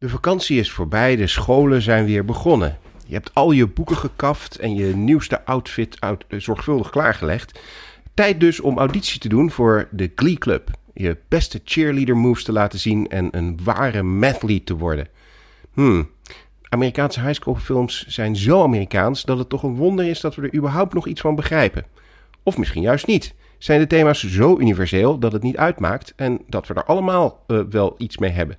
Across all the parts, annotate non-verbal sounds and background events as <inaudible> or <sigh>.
De vakantie is voorbij, de scholen zijn weer begonnen. Je hebt al je boeken gekaft en je nieuwste outfit eh, zorgvuldig klaargelegd. Tijd dus om auditie te doen voor de Glee Club. Je beste cheerleader moves te laten zien en een ware mathlete te worden. Hmm. Amerikaanse highschoolfilms zijn zo Amerikaans dat het toch een wonder is dat we er überhaupt nog iets van begrijpen. Of misschien juist niet. Zijn de thema's zo universeel dat het niet uitmaakt en dat we er allemaal uh, wel iets mee hebben?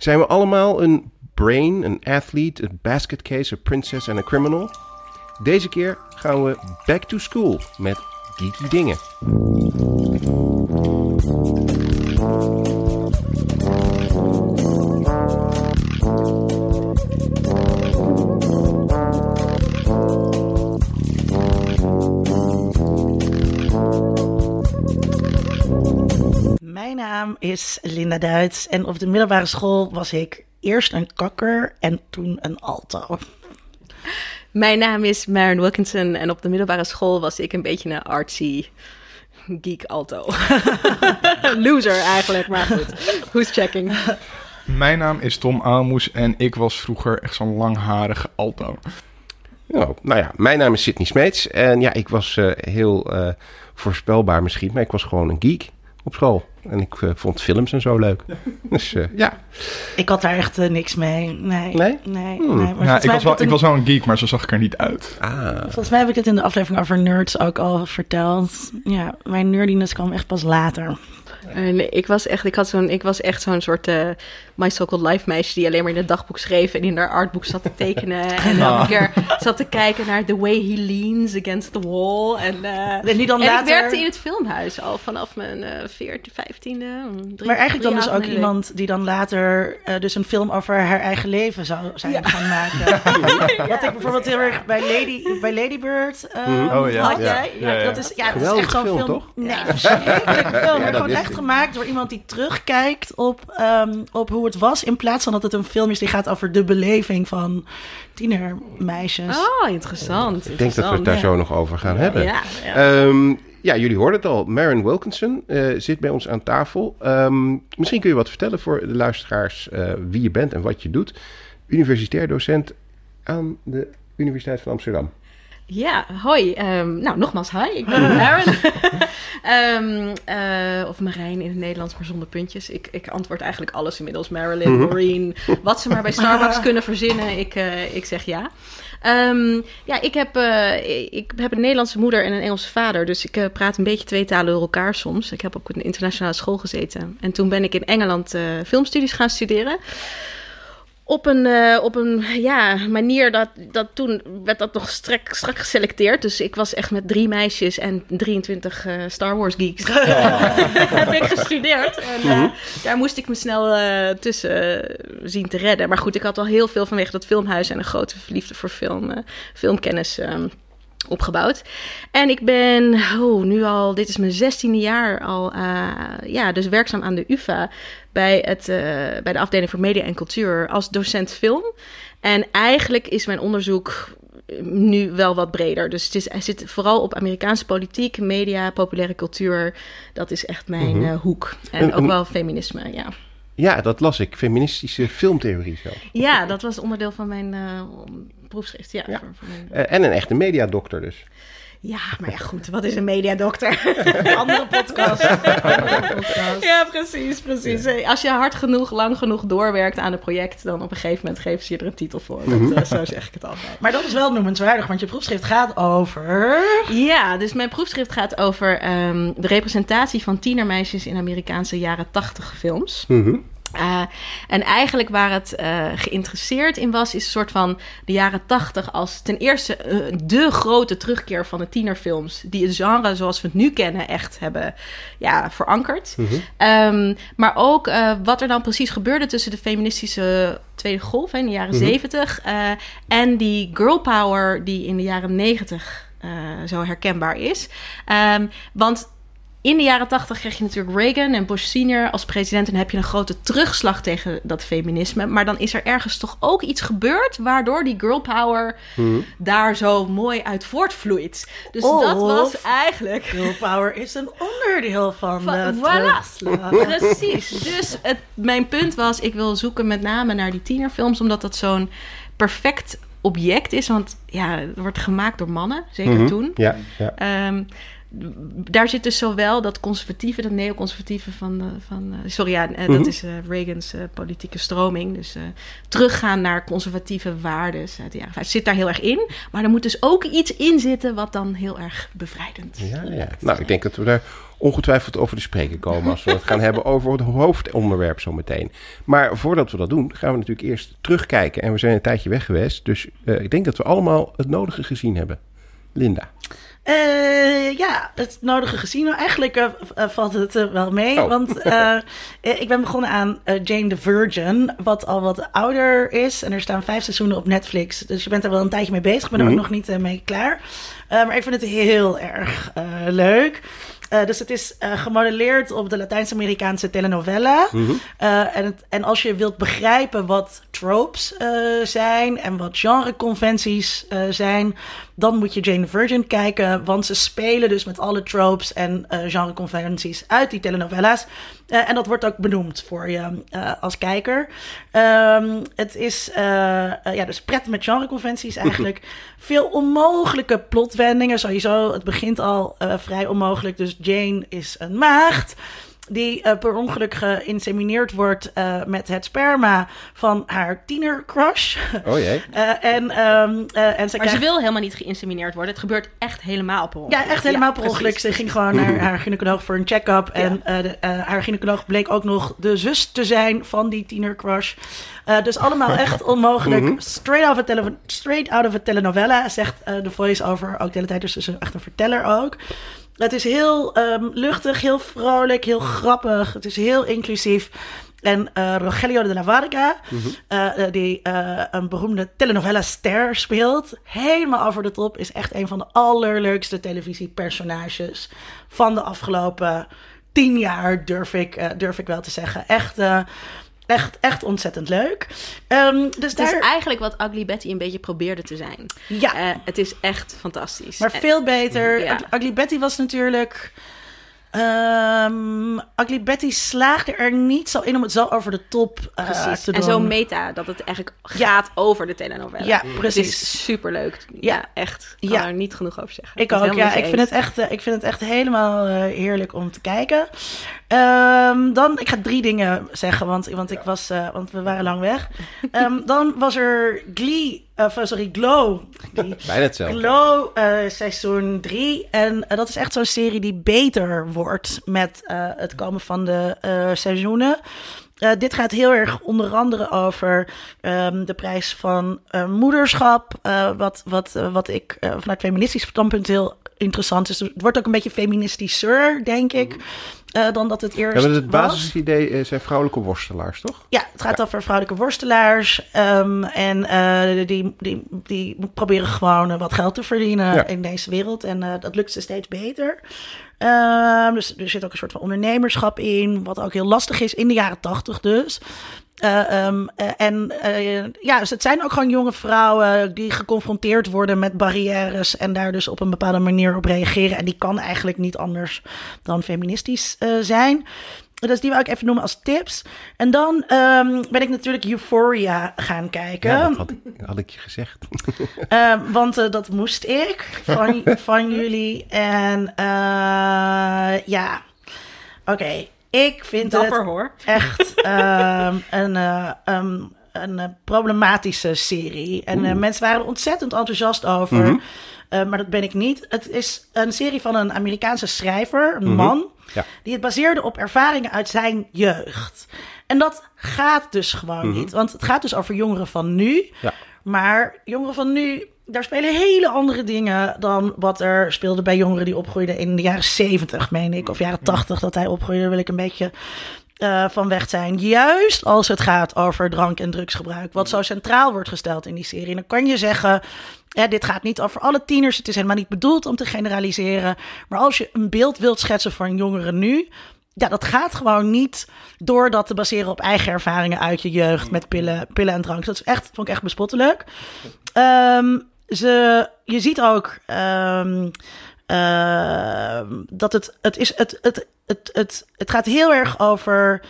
Zijn we allemaal een brain, een athlete, een basket case, een princess en een criminal? Deze keer gaan we back to school met geeky dingen. Mijn naam is Linda Duits en op de middelbare school was ik eerst een kakker en toen een alto. Mijn naam is Maren Wilkinson en op de middelbare school was ik een beetje een artsy geek alto. <laughs> Loser eigenlijk, maar goed. Who's checking? Mijn naam is Tom Aalmoes en ik was vroeger echt zo'n langharige alto. Oh, nou ja, mijn naam is Sidney Smeets en ja, ik was uh, heel uh, voorspelbaar misschien, maar ik was gewoon een geek op school. En ik uh, vond films en zo leuk. <laughs> Dus uh, ja. Ik had daar echt uh, niks mee. Nee. Nee? Nee. Hmm. nee. Maar ja, ik, was wel, ik was wel een geek, maar zo zag ik er niet uit. Ah. Volgens mij heb ik het in de aflevering over nerds ook al verteld. Ja, mijn nerdiness kwam echt pas later. nee, ik was echt, ik had zo'n, ik was echt zo'n soort uh, my so-called life meisje die alleen maar in het dagboek schreef en in haar artboek zat te tekenen <laughs> en elke keer zat te kijken naar the way he leans against the wall en, uh, en, dan en later... ik werkte in het filmhuis al vanaf mijn uh, 14, 15e. maar eigenlijk dan dus ook iemand die dan later uh, dus een film over haar eigen leven zou zijn ja. gaan maken. <laughs> Wat ik bijvoorbeeld heel erg bij Lady bij Lady Bird mm. oh, ja. had jij. Ja. Ja, dat is ja, dat is echt zo'n film, film, toch? Nee, verschrikkelijke film. maar gewoon echt gemaakt door iemand die terugkijkt op, um, op hoe het was. In plaats van dat het een film is die gaat over de beleving van tienermeisjes. Oh, interessant. Ik denk dat we het daar ja. zo nog over gaan hebben. Ja, ja. Um, ja, jullie hoorden het al. Maren Wilkinson uh, zit bij ons aan tafel. Um, misschien kun je wat vertellen voor de luisteraars uh, wie je bent en wat je doet. Universitair docent aan de Universiteit van Amsterdam. Ja, hoi. Um, nou, nogmaals, hi. Ik ben Maren. um, uh, of Marijn in het Nederlands, maar zonder puntjes. Ik, ik antwoord eigenlijk alles inmiddels. Marilyn, Mhm. Maureen, wat ze maar bij Starbucks <laughs> kunnen verzinnen. Ik, uh, ik zeg ja. Um, ja, ik heb, uh, ik heb een Nederlandse moeder en een Engelse vader. Dus ik uh, praat een beetje twee talen door elkaar soms. Ik heb op een internationale school gezeten. En toen ben ik in Engeland uh, filmstudies gaan studeren op een, uh, op een ja, manier dat, dat toen werd dat nog strak, strak geselecteerd. Dus ik was echt met drie meisjes en 23 uh, Star Wars geeks. <laughs> heb ik gestudeerd. En uh, mm-hmm. daar moest ik me snel tussen zien te redden. Maar goed, ik had al heel veel vanwege dat filmhuis en een grote liefde voor film, filmkennis. Opgebouwd. En ik ben oh, nu al, dit is mijn zestiende jaar al, uh, ja, dus werkzaam aan de UvA bij, het, uh, bij de afdeling voor media en cultuur als docent film. En eigenlijk is mijn onderzoek nu wel wat breder. Dus het is, hij zit vooral op Amerikaanse politiek, media, populaire cultuur. Dat is echt mijn mm-hmm. uh, hoek. En, ook wel feminisme, ja. Ja, dat las ik. Feministische filmtheorie zo. Ja, dat was onderdeel van mijn proefschrift. Ja, ja. Voor, voor mijn... uh, en een echte mediadokter dus. Ja, maar ja, goed. Wat is een mediadokter? <laughs> Andere podcast. Andere podcast. Ja, precies, precies. Ja. Als je hard genoeg, lang genoeg doorwerkt aan een project, dan op een gegeven moment geven ze je er een titel voor. Dat, mm-hmm. uh, zo zeg ik het altijd. Maar dat is wel noemenswaardig, want je proefschrift gaat over... Ja, dus mijn proefschrift gaat over um, de representatie van tienermeisjes in Amerikaanse jaren tachtig films. Mm-hmm. Uh, en eigenlijk waar het uh, geïnteresseerd in was, is een soort van de jaren tachtig als ten eerste uh, de grote terugkeer van de tienerfilms, die het genre zoals we het nu kennen echt hebben ja, verankerd. Mm-hmm. Um, maar ook wat er dan precies gebeurde tussen de feministische tweede golf hè, in de jaren Mhm. zeventig mm-hmm. en die girl power die in de jaren negentig zo herkenbaar is. Um, want in de jaren tachtig kreeg je natuurlijk Reagan en Bush senior als president. En heb je een grote terugslag tegen dat feminisme. Maar dan is er ergens toch ook iets gebeurd... waardoor die girl power Mhm. daar zo mooi uit voortvloeit. Dus Of- dat was eigenlijk... Girl power is een onderdeel van, Van- de voilà. terugslag. Precies. Dus het, mijn punt was, ik wil zoeken met name naar die tienerfilms, omdat dat zo'n perfect object is. Want ja, het wordt gemaakt door mannen, zeker Mhm. toen. Ja, ja. Ehm, daar zit dus zowel dat conservatieve, dat neoconservatieve van, de, van eh, sorry, ja, eh, Mhm. dat is eh, Reagans eh, politieke stroming. Dus eh, teruggaan naar conservatieve waarden uit de jaren 50 zit daar heel erg in. Maar er moet dus ook iets in zitten wat dan heel erg bevrijdend Ja, ja. Nou, ik denk dat we daar ongetwijfeld over te spreken komen als we het gaan hebben over het hoofdonderwerp zometeen. Maar voordat we dat doen, gaan we natuurlijk eerst terugkijken. En we zijn een tijdje weg geweest, dus eh, ik denk dat we allemaal het nodige gezien hebben. Linda. Eh, ja, het nodige gezien. Nou, eigenlijk eh, eh, valt het wel mee. Oh. Want <laughs> ik ben begonnen aan Jane the Virgin, wat al wat ouder is. En er staan vijf seizoenen op Netflix. Dus je bent er wel een tijdje mee bezig. Ik ben er ook nog niet mee klaar. Maar ik vind het heel erg leuk. Eh, dus het is eh, gemodelleerd op de Latijns-Amerikaanse telenovela. Mhm. Eh, en, het, en als je wilt begrijpen wat tropes zijn en wat genreconventies zijn, dan moet je Jane the Virgin kijken. Want ze spelen dus met alle tropes en genreconventies uit die telenovelas. Eh, en dat wordt ook benoemd voor je eh, als kijker. Ehm, het is eh, ja, dus pret met genreconventies <laughs> eigenlijk. Veel onmogelijke plotwendingen. Sowieso, het begint al vrij onmogelijk. Dus Jane is een maagd die eh, per ongeluk geïnsemineerd wordt eh, met het sperma van haar tienercrush. Oh jee. <laughs> Eh, en, ehm, eh, en ze Maar ze wil helemaal niet geïnsemineerd worden. Het gebeurt echt helemaal per ongeluk. Ja, echt helemaal per precies. ongeluk. Ze ging gewoon naar haar gynaecoloog voor een check-up. En eh, de, eh, haar gynaecoloog bleek ook nog de zus te zijn van die tienercrush. Eh dus allemaal echt <laughs> onmogelijk. straight, out of a tele- straight out of a telenovela, zegt eh, de voice-over ook de hele tijd. Dus ze is echt een verteller ook. Het is heel ehm, luchtig, heel vrolijk, heel grappig. Het is heel inclusief. En eh, Rogelio de la Varga, eh, eh, die een beroemde telenovela-ster speelt, helemaal over de top, is echt een van de allerleukste televisiepersonages van de afgelopen tien jaar, durf ik, durf ik wel te zeggen. Echt, echt, echt ontzettend leuk. Ehm, dus Het is eigenlijk wat Ugly Betty een beetje probeerde te zijn. ja, Eh, het is echt fantastisch. maar En- veel beter. Ja. Ugly Betty was natuurlijk. Ehm, Ugly Betty slaagde er niet zo in om het zo over de top eh, Precies. te En doen. zo meta, dat het eigenlijk gaat over de telenovela. Ja, Het precies. is superleuk. Ja. Ja, echt. Ik kan Ja. er niet genoeg over zeggen. Ik ook, ja. Ik vind, het echt, eh, ik vind het echt helemaal eh, heerlijk om te kijken. Ehm, dan, ik ga drie dingen zeggen, want, want, ik was, eh, want we waren lang weg. Ehm, dan was er Glee, of eh, sorry, Glow. <laughs> Bijna hetzelfde. Glow eh, seizoen 3. En eh, dat is echt zo'n serie die beter wordt met het komen van de seizoenen. Dit gaat heel erg onder andere over ehm, de prijs van moederschap. wat, wat, wat ik vanuit feministisch standpunt heel interessant is. Het wordt ook een beetje feministischer, denk ik. Eh, dan dat het eerst Ja, maar het basisidee eh, zijn vrouwelijke worstelaars, toch? Ja, het gaat over vrouwelijke worstelaars. ehm, en eh, die, die, die proberen gewoon wat geld te verdienen Ja. in deze wereld. En dat lukt ze steeds beter. Ehm, dus er zit ook een soort van ondernemerschap in. Wat ook heel lastig is in de jaren tachtig dus. Eh, ehm, eh, en eh, ja, dus het zijn ook gewoon jonge vrouwen die geconfronteerd worden met barrières en daar dus op een bepaalde manier op reageren. En die kan eigenlijk niet anders dan feministisch zijn. Dus die wil ik even noemen als tips. En dan ehm, ben ik natuurlijk Euphoria gaan kijken. Ja, dat had ik, had ik je gezegd. <laughs> Ehm, want dat moest ik van, <laughs> van jullie. En ja, oké. Ik vind Dapper het hoor. echt <laughs> ehm, een, eh, ehm, een eh, problematische serie. En eh, mensen waren er ontzettend enthousiast over. Mhm. Maar dat ben ik niet. Het is een serie van een Amerikaanse schrijver, een Mhm. man, Ja. die het baseerde op ervaringen uit zijn jeugd. En dat gaat dus gewoon Mhm. niet. Want het gaat dus over jongeren van nu. Ja. Maar jongeren van nu, daar spelen hele andere dingen dan wat er speelde bij jongeren die opgroeiden in de jaren 70, meen ik. Of jaren 80 dat hij opgroeide, wil ik een beetje eh, van weg zijn. Juist als het gaat over drank- en drugsgebruik. Wat zo centraal wordt gesteld in die serie. Dan kan je zeggen. Ja, dit gaat niet over alle tieners. Het is helemaal niet bedoeld om te generaliseren. Maar als je een beeld wilt schetsen van jongeren nu. Ja, dat gaat gewoon niet door dat te baseren op eigen ervaringen uit je jeugd met pillen, pillen en drank. Dat is echt, vond ik echt bespottelijk. Ehm, ze, je ziet ook ehm, ehm, dat het, het is, het, het, het, het, het gaat heel erg over.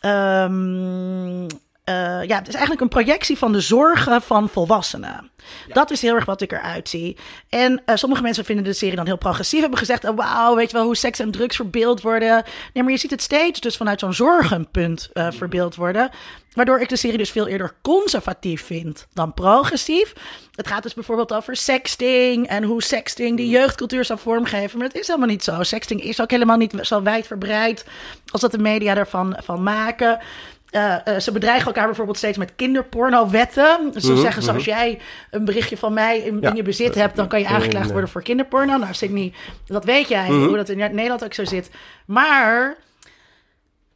ehm, eh, ja, het is eigenlijk een projectie van de zorgen van volwassenen. Dat is heel erg wat ik eruit zie. En eh, sommige mensen vinden de serie dan heel progressief. Hebben gezegd, oh, wauw, weet je wel hoe seks en drugs verbeeld worden. Nee, maar je ziet het steeds dus vanuit zo'n zorgenpunt eh, verbeeld worden. Waardoor ik de serie dus veel eerder conservatief vind dan progressief. Het gaat dus bijvoorbeeld over sexting en hoe sexting die jeugdcultuur zou vormgeven. Maar dat is helemaal niet zo. Sexting is ook helemaal niet zo wijdverbreid als dat de media ervan van maken. Eh, eh, ze bedreigen elkaar bijvoorbeeld steeds met kinderporno-wetten. Ze Mhm, zeggen, mhm. als jij een berichtje van mij in, Ja. in je bezit hebt, dan kan je aangeklaagd worden voor kinderporno. Nou, Sydney, dat weet jij, Mhm. hoe dat in Nederland ook zo zit. Maar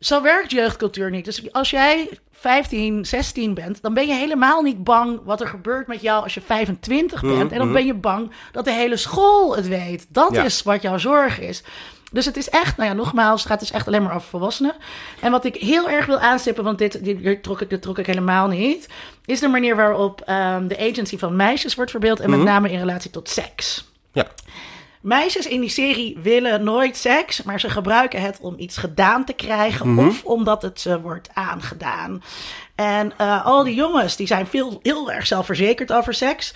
zo werkt jeugdcultuur niet. Dus als jij 15, 16 bent, dan ben je helemaal niet bang wat er gebeurt met jou als je 25 bent. Mhm, En dan mhm. ben je bang dat de hele school het weet. Dat Ja. is wat jouw zorg is. Dus het is echt, nou ja, nogmaals, het gaat dus echt alleen maar over volwassenen. En wat ik heel erg wil aanstippen, want dit, dit, trok, ik, dit trok ik helemaal niet, is de manier waarop ehm, de agency van meisjes wordt verbeeld. En Mhm. met name in relatie tot seks. Ja. Meisjes in die serie willen nooit seks, maar ze gebruiken het om iets gedaan te krijgen Mhm. of omdat het ze wordt aangedaan. En eh, al die jongens die zijn veel, heel erg zelfverzekerd over seks.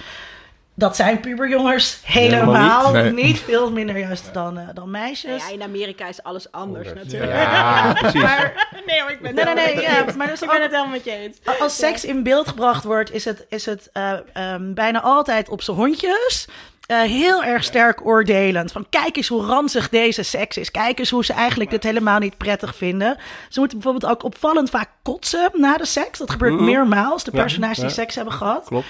Dat zijn puberjongens helemaal, niet. veel minder juist dan, eh, dan meisjes. Ja, in Amerika is alles anders Anders. natuurlijk. Ja, <laughs> precies. Maar Nee, maar ik ben Nee, het nee, wel nee, met je ja, eens. maar dus ik ben ook- het helemaal met je eens. als seks in beeld gebracht wordt, is het, is het eh, ehm, bijna altijd op zijn hondjes. Eh, heel erg sterk oordelend. Van kijk eens hoe ranzig deze seks is. Kijk eens hoe ze eigenlijk dit helemaal niet prettig vinden. Ze moeten bijvoorbeeld ook opvallend vaak kotsen na de seks. Dat gebeurt Mhm. meermaals. De Ja, personages die seks hebben gehad. Klopt.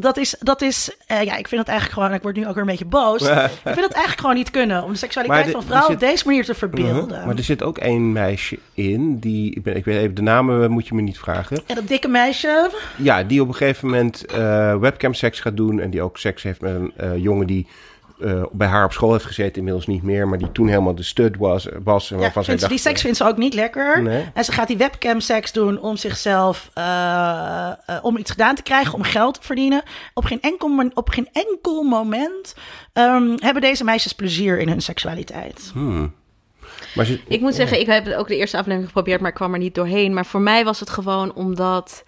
Dat is, dat is eh, ja, ik vind het eigenlijk gewoon, ik word nu ook weer een beetje boos. ik vind het eigenlijk gewoon niet kunnen om de seksualiteit de- van vrouwen op deze manier te verbeelden. Mhm. Maar er zit ook één meisje in, die, ik, ben, ik weet even de namen, moet je me niet vragen. En dat dikke meisje, Ja, die op een gegeven moment eh webcam seks gaat doen. En die ook seks heeft met een eh, jongen die eh, bij haar op school heeft gezeten. Inmiddels niet meer, maar die toen helemaal de stud was. was en ja, waarvan vindt ze- die dacht, seks vindt ze ook niet lekker. Nee. En ze gaat die webcam seks doen om zichzelf, eh, eh, om iets gedaan te krijgen, om geld te verdienen. Op geen enkel, op geen enkel moment ehm, hebben deze meisjes plezier in hun seksualiteit. hmm. Maar ze, Ik moet zeggen, ik heb het ook de eerste aflevering geprobeerd, maar ik kwam er niet doorheen. Maar voor mij was het gewoon omdat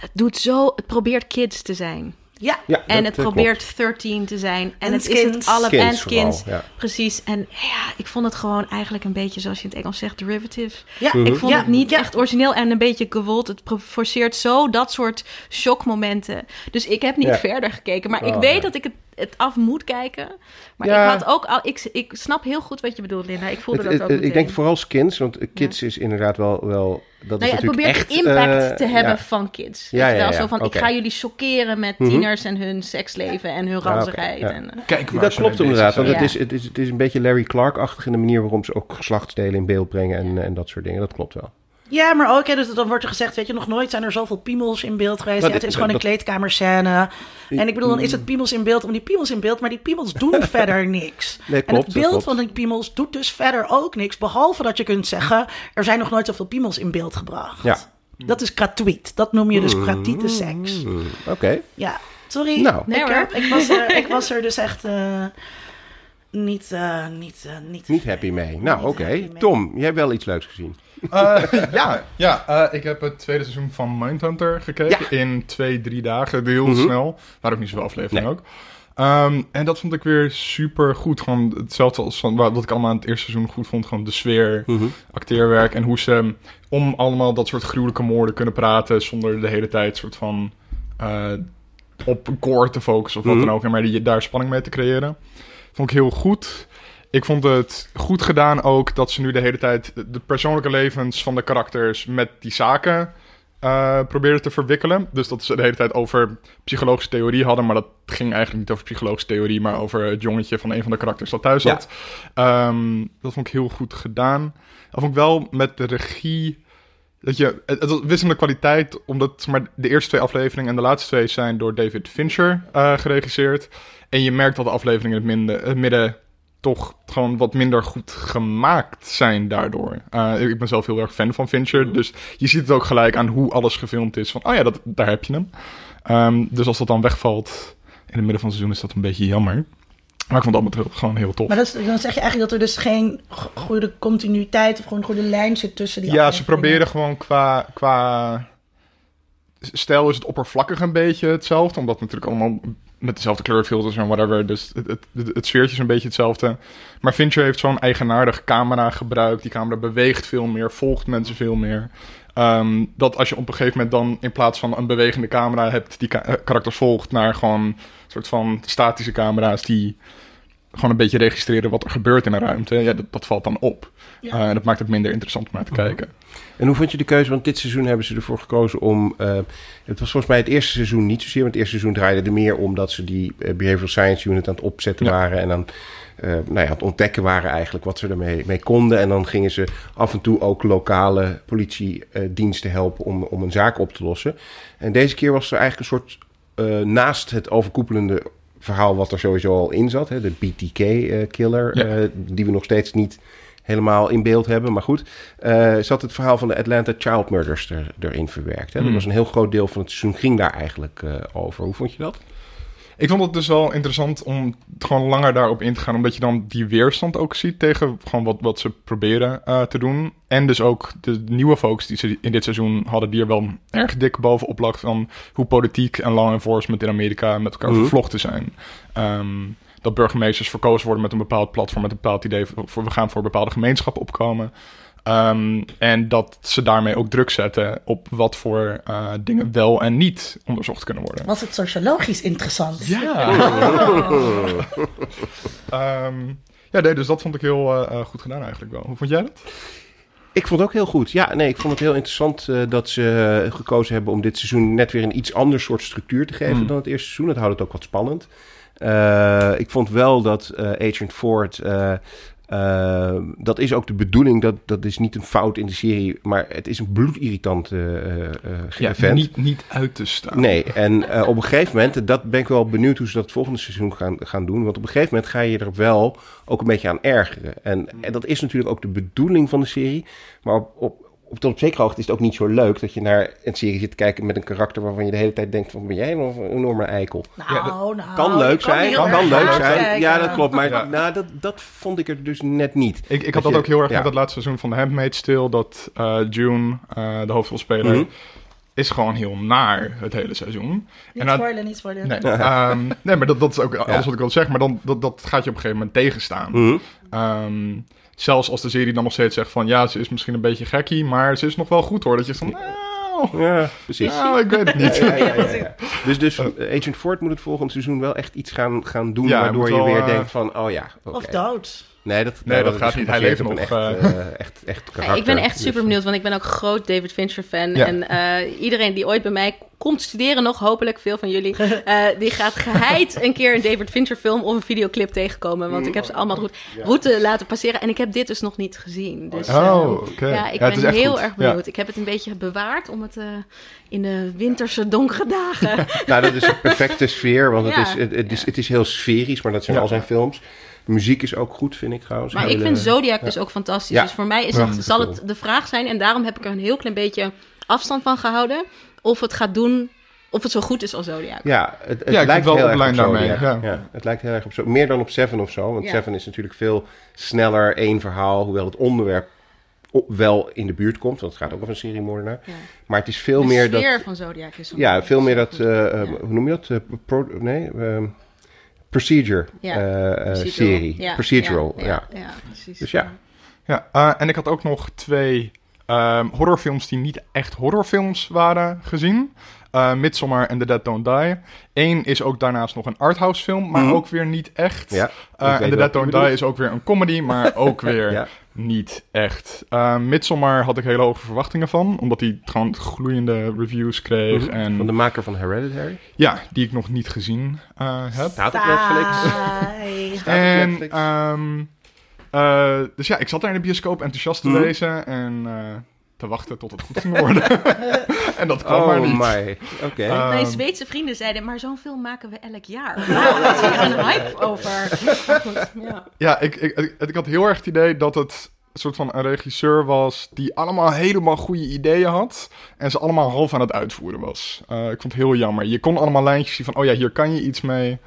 het doet zo, het probeert kids te zijn. Ja, ja, En dat, het eh, klopt. probeert 13 te zijn. En, En het is het alle Skins en skins. vooral, ja. Precies. En ja, ik vond het gewoon eigenlijk een beetje, zoals je in het Engels zegt, derivative. ja. Ik vond Ja, het niet ja. echt origineel en een beetje gewold. Het forceert zo dat soort shockmomenten. Dus ik heb niet Ja. verder gekeken. Maar ik Oh, weet ja. dat ik het, het af moet kijken. Maar Ja. ik had ook al... Ik, ik snap heel goed wat je bedoelt, Linda. Ik voelde Het- dat het- ook ik denk vooral skins, want kids is inderdaad wel, wel dat Nou is ja, natuurlijk probeert echt, impact eh, te hebben ja. van kids. Ja, ja, wel? ja. Zo van, ik ga jullie chockeren met Mhm. tieners en hun seksleven en hun ranzigheid. En, eh, Kijk, Dat klopt inderdaad, want het, is, het, is, het is een beetje Larry Clark-achtig in de manier waarom ze ook geslachtsdelen in beeld brengen en, en dat soort dingen. Dat klopt wel. Ja, maar ook, hè, dus dan wordt er gezegd, weet je, nog nooit zijn er zoveel piemels in beeld geweest. Ja, het is gewoon een kleedkamerscène. En ik bedoel, dan is het piemels in beeld om die piemels in beeld, maar die piemels doen <laughs> verder niks. Nee, en klopt, het dat beeld klopt. van die piemels doet dus verder ook niks, behalve dat je kunt zeggen, er zijn nog nooit zoveel piemels in beeld gebracht. Ja. Dat is gratuit. Dat noem je dus gratuite seks. Hmm, Oké. Ja, sorry. Nou. Nee, ik, hoor. heb- ik, was er, ik was er dus echt eh, niet, eh, niet, eh, niet... Niet happy mee. Nou, oké. Tom, jij hebt wel iets leuks gezien. Eh, <laughs> ja, ja eh, ik heb het tweede seizoen van Mindhunter gekeken in twee, drie dagen. Heel Mhm. snel. Maar ook niet zoveel afleveringen Nee. ook. Ehm, en dat vond ik weer super goed. Gewoon hetzelfde als van, wat ik allemaal aan het eerste seizoen goed vond. Gewoon de sfeer, Mhm. acteerwerk en hoe ze om allemaal dat soort gruwelijke moorden kunnen praten. Zonder de hele tijd soort van eh, op core te focussen of wat Mhm. dan ook. En maar die, daar spanning mee te creëren. Vond ik heel goed. Ik vond het goed gedaan ook dat ze nu de hele tijd de persoonlijke levens van de karakters met die zaken eh probeerden te verwikkelen. Dus dat ze de hele tijd over psychologische theorie hadden. Maar dat ging eigenlijk niet over psychologische theorie, maar over het jongetje van een van de karakters dat thuis Ja. zat. Ehm, dat vond ik heel goed gedaan. Dat vond ik wel met de regie. Dat je, het, was wisselende kwaliteit, omdat maar, de eerste twee afleveringen en de laatste twee zijn door David Fincher eh, geregisseerd. En je merkt dat de afleveringen in het, minder- het midden toch gewoon wat minder goed gemaakt zijn daardoor. Eh, ik ben zelf heel erg fan van Fincher, dus je ziet het ook gelijk aan hoe alles gefilmd is. Van, oh ja, dat, daar heb je hem. Ehm, dus als dat dan wegvalt in het midden van het seizoen is dat een beetje jammer. Maar ik vond het allemaal gewoon heel tof. Maar dat is- dan zeg je eigenlijk dat er dus geen go- goede continuïteit of gewoon een goede lijn zit tussen die Ja, ze proberen gewoon qua, qua stijl is het oppervlakkig een beetje hetzelfde. Omdat het natuurlijk allemaal met dezelfde kleurfilters en whatever. Dus het, het, het, het sfeertje is een beetje hetzelfde. Maar Fincher heeft zo'n eigenaardig camera gebruikt. Die camera beweegt veel meer, volgt mensen veel meer. Ehm, dat als je op een gegeven moment dan in plaats van een bewegende camera hebt die ka- eh, karakters volgt naar gewoon soort van statische camera's die gewoon een beetje registreren wat er gebeurt in een ruimte. Ja, dat, dat valt dan op. Ja. Eh, en dat maakt het minder interessant om naar te kijken. En hoe vond je de keuze? Want dit seizoen hebben ze ervoor gekozen om. eh, het was volgens mij het eerste seizoen niet zozeer. Want het eerste seizoen draaide er meer om dat ze die eh, Behavioral Science Unit aan het opzetten Ja. waren. En dan eh, nou ja, aan het ontdekken waren eigenlijk wat ze ermee mee konden. En dan gingen ze af en toe ook lokale politiediensten helpen om, om een zaak op te lossen. En deze keer was er eigenlijk een soort. Eh, naast het overkoepelende verhaal wat er sowieso al in zat, hè, de BTK-killer, Ja. die we nog steeds niet helemaal in beeld hebben. Maar goed, eh, zat het verhaal van de Atlanta Child Murders er, erin verwerkt. Hè? Dat Hmm. was een heel groot deel van het seizoen, ging daar eigenlijk eh, over. Hoe vond je dat? Ik vond het dus wel interessant om gewoon langer daarop in te gaan. Omdat je dan die weerstand ook ziet tegen gewoon wat, wat ze proberen eh, te doen. En dus ook de nieuwe focus die ze in dit seizoen hadden, die er wel erg dik bovenop lag. Van hoe politiek en law enforcement in Amerika met elkaar Mhm. vervlochten zijn. Ehm, dat burgemeesters verkozen worden met een bepaald platform, met een bepaald idee. Voor- we gaan voor bepaalde gemeenschappen opkomen. Ehm, en dat ze daarmee ook druk zetten op wat voor eh, dingen wel en niet onderzocht kunnen worden. Was het sociologisch interessant? Ja. <laughs> Ehm, ja, nee, dus dat vond ik heel eh, eh, goed gedaan eigenlijk wel. Hoe vond jij dat? Ik vond het ook heel goed. Ja, nee, ik vond het heel interessant eh, dat ze gekozen hebben om dit seizoen net weer een iets ander soort structuur te geven Hmm. dan het eerste seizoen. Dat houdt het ook wat spannend. Eh, ik vond wel dat eh, Agent Ford. eh, eh, dat is ook de bedoeling. Dat, dat is niet een fout in de serie. Maar het is een bloedirritante eh eh vent. niet, niet uit te staan. Nee, en op een gegeven moment, dat ben ik wel benieuwd hoe ze dat volgende seizoen gaan, gaan doen. Want op een gegeven moment ga je er wel ook een beetje aan ergeren. En, en dat is natuurlijk ook de bedoeling van de serie. Maar op, op, op, tot op zekere hoogte is het ook niet zo leuk dat je naar een serie zit te kijken met een karakter waarvan je de hele tijd denkt van ben jij een enorme eikel. Nou, Ja, dat nou, Kan leuk zijn, kan, erg leuk zijn. kijken. Ja, dat klopt. Maar Ja. nou, dat, dat vond ik er dus net niet. Ik, ik Dat had dat je- ook heel erg ja. met het laatste seizoen van The Handmaid's Tale. Dat eh, June, eh, de hoofdrolspeler, Mhm. is gewoon heel naar het hele seizoen. Niet En dan- spoilen, niet spoilen. Nee, <laughs> ehm, nee maar dat, dat is ook alles wat ik wil zeggen. Maar dan, dat, dat gaat je op een gegeven moment tegenstaan. Mhm. Ehm, zelfs als de serie dan nog steeds zegt van... Ja, ze is misschien een beetje gekkie, maar ze is nog wel goed hoor. Dat je van... Nou, Ja, precies. nou, ik weet het niet. Ja, ja, ja, ja. <laughs> Dus, dus Agent Ford moet het volgende seizoen wel echt iets gaan, gaan doen... Waardoor je wel, weer eh, denkt van, oh ja, oké. Of dood. Nee, dat, Nee, dat is gaat niet. Hij gebaseerd leeft nog, Echt, eh, echt, echt Ja, karakter. ik ben echt Dus, super benieuwd, want ik ben ook groot David Fincher fan. Ja. En eh, iedereen die ooit bij mij komt studeren nog, hopelijk veel van jullie, <laughs> eh, die gaat geheid een keer een David Fincher film of een videoclip tegenkomen. Want ik heb ze allemaal de route, route laten passeren en ik heb dit dus nog niet gezien. Dus, eh, Oh, oké. Ja, ik Ja, ben echt heel goed. erg Ja. benieuwd. Ik heb het een beetje bewaard om het eh, in de winterse donkere dagen. <laughs> Nou, dat is een perfecte sfeer, want het, is, het, het is, het is heel sferisch, maar dat zijn Ja. al zijn films. De muziek is ook goed, vind ik trouwens. Maar ik vind Zodiac dus ook fantastisch. Ja. Dus voor mij is het, zal het de vraag zijn, en daarom heb ik er een heel klein beetje afstand van gehouden, of het gaat doen, of het zo goed is als Zodiac. Ja, het, het Ja, lijkt wel heel op erg op daarmee, Zodiac. ja. Ja, het lijkt heel erg op zo. Meer dan op Seven of zo, want Ja. Seven is natuurlijk veel sneller één verhaal, hoewel het onderwerp wel in de buurt komt, want het gaat ook over een serie moordenaar. Ja. Maar het is veel de meer dat... sfeer van Zodiac is Ja, veel meer dat, eh, eh, Ja. hoe noem je dat? Eh, pro- nee, ehm, procedure Ja, eh, eh, Procedural. serie. Ja, Procedural, ja. ja, ja, precies. Dus ja. Ja, eh, en ik had ook nog twee ehm, horrorfilms die niet echt horrorfilms waren gezien. Eh Midsommar en The Dead Don't Die. Eén is ook daarnaast nog een arthouse film, maar Mhm. ook weer niet echt. Ja, Eh, en The Dead Don't bedoelt. Die is ook weer een comedy, maar ook <laughs> weer Ja. Niet echt. Uh, Midsommar had ik hele hoge verwachtingen van, omdat hij gewoon gloeiende reviews kreeg. Mhm. en, Van de maker van Hereditary. Ja, die ik nog niet gezien uh, heb. Staat op Netflix. <laughs> Staat op En, Netflix. ehm, uh, dus ja, ik zat daar in de bioscoop enthousiast te Mhm. lezen en uh, te wachten tot het goed ging worden. <laughs> en dat kwam maar Oh niet. my, oké. Uh, Mijn Zweedse vrienden zeiden, maar zo'n film maken we elk jaar. Nou, daar is hier een hype over. Maar <laughs> ja. Ja, ik, ik, ik, ik had heel erg het idee dat het een soort van een regisseur was die allemaal helemaal goede ideeën had en ze allemaal half aan het uitvoeren was. Uh, ik vond het heel jammer. Je kon allemaal lijntjes zien van, oh ja, hier kan je iets mee.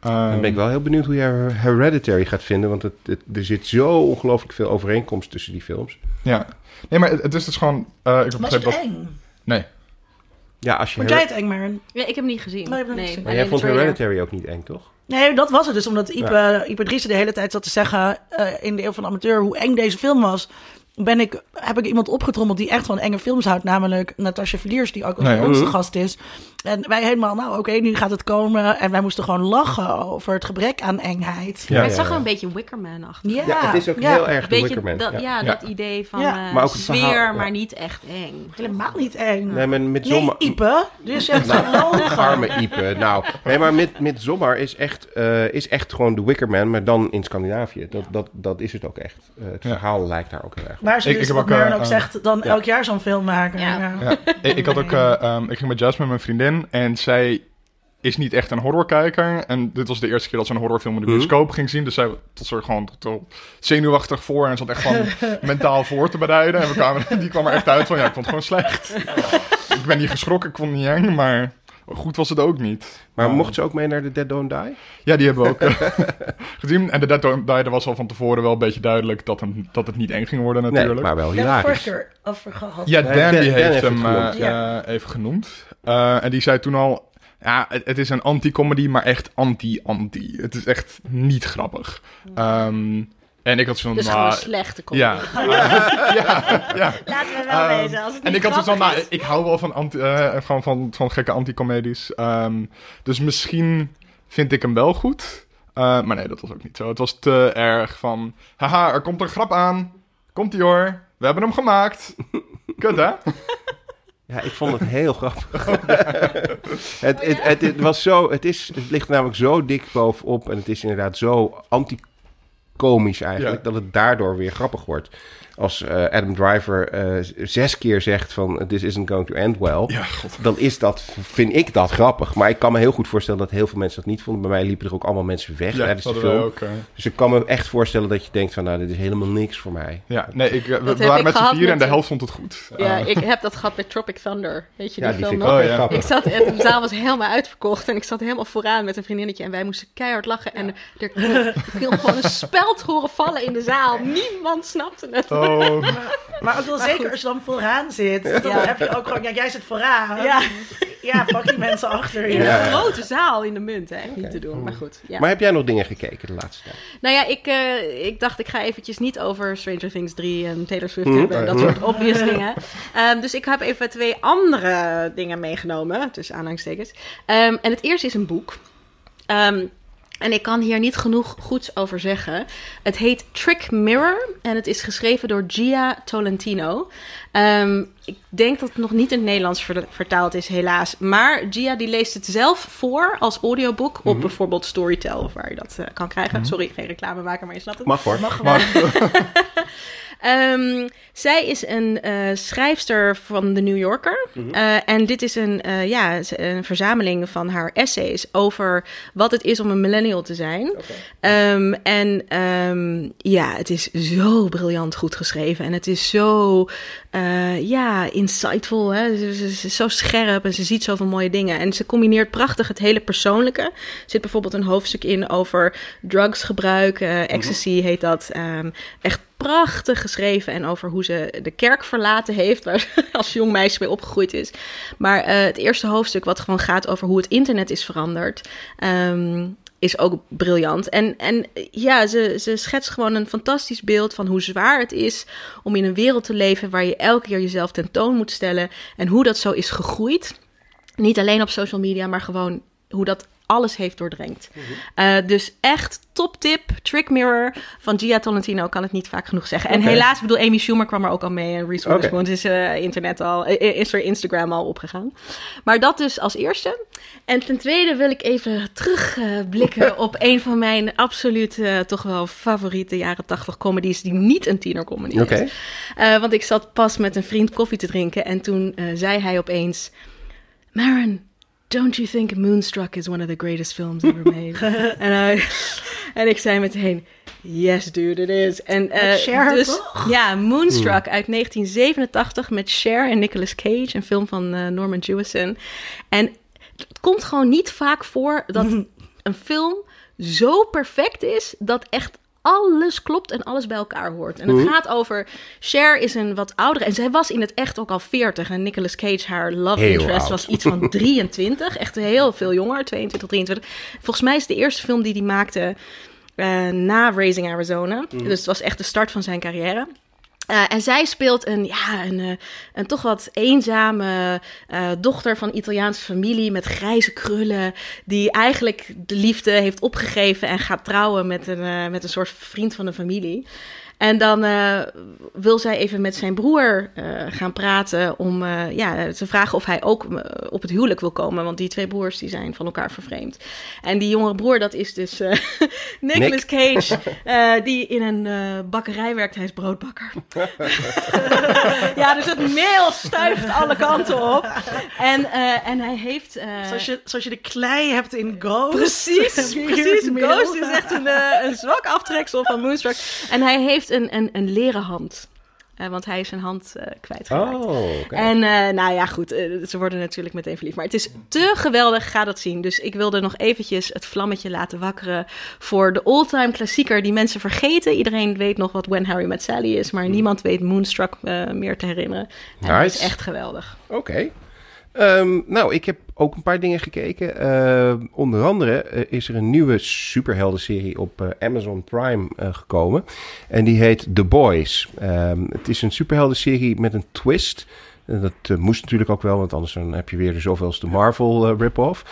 Dan Um, ben ik wel heel benieuwd hoe jij Hereditary gaat vinden, want het, het- er zit zo ongelooflijk veel overeenkomst tussen die films. Ja. Nee, maar het, het is dus gewoon... Uh, ik Was het dat- eng? Nee. Ja, als je Vond jij het eng, Maren? Ja, ik heb hem niet gezien. Nee, Nee, gezien. Maar jij vond. Hereditary ook niet eng, toch? Nee, dat was het dus. Omdat Ipe, Ipe Driessen de hele tijd zat te zeggen eh, in de Eeuw van de Amateur hoe eng deze film was. Ben ik, heb ik iemand opgetrommeld die echt van enge films houdt. Namelijk Natasja Verliers, die ook Nee, onze mhm. gast is. En wij helemaal, nou oké, nu gaat het komen. En wij moesten gewoon lachen over het gebrek aan engheid. Ja, het ja, zag er een beetje Wickerman-achtig. Ja, Ja, het is ook ja. heel erg de Beetje Wickerman. dat, ja. dat idee van Ja. eh, Maar ook sfeer, verhaal, ja. maar niet echt eng. Helemaal niet eng. Nee, met Nee, zomer... Ipe. Dus je hebt Nou. Arme Ipe. Nou, nee, maar met, met Zomer is echt, eh, is echt gewoon de Wickerman, maar dan in Scandinavië. Dat, dat, dat is het ook echt. Eh, het Ja. verhaal lijkt daar ook heel erg. Waar ze Ik- dus, ik heb wat ook, eh, ook zegt, dan elk jaar zo'n film maken. Ja. Ja. Ja. <laughs> ik, ik had ook... eh, ehm, ik ging met Jasmine, mijn vriendin, en zij is niet echt een horrorkijker. En dit was de eerste keer dat ze een horrorfilm in de bioscoop ging zien. Dus zij was er gewoon totaal zenuwachtig voor en zat echt gewoon <laughs> mentaal voor te bereiden. En we kwamen, <laughs> die kwam er echt uit van, ja, ik vond het gewoon slecht. ik ben niet geschrokken, ik vond het niet eng, maar goed was het ook niet. Maar Eh, mocht ze ook mee naar de Dead Don't Die? Ja, die hebben we ook <laughs> eh, gezien. En de Dead Don't Die, er was al van tevoren wel een beetje duidelijk dat, hem, dat het niet eng ging worden natuurlijk. Nee, maar wel hilarisch. keer over gehad. Ja, Dan, Dan- Dan heeft heeft hem eh, genoemd, ja. even genoemd. Eh, en die zei toen al, ja, het, het is een anti-comedy, maar echt anti-anti. Het is echt niet grappig. Ehm, en ik had zo'n... Dus gewoon een slechte comedy. <laughs> ja, ja, ja. <laughs> Laten we wel wezen. Als het En ik had nou, is. ik hou wel van, anti, eh, gewoon van, van gekke anti-comedies. Ehm, dus misschien vind ik hem wel goed. Eh, maar nee, dat was ook niet zo. Het was te erg van, haha, er komt een grap aan. Komt ie hoor, we hebben hem gemaakt. <laughs> Kut hè? Ja, ik vond het heel grappig. het, het, het, het was zo, het, is, het ligt namelijk zo dik bovenop en het is inderdaad zo anti-komisch eigenlijk, Ja. dat het daardoor weer grappig wordt. Als eh, Adam Driver eh, zes keer zegt van this isn't going to end well, Ja, dan is dat, vind ik dat grappig. Maar ik kan me heel goed voorstellen dat heel veel mensen dat niet vonden. Bij mij liepen er ook allemaal mensen weg Ja, tijdens de film. ook. eh, Dus ik kan me echt voorstellen dat je denkt van nou, dit is helemaal niks voor mij. ja, nee, ik, we, waren ik met z'n vieren en de helft vond het goed. Ja, ik heb dat gehad met Tropic Thunder. Weet je Ja, die, die film vind ik nog? ook Oh, ja. Ik zat, de zaal was helemaal uitverkocht en ik zat helemaal vooraan met een vriendinnetje en wij moesten keihard lachen. En er viel gewoon een speld horen vallen in de zaal. Niemand snapte het. Oh, Maar ook wel zeker goed. als je dan vooraan zit. Dan Ja. heb je ook gewoon, ja, jij zit vooraan. Ja, Ja, pak die mensen achter je. in een grote zaal in de munt, hè. Niet te doen, maar goed. Ja. Maar heb jij nog dingen gekeken de laatste tijd? Nou ja, ik, eh, ik dacht ik ga eventjes niet over Stranger Things 3 en Taylor Swift Mhm. hebben. en Dat Mhm. soort obvious dingen. Ehm, dus ik heb even twee andere dingen meegenomen, tussen aanhalingstekens. Ehm, en het eerste is een boek. Ehm, en ik kan hier niet genoeg goeds over zeggen. Het heet Trick Mirror en het is geschreven door Gia Tolentino. Ehm, ik denk dat het nog niet in het Nederlands ver- vertaald is, helaas. Maar Gia die leest het zelf voor als audioboek op bijvoorbeeld Storytel, of waar je dat eh, kan krijgen. Sorry, geen reclame maken, maar je snapt het. Mag hoor. Mag gewoon. <laughs> <laughs> Ehm, zij is een eh, schrijfster van de New Yorker. Eh, en dit is een, eh, ja, een verzameling van haar essays over wat het is om een millennial te zijn. Ehm, en ehm, ja, het is zo briljant goed geschreven. En het is zo ja, insightful. Hè? Ze, ze- ze is zo scherp en ze ziet zoveel mooie dingen. En ze combineert prachtig het hele persoonlijke. Er zit bijvoorbeeld een hoofdstuk in over drugsgebruik. eh, ecstasy heet dat. Echt prachtig geschreven. En over hoe ze de kerk verlaten heeft. Waar ze <laughs> als jong meisje mee opgegroeid is. Maar eh, het eerste hoofdstuk wat gewoon gaat over hoe het internet is veranderd. ehm, is ook briljant. En, en ja, ze, ze schetst gewoon een fantastisch beeld van hoe zwaar het is om in een wereld te leven waar je elke keer jezelf tentoon moet stellen. En hoe dat zo is gegroeid. Niet alleen op social media, maar gewoon hoe dat alles heeft doordrenkt. Uh, dus echt top tip, Trick Mirror van Gia Tolentino, kan het niet vaak genoeg zeggen. En helaas, ik bedoel, Amy Schumer kwam er ook al mee en Reese. Witherspoon is eh, internet al, eh, is er Instagram al opgegaan. Maar dat dus als eerste. En ten tweede wil ik even terugblikken <laughs> op een van mijn absoluut eh, toch wel favoriete jaren 80 comedies die niet een tienercomedy Oké. is. Eh, want ik zat pas met een vriend koffie te drinken en toen eh, zei hij opeens: Maren, don't you think Moonstruck is one of the greatest films ever made? en, hij- en ik zei meteen: Yes, dude, it is. En eh, Met Cher, dus toch? ja, Moonstruck uit 1987 met Cher en Nicolas Cage, een film van eh, Norman Jewison. En het komt gewoon niet vaak voor dat <laughs> een film zo perfect is dat echt alles klopt en alles bij elkaar hoort. En het gaat over Cher is een wat oudere en zij was in het echt ook al 40 en Nicolas Cage haar love Heel interest oud. was iets van <laughs> 23, echt heel veel jonger, 22, 23. Volgens mij is de eerste film die hij maakte eh, na Raising Arizona. Dus het was echt de start van zijn carrière. Eh, en zij speelt een, ja, een, eh, een toch wat eenzame eh, dochter van Italiaanse familie met grijze krullen. Die eigenlijk de liefde heeft opgegeven en gaat trouwen met een, met een soort vriend van de familie. En dan eh, wil zij even met zijn broer eh, gaan praten om eh, ja, te vragen of hij ook op het huwelijk wil komen. Want die twee broers die zijn van elkaar vervreemd. En die jongere broer, dat is dus eh <laughs> Nicolas Cage, eh, die in een eh, bakkerij werkt. Hij is broodbakker. <laughs> ja, dus het meel stuift alle kanten op. En, eh, en hij heeft... eh, Zoals je, zoals je de klei hebt in Ghost. Precies, <laughs> precies. Ghost is echt een, een zwak aftreksel van Moonstruck. En hij heeft een, een, een leren hand. Eh, want hij is zijn hand eh kwijtgeraakt. Oh. En eh, nou ja, goed, ze worden natuurlijk meteen verliefd. Maar het is te geweldig, ga dat zien. Dus ik wilde nog eventjes het vlammetje laten wakkeren voor de all-time klassieker die mensen vergeten. Iedereen weet nog wat When Harry Met Sally is, maar niemand weet Moonstruck meer te herinneren. En dat is echt geweldig. Oké. Ehm, nou, ik heb ook een paar dingen gekeken. Eh, onder andere eh, is er een nieuwe superhelden-serie op eh, Amazon Prime eh, gekomen. En die heet The Boys. Ehm, het is een superhelden-serie met een twist. Dat moest natuurlijk ook wel, want anders dan heb je weer de zoveelste Marvel eh, rip-off.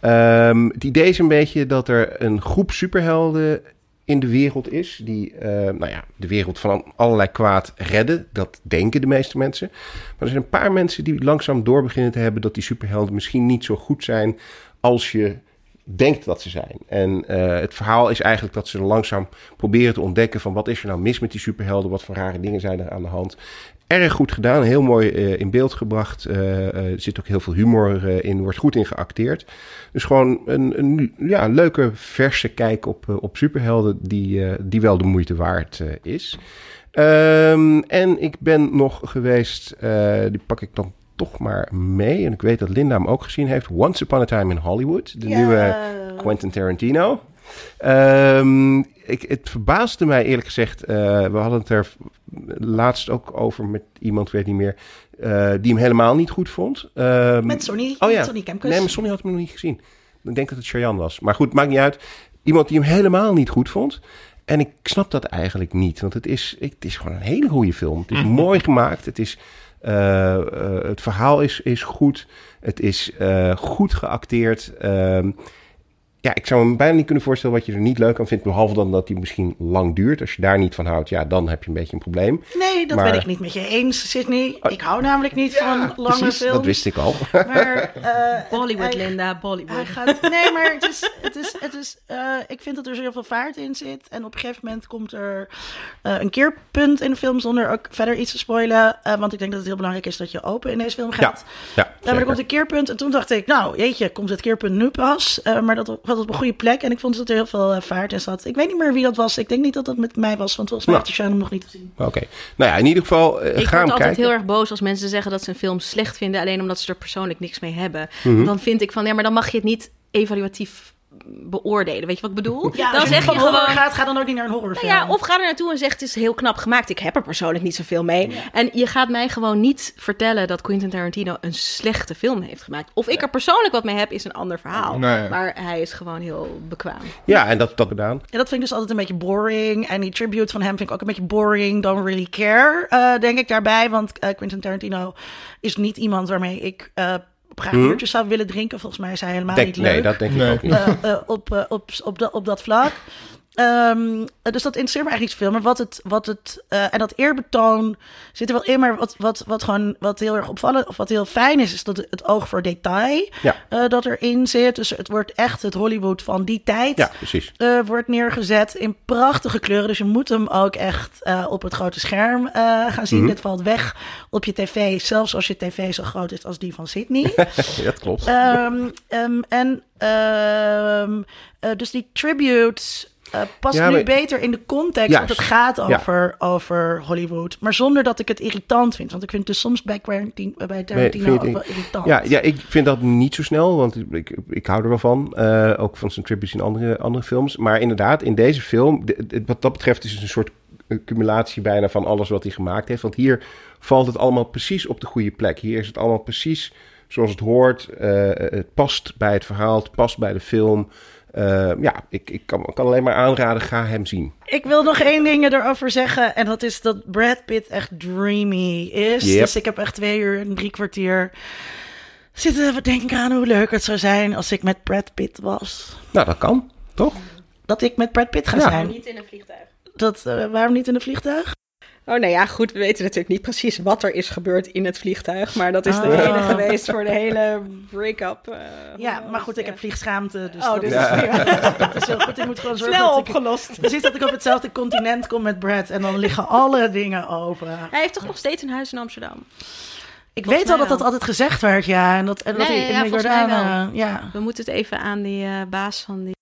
Ehm, het idee is een beetje dat er een groep superhelden in de wereld is. Die eh, nou ja, de wereld van allerlei kwaad redden. Dat denken de meeste mensen. Maar er zijn een paar mensen die langzaam door beginnen te hebben... dat die superhelden misschien niet zo goed zijn als je denkt dat ze zijn. En eh, het verhaal is eigenlijk dat ze langzaam proberen te ontdekken... van wat is er nou mis met die superhelden? Wat voor rare dingen zijn er aan de hand? Erg goed gedaan, heel mooi eh, in beeld gebracht. Eh, eh, er zit ook heel veel humor in, wordt goed in geacteerd. Dus gewoon een, een ja, leuke, verse kijk op, op superhelden die, die wel de moeite waard is. Ehm, en ik ben nog geweest, die pak ik dan toch maar mee. En ik weet dat Linda hem ook gezien heeft. Once Upon a Time in Hollywood, de Ja. nieuwe Quentin Tarantino. Ehm, ik, het verbaasde mij eerlijk gezegd. eh, we hadden het er laatst ook over met iemand, weet niet meer, eh, die hem helemaal niet goed vond. Ehm, Met Sonny, Oh ja. met Sonny Kemkes. Nee, maar Sonny had hem nog niet gezien. Ik denk dat het Cheyenne was. Maar goed, maakt niet uit. Iemand die hem helemaal niet goed vond. En ik snap dat eigenlijk niet. Want het is, het is gewoon een hele goede film. Het is mooi gemaakt. Het, is, eh, het verhaal is, is goed. Het is goed geacteerd. Ehm, ja, ik zou me bijna niet kunnen voorstellen wat je er niet leuk aan vindt. Behalve dan dat hij misschien lang duurt. Als je daar niet van houdt, ja, dan heb je een beetje een probleem. Nee, dat Maar- Oh, ben ik niet met je eens, Sydney. Ik hou namelijk niet van lange Precies, films. dat wist ik al. Maar, <laughs> eh, Bollywood, hij- Linda, Bollywood. Hij gaat, nee, maar het is, het is, het is, eh, ik vind dat er heel veel vaart in zit. En op een gegeven moment komt er eh, een keerpunt in de film zonder ook verder iets te spoilen. Eh, want ik denk dat het heel belangrijk is dat je open in deze film gaat. Ja, Ja, maar er komt een keerpunt. En toen dacht ik, nou, jeetje, komt het keerpunt nu pas? Eh, maar dat was op een goede plek. En ik vond dat er heel veel eh, vaart in zat. Ik weet niet meer wie dat was. Ik denk niet dat dat met mij was. Want volgens mij Nou. heeft hem nog niet gezien. Oké. Nou ja, in ieder geval, eh, Ik ga hem word altijd kijken. heel erg boos als mensen zeggen dat ze een film slecht vinden, alleen omdat ze er persoonlijk niks mee hebben. Mhm. Dan vind ik van, ja, maar dan mag je het niet evaluatief beoordelen. Weet je wat ik bedoel? Ja, dan als zeg van je horror gewoon. gaat, ga dan ook niet naar een Nou horrorfilm. ja, of ga er naartoe en zeg het is heel knap gemaakt. Ik heb er persoonlijk niet zoveel mee. En je gaat mij gewoon niet vertellen dat Quentin Tarantino een slechte film heeft gemaakt. Of ik er persoonlijk wat mee heb, is een ander verhaal. Nee. Maar hij is gewoon heel bekwaam. Ja, en dat dat gedaan. Ja, dat vind ik dus altijd een beetje boring. En die tribute van hem vind ik ook een beetje boring. Don't really care, eh, denk ik daarbij. Want eh, Quentin Tarantino is niet iemand waarmee ik eh, graag biertjes zou willen drinken. Volgens mij is hij helemaal Denk, niet leuk. nee, dat denk ik Nee. ook niet. eh, eh, op, eh, op, op, dat- op dat vlak. Ehm, eh, dus dat interesseert me eigenlijk niet zoveel. Maar wat het, wat het eh, en dat eerbetoon zit er wel in. Maar wat, wat, wat gewoon wat heel erg opvallend of wat heel fijn is, is dat het oog voor detail Ja. eh, dat erin zit. Dus het wordt echt het Hollywood van die tijd. Ja, precies. eh, wordt neergezet in prachtige kleuren. Dus je moet hem ook echt op het grote scherm gaan zien. Mhm. Dit valt weg op je tv, zelfs als je tv zo groot is als die van Sydney. <laughs> Ja, dat klopt. Ehm, ehm, en dus die tribute eh, past Ja, nu maar- beter in de context. Juist. Want het gaat Ja. over, over Hollywood. Maar zonder dat ik het irritant vind. Want ik vind het dus soms bij, Quarantine, bij Tarantino ook wel irritant. Ja, ja, ik vind dat niet zo snel, want ik, ik, ik hou er wel van. eh, ook van zijn tributes in andere, andere films. Maar inderdaad, in deze film, wat dat betreft, is het een soort accumulatie bijna van alles wat hij gemaakt heeft. Want hier valt het allemaal precies op de goede plek. Hier is het allemaal precies zoals het hoort. eh, het past bij het verhaal, het past bij de film. Eh, ja, ik, ik kan, kan alleen maar aanraden, ga hem zien. Ik wil nog één ding erover zeggen. En dat is dat Brad Pitt echt dreamy is. Yep. Dus ik heb echt twee uur en drie kwartier zitten denken aan hoe leuk het zou zijn als ik met Brad Pitt was. Nou, dat kan, toch? Dat ik met Brad Pitt ga Ja. zijn. Niet in een vliegtuig. Dat, eh, waarom niet in een vliegtuig? Oh, nou ja, goed. We weten natuurlijk niet precies wat er is gebeurd in het vliegtuig. Maar dat is de Ah. reden geweest voor de hele break-up. eh, Ja, maar goed, ik ja. heb vliegschaamte. Dus Oh, dat, dus is, ja. <laughs> dat is heel goed. Ik moet gewoon zorgen Snel dat ik, opgelost. precies dat ik op hetzelfde continent kom met Brad. En dan liggen alle dingen open. Hij heeft toch nog steeds een huis in Amsterdam? Ik Volgens weet al mij dat dat wel. altijd gezegd werd, ja. En dat, en dat Nee, hij in ja, mij Jordaan... eh, ja. We moeten het even aan die eh, baas van die...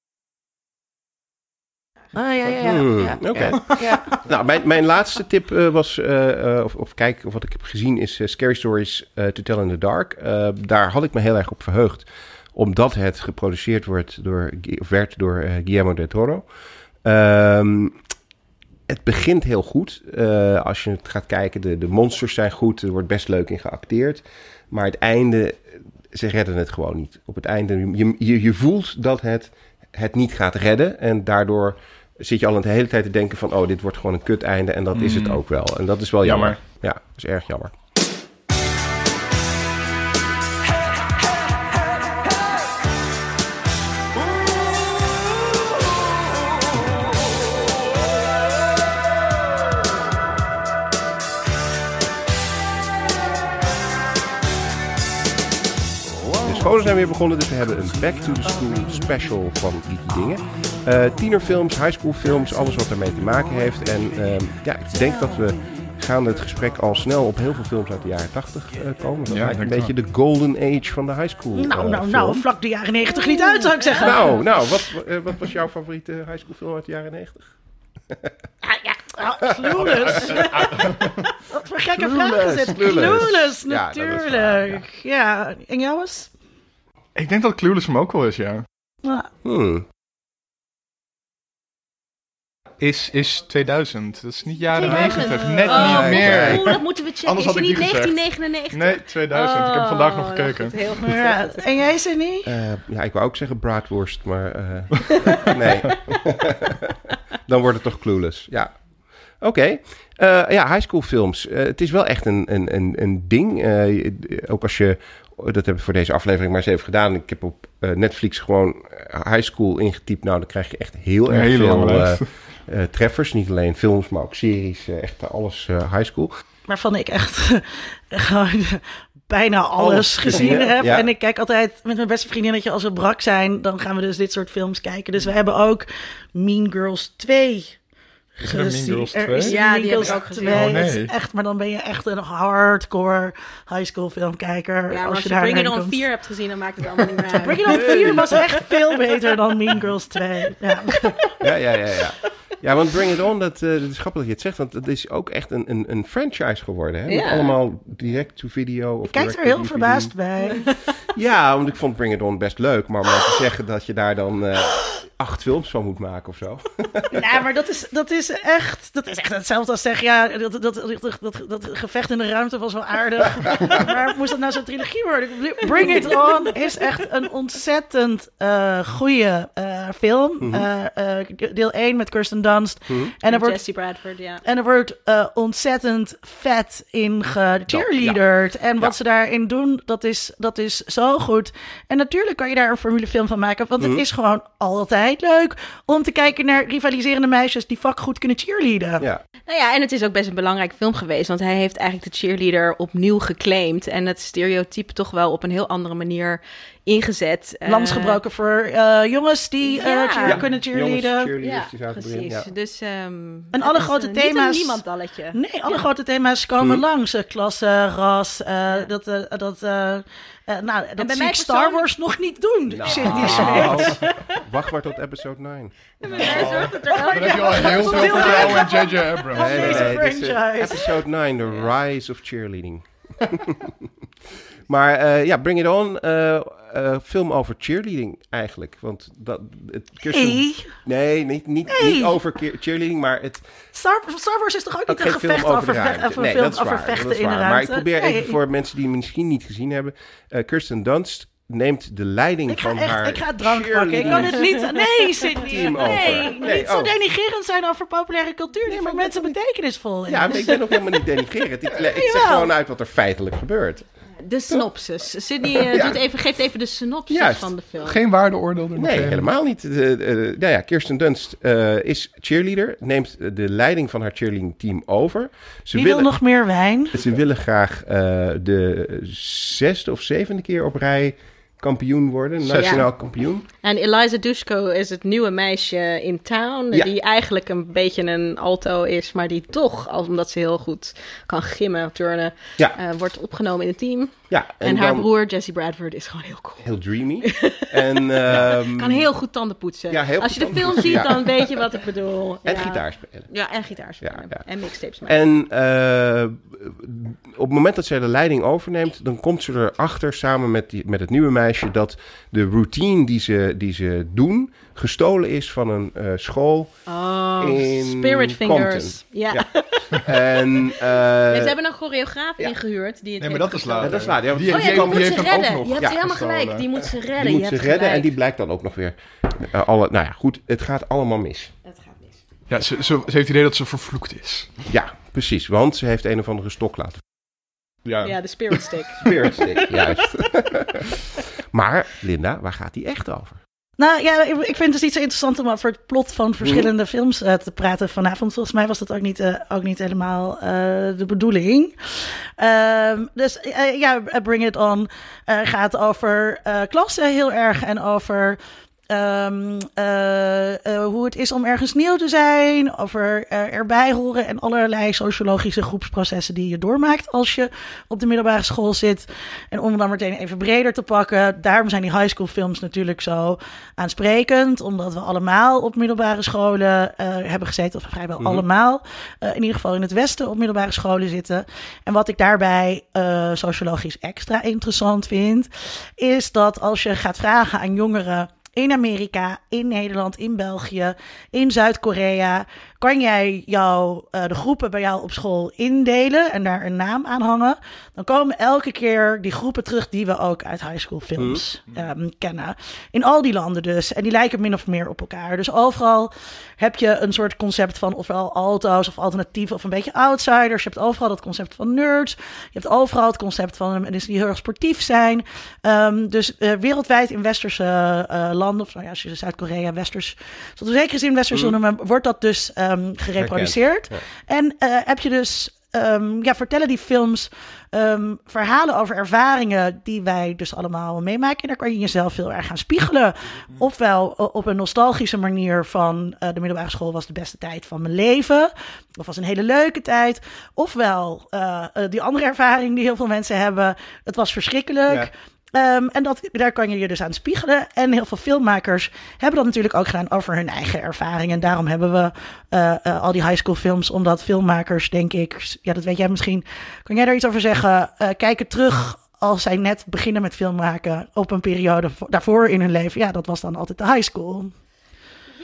Ah, ja, ja, ja. Hmm, ja, oké. ja, ja. Nou, mijn, mijn laatste tip eh, was, eh, eh, of, of kijk, of wat ik heb gezien, is eh, Scary Stories to Tell in the Dark. Eh, daar had ik me heel erg op verheugd, omdat het geproduceerd wordt door, of werd door eh, Guillermo del Toro. Ehm, het begint heel goed. Eh, als je het gaat kijken, de, de monsters zijn goed, er wordt best leuk in geacteerd. Maar het einde, ze redden het gewoon niet. Op het einde, je, je, je voelt dat het het niet gaat redden. En daardoor zit je al de hele tijd te denken van... oh, dit wordt gewoon een kut einde en dat is het Mm. ook wel. En dat is wel jammer. Jammer. Ja, dat is erg jammer. Scholen zijn weer begonnen, dus we hebben een Back to the School special van Geeky Dingen. Eh tienerfilms, high school films, alles wat ermee te maken heeft. En ehm, ja, ik denk dat we gaande het gesprek al snel op heel veel films uit de jaren 80 eh, komen. Dat Ja, lijkt een beetje de golden age van de high school Nou, eh, nou, nou, film. vlak de jaren negentig niet uit, zou ik zeggen. Nou, nou wat, wat was jouw favoriete high school film uit de jaren 90? Ja, ja. Ah, Clueless. <laughs> Wat voor gekke vraag is Clueless, dit? Clueless. Clueless, Ja, dat is waar, natuurlijk. ja. en jou eens? Ik denk dat Clueless hem ook wel is, ja. Hmm. Is, is 2000. Dat is niet jaren 2000. 90. Net Oh, niet meer. Oeh, dat moeten we checken. Anders is had ik niet die gezegd. 1999? Nee, 2000. ik heb vandaag nog Oh, gekeken. goed, heel goed. ja. En jij, Cindy? Eh, ja, ik wou ook zeggen braadworst, maar eh, <laughs> nee. <laughs> Dan wordt het toch clueless. Ja. Oké. Eh, ja, high school films. Eh, het is wel echt een, een, een, een ding. Eh, ook als je, dat heb ik voor deze aflevering maar eens even gedaan. Ik heb op eh, Netflix gewoon eh, high school ingetypt. Nou, dan krijg je echt heel erg hele veel eh, eh, treffers. Niet alleen films, maar ook series. echt alles eh, high school. Waarvan ik echt <laughs> gewoon bijna alles Alles gezien gezien, heb. ja. En ik kijk altijd met mijn beste vriendinnetje als we brak zijn. Dan gaan we dus dit soort films kijken. Dus we hebben ook Mean Girls 2 Is er een Mean Er 2? is Ja, die heb ik ook gezien. 2. Oh, nee. echt, maar dan ben je echt een hardcore high school filmkijker. Ja, maar als als je je Bring It On komt. 4 hebt gezien, dan maakt het allemaal niet meer uit. <laughs> Bring It On 4 was echt veel beter dan Mean Girls 2. Ja. Ja, ja, ja, ja. Ja, want Bring It On, dat, eh, dat is grappig dat je het zegt, want het is ook echt een, een, een franchise geworden. Hè? Met Ja. allemaal direct-to-video. Ik kijk er heel verbaasd bij. Ja, want ik vond Bring It On best leuk, maar om nou te zeggen dat je daar dan... eh, acht films van moet maken of zo. <laughs> Nee, maar dat is, dat is echt, dat is echt hetzelfde als zeggen, ja, dat, dat, dat, dat, dat gevecht in de ruimte was wel aardig. <laughs> maar moest dat nou zo'n trilogie worden? Bring It On is echt een ontzettend uh, goede uh, film. Mm -hmm. uh, deel 1 met Kirsten Dunst. Mm -hmm. En er wordt, Jesse Bradford, ja. En er wordt ontzettend vet in gecheerleaderd. Ja. En wat ja. ze daarin doen, dat is, dat is zo goed. En natuurlijk kan je daar een formulefilm van maken, want mm -hmm. het is gewoon altijd leuk om te kijken naar rivaliserende meisjes die vak goed kunnen cheerleaden. Ja. Nou ja, en het is ook best een belangrijk film geweest, want hij heeft eigenlijk de cheerleader opnieuw geclaimd en het stereotype toch wel op een heel andere manier ingezet. Lans gebroken voor uh, jongens die uh, ja. cheer, kunnen cheerleaden. Ja, precies. Ja. Dus, um, en alle grote thema's. Niet niemandalletje. Nee, alle grote thema's komen hm. langs. Klasse, ras, dat, dat Uh, nou, dat bij mij Star. Wars nog niet doen. Nou, Sydney <laughs> Wacht maar tot episode 9. Ja, maar mij zorgt het er Dan heb je al heel veel vertrouwen in J.J. Abrams. Nee, nee, nee, nee episode 9, The Rise of Cheerleading. <laughs> maar uh, ja, Bring It On, uh, uh, film over cheerleading eigenlijk. Want dat, het, Kirsten, nee. Nee, niet, niet, nee. niet over cheerleading, maar het... Star, Star Wars is toch ook niet een gevecht over, over, nee, film, waar, vechten in de ruimte? Maar ik probeer nee. even voor mensen die misschien niet gezien hebben. Kirsten Dunst neemt de leiding ik ga van echt, haar Ik ga drank pakken. Ik kan het niet... Nee, Sydney. <laughs> Team nee. Nee, niet zo oh. denigerend zijn over populaire cultuur die voor mensen betekenisvol is. Ja, maar ik ben ook helemaal niet denigerend. Ik, ik <laughs> zeg gewoon uit wat er feitelijk gebeurt. De synopsis. Sydney uh, Ja. doet even, geeft even de synopsis Juist. van de film. Geen waardeoordeel er Nee, helemaal niet. De, de, nou ja, Kirsten Dunst eh, is cheerleader, neemt de leiding van haar cheerleading team over. Ze Wie wil nog meer wijn? Ze willen graag eh, de zesde of zevende keer op rij kampioen worden, nationaal kampioen. En Eliza Dushko is het nieuwe meisje in town. Ja. Die eigenlijk een beetje een alto is. Maar die toch, omdat ze heel goed kan gimmen, turnen, Ja. eh, wordt opgenomen in het team. Ja, En, haar dan broer Jesse Bradford is gewoon heel cool. Heel dreamy. <laughs> en, ehm, Kan heel goed tanden poetsen. Ja, heel Als je de film poetsen, ziet, dan weet je wat ik bedoel. en gitaar spelen. Ja, en gitaar spelen. En mixtapes maken. En eh, op het moment dat zij de leiding overneemt, dan komt ze erachter samen met, die, met het nieuwe meisje dat de routine die ze, die ze doen gestolen is van een eh, school. Oh, in Spirit Fingers. Ja. Ja. <laughs> En, eh, En ze hebben een choreograaf ja. ingehuurd die het Nee, maar dat is later. dat is laat. Ja, Die- Oh ja, die- die, heeft ook nog Je hebt ja, helemaal gestolen. gelijk. Die moet ze redden. die je moet ze redden en die blijkt dan ook nog weer. eh, alle, nou ja, goed, het gaat allemaal mis. Het gaat mis. Ja, ze, ze, ze heeft het idee dat ze vervloekt is. Ja, precies, want ze heeft een of andere stok laten. Ja, Ja, de spirit stick. <laughs> Spirit stick, juist. <laughs> maar Linda, waar gaat die echt over? Nou ja, ik, ik vind het dus iets interessant om over het plot van verschillende films eh, te praten vanavond. Volgens mij was dat ook niet, eh, ook niet helemaal eh, de bedoeling. Ehm, dus ja, Bring It On eh, gaat over eh klasse heel erg en over ehm, eh, eh, hoe het is om ergens nieuw te zijn, over eh, erbij horen en allerlei sociologische groepsprocessen die je doormaakt als je op de middelbare school zit. En om dan meteen even breder te pakken, daarom zijn die high school films natuurlijk zo aansprekend, omdat we allemaal op middelbare scholen eh, hebben gezeten, of vrijwel Mhm. allemaal, in ieder geval in het Westen op middelbare scholen zitten. En wat ik daarbij sociologisch extra interessant vind, is dat als je gaat vragen aan jongeren in Amerika, in Nederland, in België, in Zuid-Korea. Kan jij jou, eh, de groepen bij jou op school indelen en daar een naam aan hangen? Dan komen elke keer die groepen terug die we ook uit high school films ehm, kennen. In al die landen dus. En die lijken min of meer op elkaar. Dus overal heb je een soort concept van ofwel alto's of alternatief of een beetje outsiders. Je hebt overal dat concept van nerds. Je hebt overal het concept van mensen die heel erg sportief zijn. Ehm, dus eh, wereldwijd in westerse eh, landen, of nou ja, als je Zuid-Korea westers, tot een zekere zin westers wil noemen, wordt dat dus ehm, gereproduceerd. Ja. En eh, heb je dus, ehm, ja, vertellen die films ehm, verhalen over ervaringen die wij dus allemaal meemaken. En daar kan je jezelf heel erg gaan spiegelen. Ofwel op een nostalgische manier van eh, de middelbare school was de beste tijd van mijn leven. Of was een hele leuke tijd. Ofwel eh, die andere ervaring die heel veel mensen hebben. Het was verschrikkelijk. Ja. Ehm, en dat, daar kan je je dus aan spiegelen. En heel veel filmmakers hebben dat natuurlijk ook gedaan over hun eigen ervaringen. En daarom hebben we eh, eh, al die high school films. Omdat filmmakers, denk ik, ja, dat weet jij misschien. Kan jij daar iets over zeggen? Eh, kijken terug als zij net beginnen met film maken op een periode vo- daarvoor in hun leven. Ja, dat was dan altijd de high school.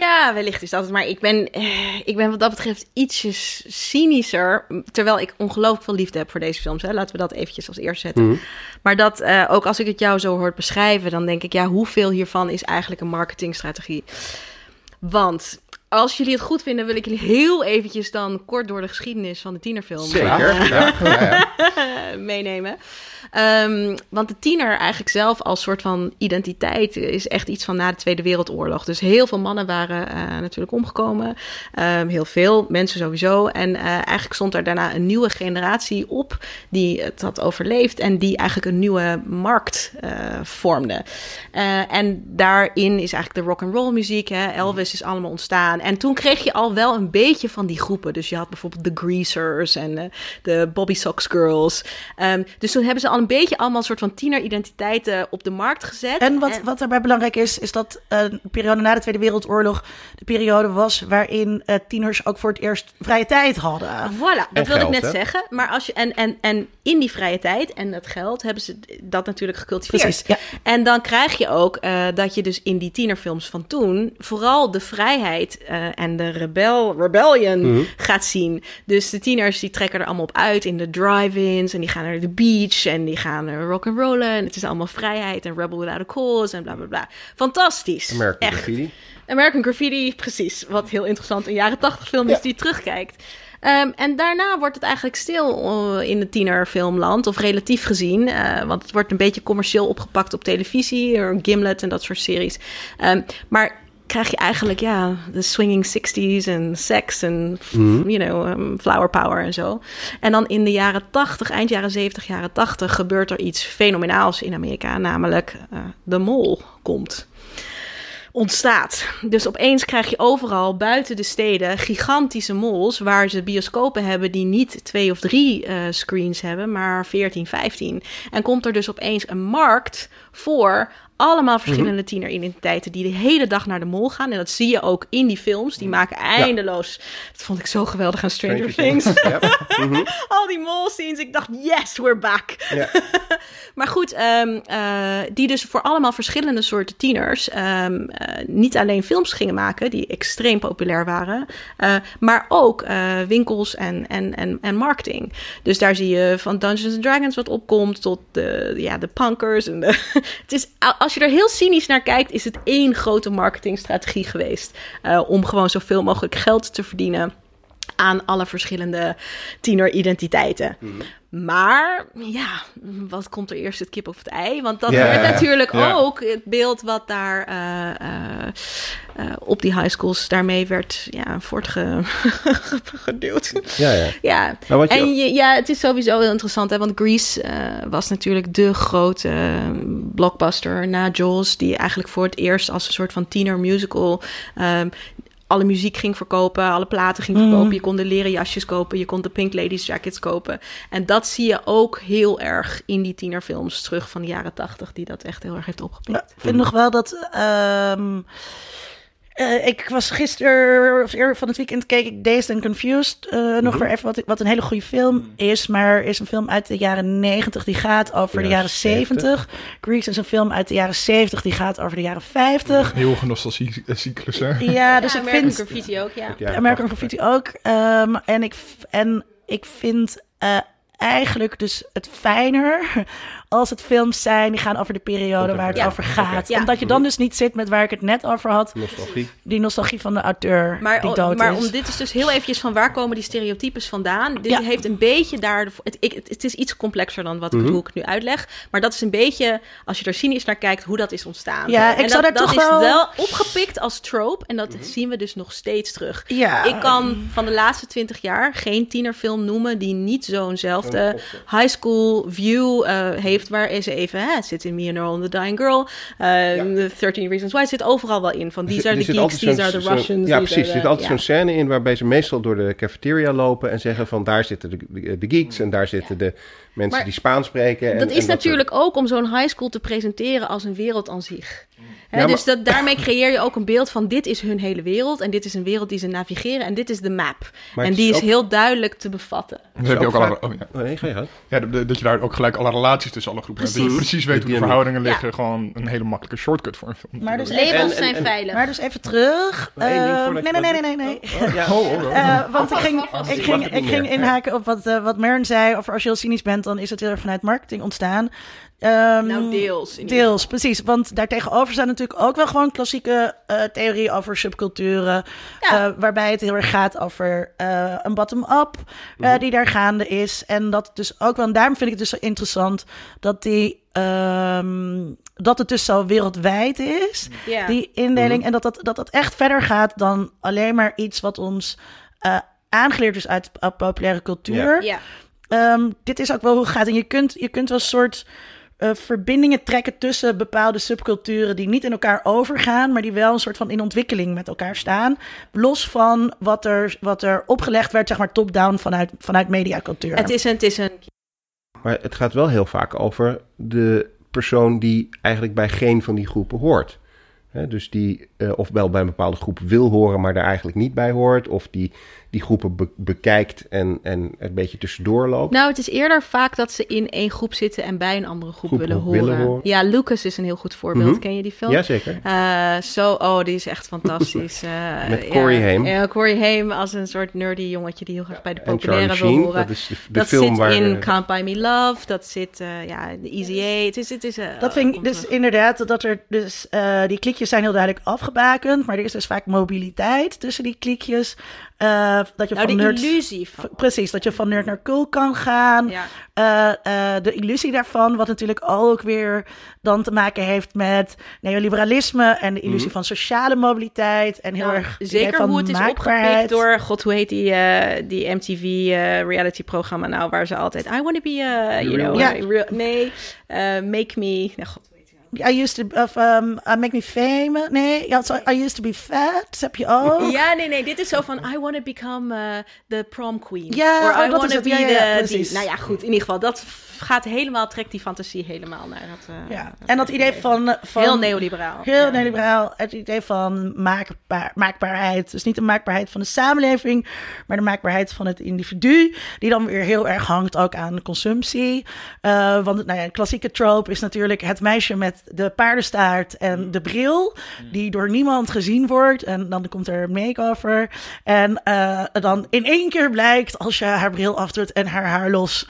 Ja, wellicht is dat het. Maar ik ben, eh, ik ben wat dat betreft ietsjes cynischer. Terwijl ik ongelooflijk veel liefde heb voor deze films. Hè. Laten we dat eventjes als eerst zetten. Mhm. Maar dat, eh, ook als ik het jou zo hoor beschrijven... dan denk ik, ja, hoeveel hiervan is eigenlijk een marketingstrategie? Want als jullie het goed vinden... wil ik jullie heel eventjes dan kort door de geschiedenis van de tienerfilm... Zeker. eh, Ja, <laughs> ja, ja. <laughs> meenemen. Ehm, want de tiener eigenlijk zelf als soort van identiteit is echt iets van na de Tweede Wereldoorlog. Dus heel veel mannen waren eh, natuurlijk omgekomen. Ehm, heel veel, mensen sowieso. En eh, eigenlijk stond er daarna een nieuwe generatie op die het had overleefd en die eigenlijk een nieuwe markt eh, vormde. En daarin is eigenlijk de rock and roll muziek, hè, Elvis is allemaal ontstaan. En toen kreeg je al wel een beetje van die groepen. Dus je had bijvoorbeeld de Greasers en de Bobby Sox Girls. Ehm, dus toen hebben ze al een beetje allemaal een soort van tieneridentiteiten op de markt gezet. En wat, wat daarbij belangrijk is, is dat eh, de periode na de Tweede Wereldoorlog de periode was waarin eh, tieners ook voor het eerst vrije tijd hadden. Voilà, dat wilde geld, ik net hè? zeggen. Maar als je, en, en, en in die vrije tijd en dat geld hebben ze dat natuurlijk gecultiveerd. Precies, ja. En dan krijg je ook eh, dat je dus in die tienerfilms van toen vooral de vrijheid eh, en de rebel, rebellion gaat zien. Dus de tieners die trekken er allemaal op uit in de drive-ins en die gaan naar de beach en die gaan er rock and rollen en het is allemaal vrijheid en rebel without a cause en bla bla bla. Fantastisch. American Echt. Graffiti. American Graffiti, precies. Wat heel interessant, een jaren tachtig film is die terugkijkt. Ehm, en daarna wordt het eigenlijk stil eh, in de tienerfilmland, of relatief gezien. eh, want het wordt een beetje commercieel opgepakt op televisie, eh, Gimlet en dat soort series. Ehm, maar krijg je eigenlijk, ja, de swinging 60s en seks en, f- you know, um, flower power en zo. En dan in de jaren 80, eind jaren 70, jaren 80, gebeurt er iets fenomenaals in Amerika, namelijk eh, de mol komt ontstaat. Dus opeens krijg je overal buiten de steden gigantische malls waar ze bioscopen hebben die niet twee of drie eh, screens hebben, maar 14, 15. En komt er dus opeens een markt voor allemaal verschillende tieneridentiteiten die de hele dag naar de mall gaan. En dat zie je ook in die films. Die maken eindeloos. Dat vond ik zo geweldig aan Stranger, Things. <laughs> Mhm. Al die mall scenes. Ik dacht, yes, we're back. <laughs> Maar goed, ehm, eh, die dus voor allemaal verschillende soorten tieners ehm, eh, niet alleen films gingen maken, die extreem populair waren, eh, maar ook winkels en, en, en, en marketing. Dus daar zie je van Dungeons and Dragons wat opkomt tot de, ja, de punkers. En de, <laughs> het is, als je er heel cynisch naar kijkt, is het één grote marketingstrategie geweest eh, om gewoon zoveel mogelijk geld te verdienen aan alle verschillende tieneridentiteiten. Maar ja, wat komt er eerst, het kip of het ei? Want dat werd natuurlijk ook het beeld wat daar eh, eh, eh, op die high schools daarmee werd ja, voortgeduwd. <laughs> Ja, ja. ja, Nou, je- en je, ja, het is sowieso heel interessant, hè? want Grease was natuurlijk de grote blockbuster na Jaws, die eigenlijk voor het eerst als een soort van tiener musical ehm, alle muziek ging verkopen, alle platen ging verkopen. Je kon de leren jasjes kopen, je kon de Pink Ladies jackets kopen. En dat zie je ook heel erg in die tienerfilms terug van de jaren tachtig, die dat echt heel erg heeft opgepikt. Ik vind nog wel dat. ehm, eh, ik was gisteren of eerder van het weekend keek ik Dazed and Confused eh, nog weer even wat, wat een hele goede film is, maar is een film uit de jaren 90 die gaat over de Ja, jaren 70. Grease is een film uit de jaren 70 die gaat over de jaren 50. Heel nostalgie eh, cyclus, hè? Ja, dus ja, ik American vind Graffiti ook, ja. Ja, American. Graffiti ook. Ehm, en, ik, en ik vind eh, eigenlijk dus het fijner als het films zijn die gaan over de periode waar het Ja. over gaat. Ja. Omdat je dan dus niet zit met waar ik het net over had. Nostalgie. Die nostalgie van de auteur Maar, die dood maar is. om dit is dus heel eventjes van waar komen die stereotypes vandaan? Dit Ja. heeft een beetje daar... Het, ik, het, het is iets complexer dan wat, Mhm. hoe ik het nu uitleg. Maar dat is een beetje, als je er cynisch naar kijkt, hoe dat is ontstaan. Ja, ik en zou dat, daar dat toch is wel- wel opgepikt als trope. En dat zien we dus nog steeds terug. Ja. Ik kan van de laatste twintig jaar geen tienerfilm noemen... die niet zo'nzelfde high school view eh, heeft... waar ze even... Hè, het zit in Me and Earl and the Dying Girl. eh, The 13 Reasons Why. Het zit overal wel in. Van these Er are the zit geeks, altijd these are zo'n- the zo'n- Russians. Ja, precies. Er zit altijd zo'n scène in waarbij ze meestal door de cafeteria lopen en zeggen van daar zitten de, de, de geeks en daar zitten de mensen Maar die Spaans spreken. En, dat en is soort- natuurlijk ook om zo'n high school te presenteren als een wereld aan zich. Hè, Ja, maar- Dus dat, daarmee creëer je ook een beeld van dit is hun hele wereld. En dit is een wereld die ze navigeren. En dit is de map. Maar en die is heel duidelijk te bevatten. Dan heb je ook alle, vaak- oh, ja. Nee, ga je gang. Ja, dat je daar ook gelijk alle relaties tussen alle groepen hebt. Dat je Precies. weet hoe de verhoudingen Ja. liggen. Gewoon een hele makkelijke shortcut voor een film. Maar dus en- zijn en- veilig. Maar dus even terug. Eh, voordat nee, nee, nee, nee, nee. Oh, ja. Oh, oh, oh. Eh, want ik ging, inhaken op wat, uh, wat Mern zei. Over als je heel cynisch bent, dan is het heel erg vanuit marketing ontstaan. Um, Nou, deels. Deels, precies. Want daartegenover staan natuurlijk ook wel gewoon klassieke uh, theorieën over subculturen. Ja. Uh, waarbij het heel erg gaat over uh, een bottom-up uh, die daar gaande is. En dat dus ook wel, en daarom vind ik het dus zo interessant dat die. Um, dat het dus zo wereldwijd is, Ja. die indeling. En dat dat, dat dat echt verder gaat dan alleen maar iets wat ons uh, aangeleerd is uit uh, populaire cultuur. Ja. Um, dit is ook wel hoe het gaat. En je kunt, je kunt wel een soort uh, verbindingen trekken tussen bepaalde subculturen die niet in elkaar overgaan, maar die wel een soort van in ontwikkeling met elkaar staan. Los van wat er, wat er opgelegd werd, zeg maar top-down vanuit, vanuit mediacultuur. Het is een, het is een. Maar het gaat wel heel vaak over de persoon die eigenlijk bij geen van die groepen hoort. He, dus die uh, of wel bij een bepaalde groep wil horen, maar daar eigenlijk niet bij hoort. Of die die groepen be bekijkt en, en een beetje tussendoor loopt. Nou, het is eerder vaak dat ze in één groep zitten en bij een andere groep, Groep willen, horen. willen horen. Ja, Lucas is een heel goed voorbeeld. Mhm. Ken je die film? Jazeker. Uh, zo, oh, die is echt fantastisch. Uh, <laughs> Met Corey ja, Haim. Ja, Corey Haim als een soort nerdy jongetje die heel graag bij de populaire wil horen. dat is de, de dat film zit waar... in eh, Can't Buy Me Love. Dat zit, uh, ja, de Easy A. Het is, het is, uh, Dat vind ik dus terug. inderdaad dat er dus uh, die klikjes zijn heel duidelijk afgebakend, maar er is dus vaak mobiliteit tussen die klikjes. Uh, dat je nou, van de nerd, illusie van. precies, dat je van nerd naar cool kan gaan. Ja. Uh, de illusie daarvan, wat natuurlijk ook weer dan te maken heeft met neoliberalisme en de illusie Mhm. van sociale mobiliteit en heel Nou, erg zeker van hoe het is opgepikt door, god, hoe heet die, uh, die MTV uh, reality programma nou, waar ze altijd, I want to be, you know, Ja. real, nee, uh, make me, nou, god, I used to, of um, uh, make me famous. Nee, ja, so I used to be fat. Heb je ook? Ja, nee, nee. Dit is zo van, I want to become uh, the prom queen. Ja, Or oh, I dat want is to be Ja, ja, ja, the... die- nou ja, goed. In ieder geval, dat gaat helemaal, trekt die fantasie helemaal naar het... uh, Ja, en dat idee van... van Heel neoliberaal. Heel Ja. neoliberaal. Het idee van maakbaar, maakbaarheid. Dus niet de maakbaarheid van de samenleving, maar de maakbaarheid van het individu. Die dan weer heel erg hangt ook aan consumptie. Uh, want nou ja, een klassieke trope is natuurlijk het meisje met de paardenstaart en de bril. Die door niemand gezien wordt. En dan komt er een make-over. En uh, dan in één keer blijkt, als je haar bril afdoet en haar haar los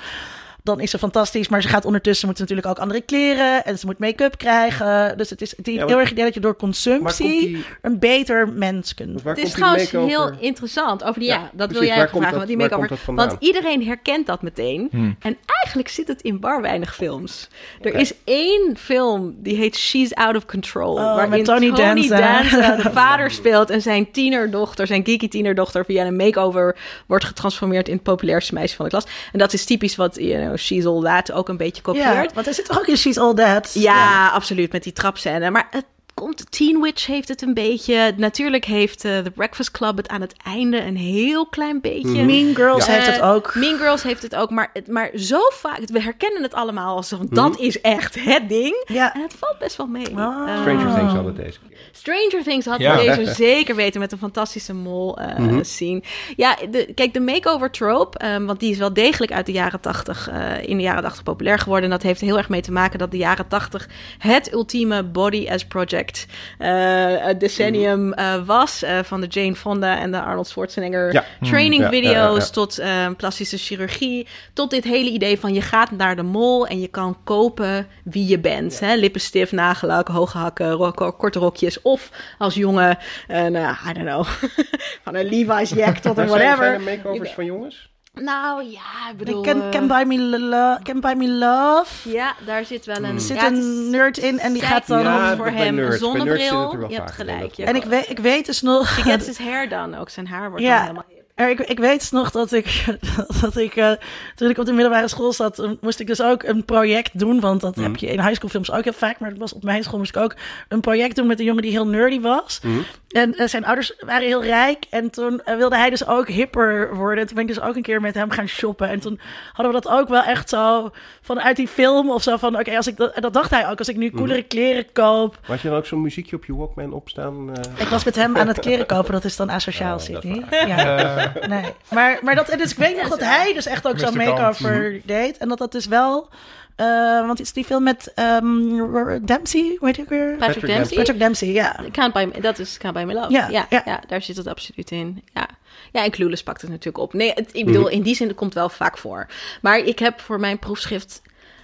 dan is ze fantastisch. Maar ze gaat ondertussen moet ze natuurlijk ook andere kleren en ze moet make-up krijgen. Dus het is het Ja, maar- heel erg idee dat je door consumptie die, een beter mens kunt. Het is trouwens heel interessant over die, ja, Ja, dat precies. wil jij vragen, dat- want die make-over. Want iedereen herkent dat meteen. Hmm. En eigenlijk zit het in bar weinig films. Er is één film die heet She's Out of Control. Oh, waarin met Tony Danza. Danza de <laughs> vader speelt en zijn tienerdochter, zijn geeky tienerdochter, via een makeover wordt getransformeerd in het populairste meisje van de klas. En dat is typisch wat you know, She's All That ook een beetje kopieert. Ja, want hij zit toch ook in She's All That? Ja, absoluut, met die trapscène. Maar het komt, Teen Witch heeft het een beetje. Natuurlijk heeft eh, The Breakfast Club het aan het einde een heel klein beetje. Mhm. Mean Girls Eh, heeft het ook. Mean Girls heeft het ook, maar, het, maar zo vaak, we herkennen het allemaal als Mhm. dat is echt het ding. Ja. En het valt best wel mee. Ah. Eh, Stranger Things had het deze. Stranger Things had Ja. deze zeker weten met een fantastische mol eh Mhm. scene. Ja, de, kijk, de makeover trope, ehm, want die is wel degelijk uit de jaren tachtig, eh, in de jaren tachtig populair geworden. En dat heeft heel erg mee te maken dat de jaren tachtig het ultieme body as project eh, decennium eh, was. eh, van de Jane Fonda en de Arnold Schwarzenegger Ja. training Ja, ja, video's ja, ja. tot eh, plastische chirurgie. Tot dit hele idee van je gaat naar de mol en je kan kopen wie je bent. Hè? Lippenstift, nagellak, hoge hakken, ro- korte rokjes. Of als jongen, een, eh, I don't know, <laughs> van een Levi's jack tot een whatever. zijn er makeovers van jongens? Nou ja, ik bedoel... Can, eh, can, buy me lo- can Buy Me Love. ja, daar zit wel een... Er zit ja, een nerd in en die gaat dan... Ja, voor bij hem een Bij nerds zit het er zonnebril. wel Je hebt gelijk. En ik weet, ik weet dus nog... He gets his hair done ook. Zijn haar wordt <laughs> Ja. dan helemaal ik, ik weet nog dat ik, <laughs> dat ik eh, toen ik op de middelbare school zat, toen moest ik dus ook een project doen. Want dat Mhm. heb je in high school films ook heel vaak. Maar dat was op mijn school moest ik ook een project doen met een jongen die heel nerdy was. Mhm. En eh, zijn ouders waren heel rijk. En toen eh, wilde hij dus ook hipper worden. Toen ben ik dus ook een keer met hem gaan shoppen. En toen hadden we dat ook wel echt zo vanuit die film of zo van... Oké, als ik dat, dat dacht hij ook. Als ik nu Mhm. coolere kleren koop. Had je dan ook zo'n muziekje op je Walkman opstaan? eh? Ik was met hem aan het kleren kopen. Dat is dan asociaal, Oh, Sydney. Ja. Nee. Maar, maar dat, en dus ik weet nog dat hij dus echt ook zo'n makeover deed. En dat dat dus wel... eh, want het is die film met ehm, Dempsey, weet je ook weer? Patrick Dempsey. Patrick Dempsey, ja. Can't buy me, dat is Can't Buy Me Love. Ja, Ja, ja, ja. daar zit het absoluut in. Ja, ja en Clueless pakt het natuurlijk op. Nee, het, ik bedoel, in die zin het komt wel vaak voor. Maar ik heb voor mijn proefschrift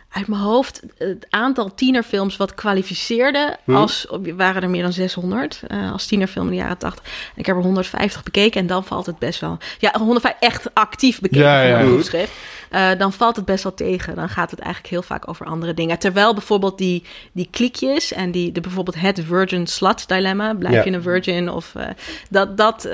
uit mijn hoofd het aantal tienerfilms wat kwalificeerde als waren er meer dan 600 eh, als tienerfilm in de jaren 80. En ik heb er 150 bekeken en dan valt het best wel. Ja, 150 echt actief bekeken Ja, ja. proefschrift. Eh, dan valt het best wel tegen. Dan gaat het eigenlijk heel vaak over andere dingen. Terwijl bijvoorbeeld die, die klikjes en die, de, bijvoorbeeld het virgin slut dilemma, blijf je een virgin of eh, dat, dat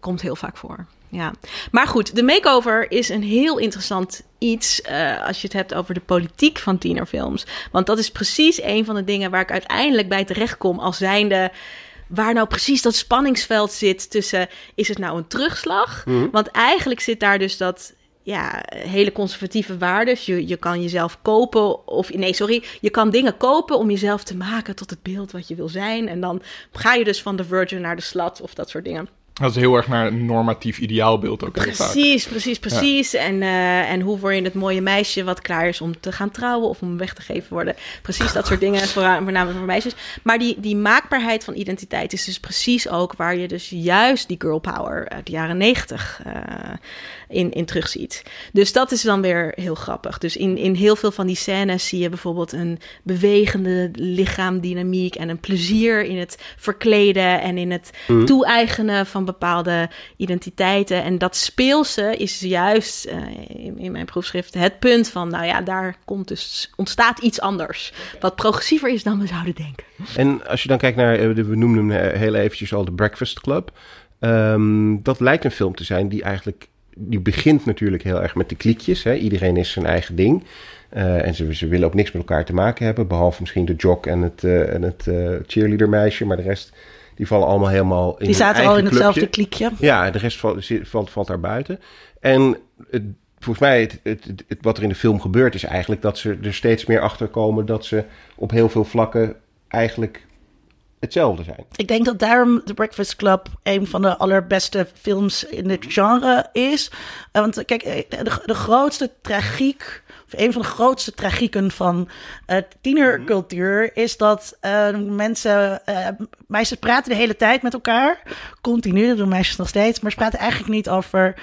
komt heel vaak voor. Ja, maar goed, de makeover is een heel interessant iets eh, als je het hebt over de politiek van tienerfilms. Want dat is precies een van de dingen waar ik uiteindelijk bij terechtkom als zijnde waar nou precies dat spanningsveld zit tussen is het nou een terugslag? Want eigenlijk zit daar dus dat ja, hele conservatieve waarden. Je, je kan jezelf kopen of nee, sorry, je kan dingen kopen om jezelf te maken tot het beeld wat je wil zijn en dan ga je dus van de virgin naar de slut of dat soort dingen. Dat is heel erg naar een normatief ideaalbeeld ook. Precies, precies, precies. En, eh, en hoe word je het mooie meisje wat klaar is om te gaan trouwen of om weg te geven worden. Precies dat soort dingen, voornamelijk voor meisjes. Maar die, die maakbaarheid van identiteit is dus precies ook waar je dus juist die girl power uit de jaren negentig eh, in, in terugziet. Dus dat is dan weer heel grappig. Dus in, in heel veel van die scènes zie je bijvoorbeeld een bewegende lichaamdynamiek en een plezier in het verkleden en in het toe-eigenen van bepaalde identiteiten. En dat speelse is juist eh, in, in mijn proefschrift het punt van, nou ja, daar komt dus, ontstaat iets anders. Wat progressiever is dan we zouden denken. En als je dan kijkt naar, eh, we noemden hem eh, heel eventjes al de Breakfast Club. Ehm, dat lijkt een film te zijn die eigenlijk, die begint natuurlijk heel erg met de kliekjes. Hè? Iedereen is zijn eigen ding. Eh, en ze, ze willen ook niks met elkaar te maken hebben, behalve misschien de jock en het, eh en het eh, cheerleadermeisje. Maar de rest, die vallen allemaal helemaal in Die zaten al in hetzelfde kliekje. Ja, de rest valt, valt, valt daar buiten. En het, volgens mij, het- wat er in de film gebeurt, is eigenlijk dat ze er steeds meer achter komen dat ze op heel veel vlakken eigenlijk hetzelfde zijn. Ik denk dat daarom The Breakfast Club een van de allerbeste films in dit genre is. Eh, want kijk, eh, de, de grootste tragiek, of een van de grootste tragieken van eh tienercultuur is dat eh, mensen, eh, meisjes praten de hele tijd met elkaar. Continu, dat doen meisjes nog steeds. Maar ze praten eigenlijk niet over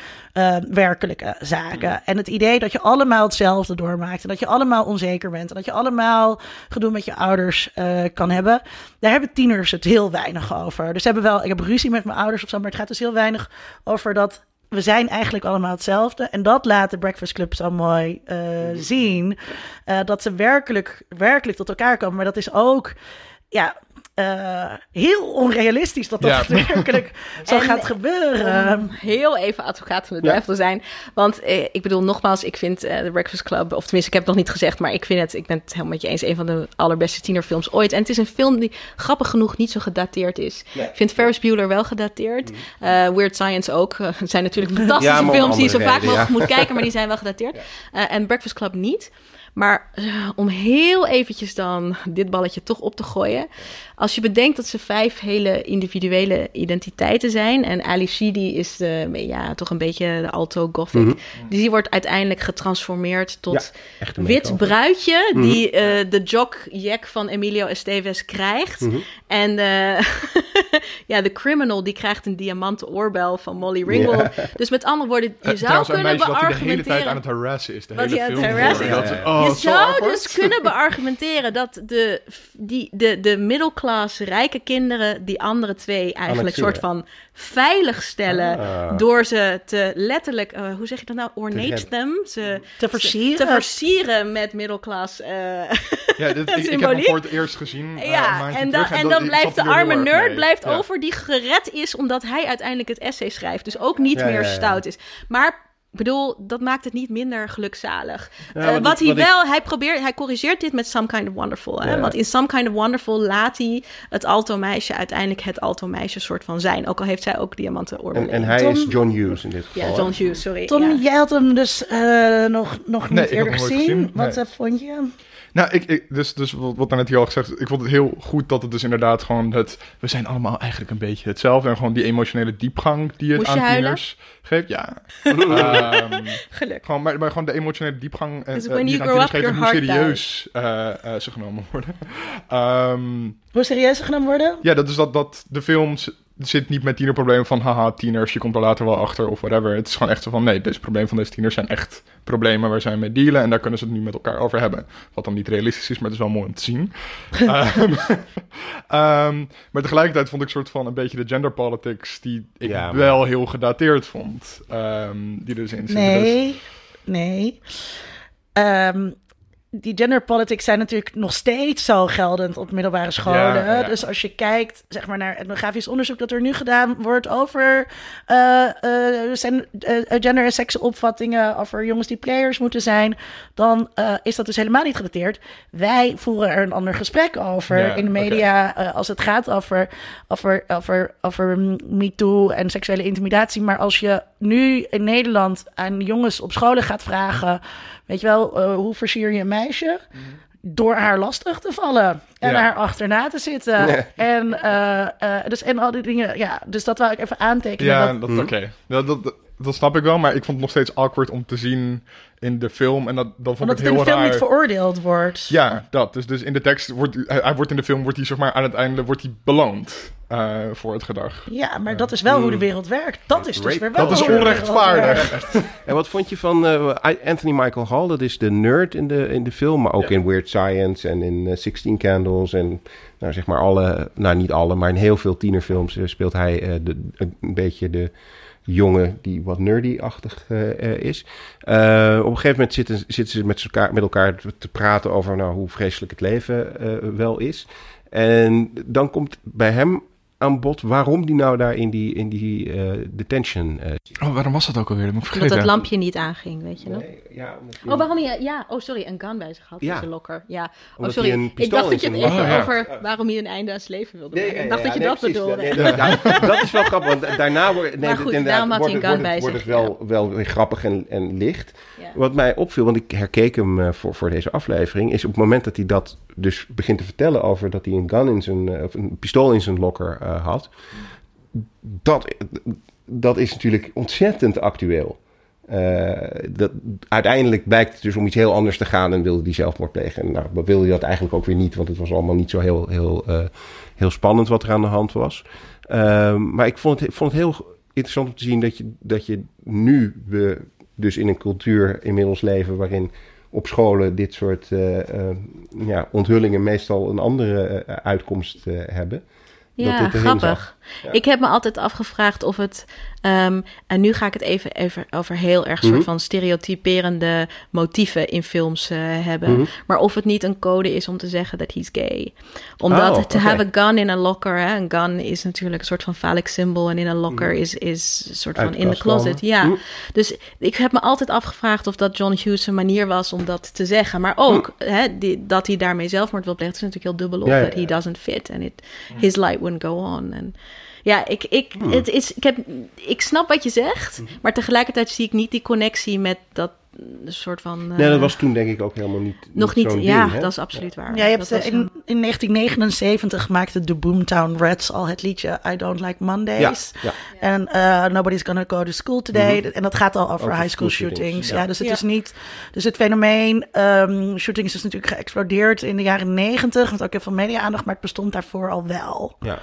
werkelijke zaken. En het idee dat je allemaal hetzelfde doormaakt. En dat je allemaal onzeker bent. En dat je allemaal gedoe met je ouders kan hebben. Daar hebben tieners het heel weinig over. Dus ze hebben wel, ik heb ruzie met mijn ouders of zo. Maar het gaat dus heel weinig over dat we zijn eigenlijk allemaal hetzelfde. En dat laat de Breakfast Club zo mooi eh, zien. Eh, dat ze werkelijk, werkelijk tot elkaar komen. Maar dat is ook, ja, eh, heel onrealistisch dat dat Ja. <laughs> werkelijk zo En gaat gebeuren. Heel even advocaat van de duivel te zijn. Want eh, ik bedoel, nogmaals, ik vind eh The Breakfast Club, of tenminste, ik heb het nog niet gezegd, maar ik vind het, ik ben het helemaal met je eens, een van de allerbeste tienerfilms ooit. En het is een film die grappig genoeg niet zo gedateerd is. Ik vind Ferris Bueller wel gedateerd. Eh, Weird Science ook. Het zijn natuurlijk fantastische Ja, films die je zo vaak mogelijk moet kijken, maar die zijn wel gedateerd. <laughs> Eh, en Breakfast Club niet. Maar om heel eventjes dan dit balletje toch op te gooien. Als je bedenkt dat ze vijf hele individuele identiteiten zijn. En Ali Sheedy is de, ja, toch een beetje de alto gothic. Die wordt uiteindelijk getransformeerd tot Ja, echt een wit bruidje. Die eh, de jock jack van Emilio Estevez krijgt. Mhm. En eh, <laughs> ja, de criminal die krijgt een diamanten oorbel van Molly Ringle. Dus met andere woorden, je Eh, zou kunnen hij de hele tijd beargumenteren... aan het harassen is. De hele film. het harassen door. is. Dat- Ja, ja. oh, je zo zou awkward. dus kunnen <laughs> beargumenteren dat de, die, de, de rijke kinderen die andere twee eigenlijk Annexeren. soort van veilig stellen Ah. door ze te letterlijk, eh, hoe zeg je dat nou, ornate them, ze Te versieren. te versieren met middelklas. eh, Ja, dit, <laughs> ik, ik heb hem voor het eerst gezien. eh, ja, en dan, terug en dat- dan ik blijft de arme nerd mee. blijft over, die gered is omdat hij uiteindelijk het essay schrijft. Dus ook niet Ja, meer ja, ja. stout is. Maar ik bedoel, dat maakt het niet minder gelukzalig. Ja, Eh, wat ik- hij wat ik- wel, hij probeert, hij corrigeert dit met Some Kind of Wonderful. Hè? Ja. Want in Some Kind of Wonderful laat hij het alto meisje uiteindelijk het alto meisje soort van zijn. Ook al heeft zij ook diamanten En, oorbellen. en hij Tom- is John Hughes in dit geval. Ja? John Hughes, sorry. Tom, ja. jij had hem dus eh, nog, nog Nee, niet had eerder gezien. gezien, Wat nee. eh, vond je? Nou, ik, ik, dus, dus wat, wat daarnet hier al gezegd, ik vond het heel goed dat het dus inderdaad gewoon het, we zijn allemaal eigenlijk een beetje hetzelfde en gewoon die emotionele diepgang die het Moest aan tieners geeft, ja. <laughs> Ehm, Geluk. gewoon, maar, maar gewoon de emotionele diepgang en Dus eh, when die aan tieners geeft en your hoe serieus eh, eh, ze genomen worden. Ehm, Hoe serieus genomen worden? ja, dat is dat, dat de film z- zit niet met tienerproblemen van haha, tieners, je komt er later wel achter of whatever. Het is gewoon echt zo van nee, deze problemen van deze tieners zijn echt problemen waar zij mee dealen en daar kunnen ze het nu met elkaar over hebben. Wat dan niet realistisch is, maar het is wel mooi om te zien. <laughs> Ehm, <laughs> ehm, maar tegelijkertijd vond ik soort van een beetje de gender politics die ik Ja, maar- wel heel gedateerd vond. ehm, die dus in. Dus- Nee, nee. Ehm, die gender politics zijn natuurlijk nog steeds zo geldend op middelbare scholen. Ja, ja. Dus als je kijkt zeg maar, naar etnografisch onderzoek dat er nu gedaan wordt over zijn, eh, gender- en seksopvattingen, over jongens die players moeten zijn, dan is dat dus helemaal niet gedateerd. Wij voeren er een ander gesprek over Ja, in de media als het gaat over, over, over, over MeToo en seksuele intimidatie. Maar als je nu in Nederland aan jongens op scholen gaat vragen, weet je wel, eh, hoe versier je een meisje? Door haar lastig te vallen en Ja. haar achterna te zitten. Nee. En, eh, eh, dus, en al die dingen, ja, dus dat wou ik even aantekenen. Ja, dat- dat, Mhm. oké. Dat, dat snap ik wel, maar ik vond het nog steeds awkward om te zien in de film. En dat, dat vond omdat ik het in heel de film raar. niet veroordeeld wordt. Ja, dat. Dus, dus in de tekst wordt hij, hij wordt in de film wordt hij zeg maar aan het einde wordt hij beloond eh, voor het gedrag. Ja, maar dat is wel hoe de wereld werkt. Dat is dus weer wel Dat is onrechtvaardig. <laughs> En wat vond je van eh, Anthony Michael Hall? Dat is de nerd in de, in de film, maar ook in Weird Science en in eh, Sixteen Candles. En nou, zeg maar alle, nou niet alle, maar in heel veel tienerfilms eh, speelt hij eh, de, een beetje de jongen die wat nerdy-achtig eh, eh, is. Eh, op een gegeven moment zitten, zitten ze met elkaar, met elkaar te praten over nou, hoe vreselijk het leven wel is. En dan komt bij hem aan bod waarom die nou daar in die, in die eh, detention eh, zit. Oh, waarom was dat ook alweer? Dat moet ik Omdat vergeten. dat lampje niet aanging, weet je nog? Nee, ja, hij- Oh, waarom hij... Ja, oh sorry, een gun bij zich had. Ja. Zijn lokker. Ja. Oh, Omdat sorry. een Ik dacht in dat je het even lokker- over waarom hij een einde aan zijn leven wilde Nee, maken. Ik dacht ja, dat je nee, dat bedoelde. Nee, <laughs> dat is wel grappig, want daarna wordt, nee, goed, inderdaad, daarom had hij wordt, een het, gun wordt, bij het, zich, wordt het wel, wel weer grappig en, en licht. Ja. Wat mij opviel, want ik herkeek hem eh, voor, voor deze aflevering, is op het moment dat hij dat dus begint te vertellen over dat hij een gun in zijn, eh, of een pistool in zijn lokker eh, had, dat, dat is natuurlijk ontzettend actueel. Eh, dat, uiteindelijk blijkt het dus om iets heel anders te gaan en wilde hij zelfmoord plegen. En nou, wilde hij dat eigenlijk ook weer niet, want het was allemaal niet zo heel, heel, heel spannend wat er aan de hand was. Ehm, maar ik vond het, vond het heel interessant om te zien dat je, dat je nu we dus in een cultuur inmiddels leven waarin op scholen dit soort eh, eh, ja, onthullingen meestal een andere eh, uitkomst hebben. Ja, grappig. Ja. Ik heb me altijd afgevraagd of het... ehm, en nu ga ik het even, even over heel erg soort Mhm. van stereotyperende motieven in films eh, hebben. Mhm. Maar of het niet een code is om te zeggen dat he's gay. Omdat Oh, to oké. have a gun in a locker... Hè, een gun is natuurlijk een soort van phallic symbol... en in een locker is, is een soort van in de komen. closet. Ja, Mhm. dus ik heb me altijd afgevraagd of dat John Hughes een manier was om dat te zeggen. Maar ook hè, die, dat hij daarmee zelfmoord wil plegen. Het is natuurlijk heel dubbel op Ja, ja, dat he doesn't fit. En it, his light wouldn't go on. En ja, ik, ik, het is, ik, heb, ik snap wat je zegt. Maar tegelijkertijd zie ik niet die connectie met dat mm, soort van... Nee, dat eh, was toen denk ik ook helemaal niet. nog niet, ja, ding, dat is absoluut waar. Ja, je hebt, Dat in, een- in 1979 maakte de Boomtown Rats al het liedje I Don't Like Mondays. Ja, En eh, Nobody's Gonna Go to School Today. Mhm. En dat gaat al over Over high school school shootings, shootings. ja. Ja. dus het Ja. is niet... Dus het fenomeen ehm, shootings is natuurlijk geëxplodeerd in de jaren 90. Met ook heel veel media-aandacht, maar het bestond daarvoor al wel. ja.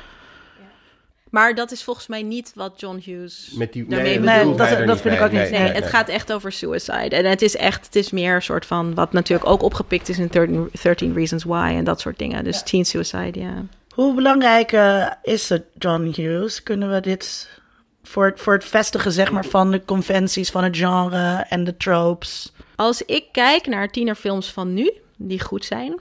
Maar dat is volgens mij niet wat John Hughes Met die, daarmee dat Nee, bedoelt dat- dat vind ik ook niet. Nee, Nee, het gaat echt over suicide. En het is echt, het is meer een soort van, wat natuurlijk ook opgepikt is in 13, 13 Reasons Why en dat soort dingen. Dus teen suicide, ja. Hoe belangrijk eh, is het, John Hughes? Kunnen we dit voor, het- voor het vestigen zeg maar, van de conventies van het genre en de tropes? Als ik kijk naar tienerfilms van nu, die goed zijn, <laughs>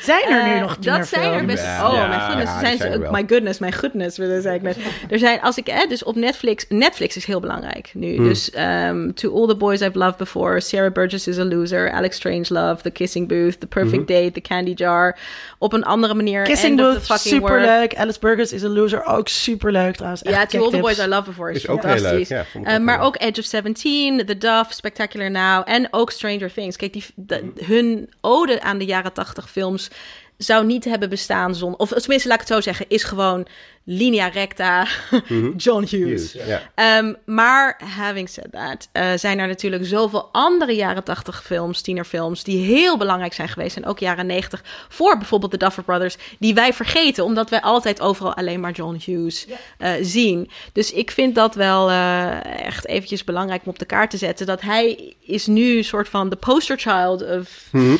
Zijn er nu Eh, nog Dat zijn er best. Ja, oh, ja, mijn goodness. ja, die zijn ze ook. wel. My goodness, mijn goodness. zei ik net. <laughs> Er zijn, als ik, eh, dus op Netflix. Netflix is heel belangrijk nu. Hmm. Dus ehm, To All the Boys I've Loved Before, Sarah Burgess is a Loser, Alex Strangelove, The Kissing Booth, The Perfect Mhm. Date, The Candy Jar. Op een andere manier. Kissing Booth, the fucking World. superleuk. Alice Burgers is a loser, ook superleuk trouwens. Echt Ja, To All the. Boys I Love Before is, Is ook heel fantastisch. leuk, ja, Eh, maar ook Edge of 17, The Dove, Spectacular Now en ook Stranger Things. Kijk, die, de- hun ode aan de jaren 80 films zou niet hebben bestaan zonder... Of tenminste, laat ik het zo zeggen, is gewoon linea recta John Hughes. Ehm, maar having said that, eh, zijn er natuurlijk zoveel andere jaren 80 films, tienerfilms, die heel belangrijk zijn geweest. En ook jaren 90 voor bijvoorbeeld de Duffer Brothers, die wij vergeten, omdat wij altijd overal alleen maar John Hughes eh, zien. Dus ik vind dat wel eh, echt eventjes belangrijk om op de kaart te zetten. Dat hij is nu een soort van de poster child of Mhm.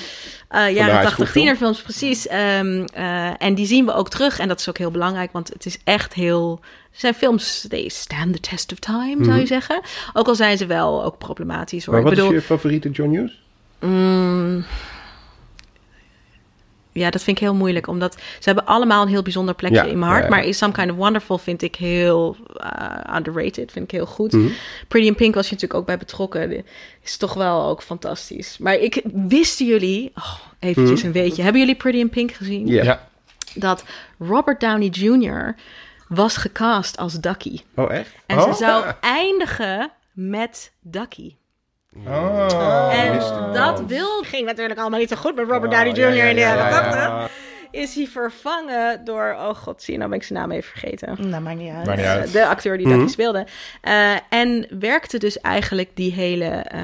High jaren school 80 film. tienerfilms, precies. Ehm, eh, en die zien we ook terug. En dat is ook heel belangrijk, want het is echt heel... Zijn films, they stand the test of time, zou je zeggen. Ook al zijn ze wel ook problematisch, hoor. Mhm. Maar wat ik bedoel, is je favoriete John Hughes? mm, ja, dat vind ik heel moeilijk, omdat ze hebben allemaal een heel bijzonder plekje Ja, in mijn hart. ja, ja. Maar Is Some Kind of Wonderful vind ik heel eh, underrated, vind ik heel goed. Mhm. Pretty in Pink was je natuurlijk ook bij betrokken. Is toch wel ook fantastisch. Maar ik wisten jullie, oh, eventjes Mhm. een weetje. Hebben jullie Pretty in Pink gezien? Ja. Ja. Dat Robert Downey Jr. was gecast als Ducky. Oh, echt? En Oh. ze zou eindigen met Ducky. Oh. En dat wil, ging natuurlijk allemaal niet zo goed met Robert Downey Oh, Jr. ja, ja, in de ja, jaren ja, 80. Is hij vervangen door, oh god, zie je, nou ben ik zijn naam even vergeten. Nou, maakt niet uit. Maakt niet uit. Eh, de acteur die Mhm. Ducky speelde. Eh, en werkte dus eigenlijk die hele, eh,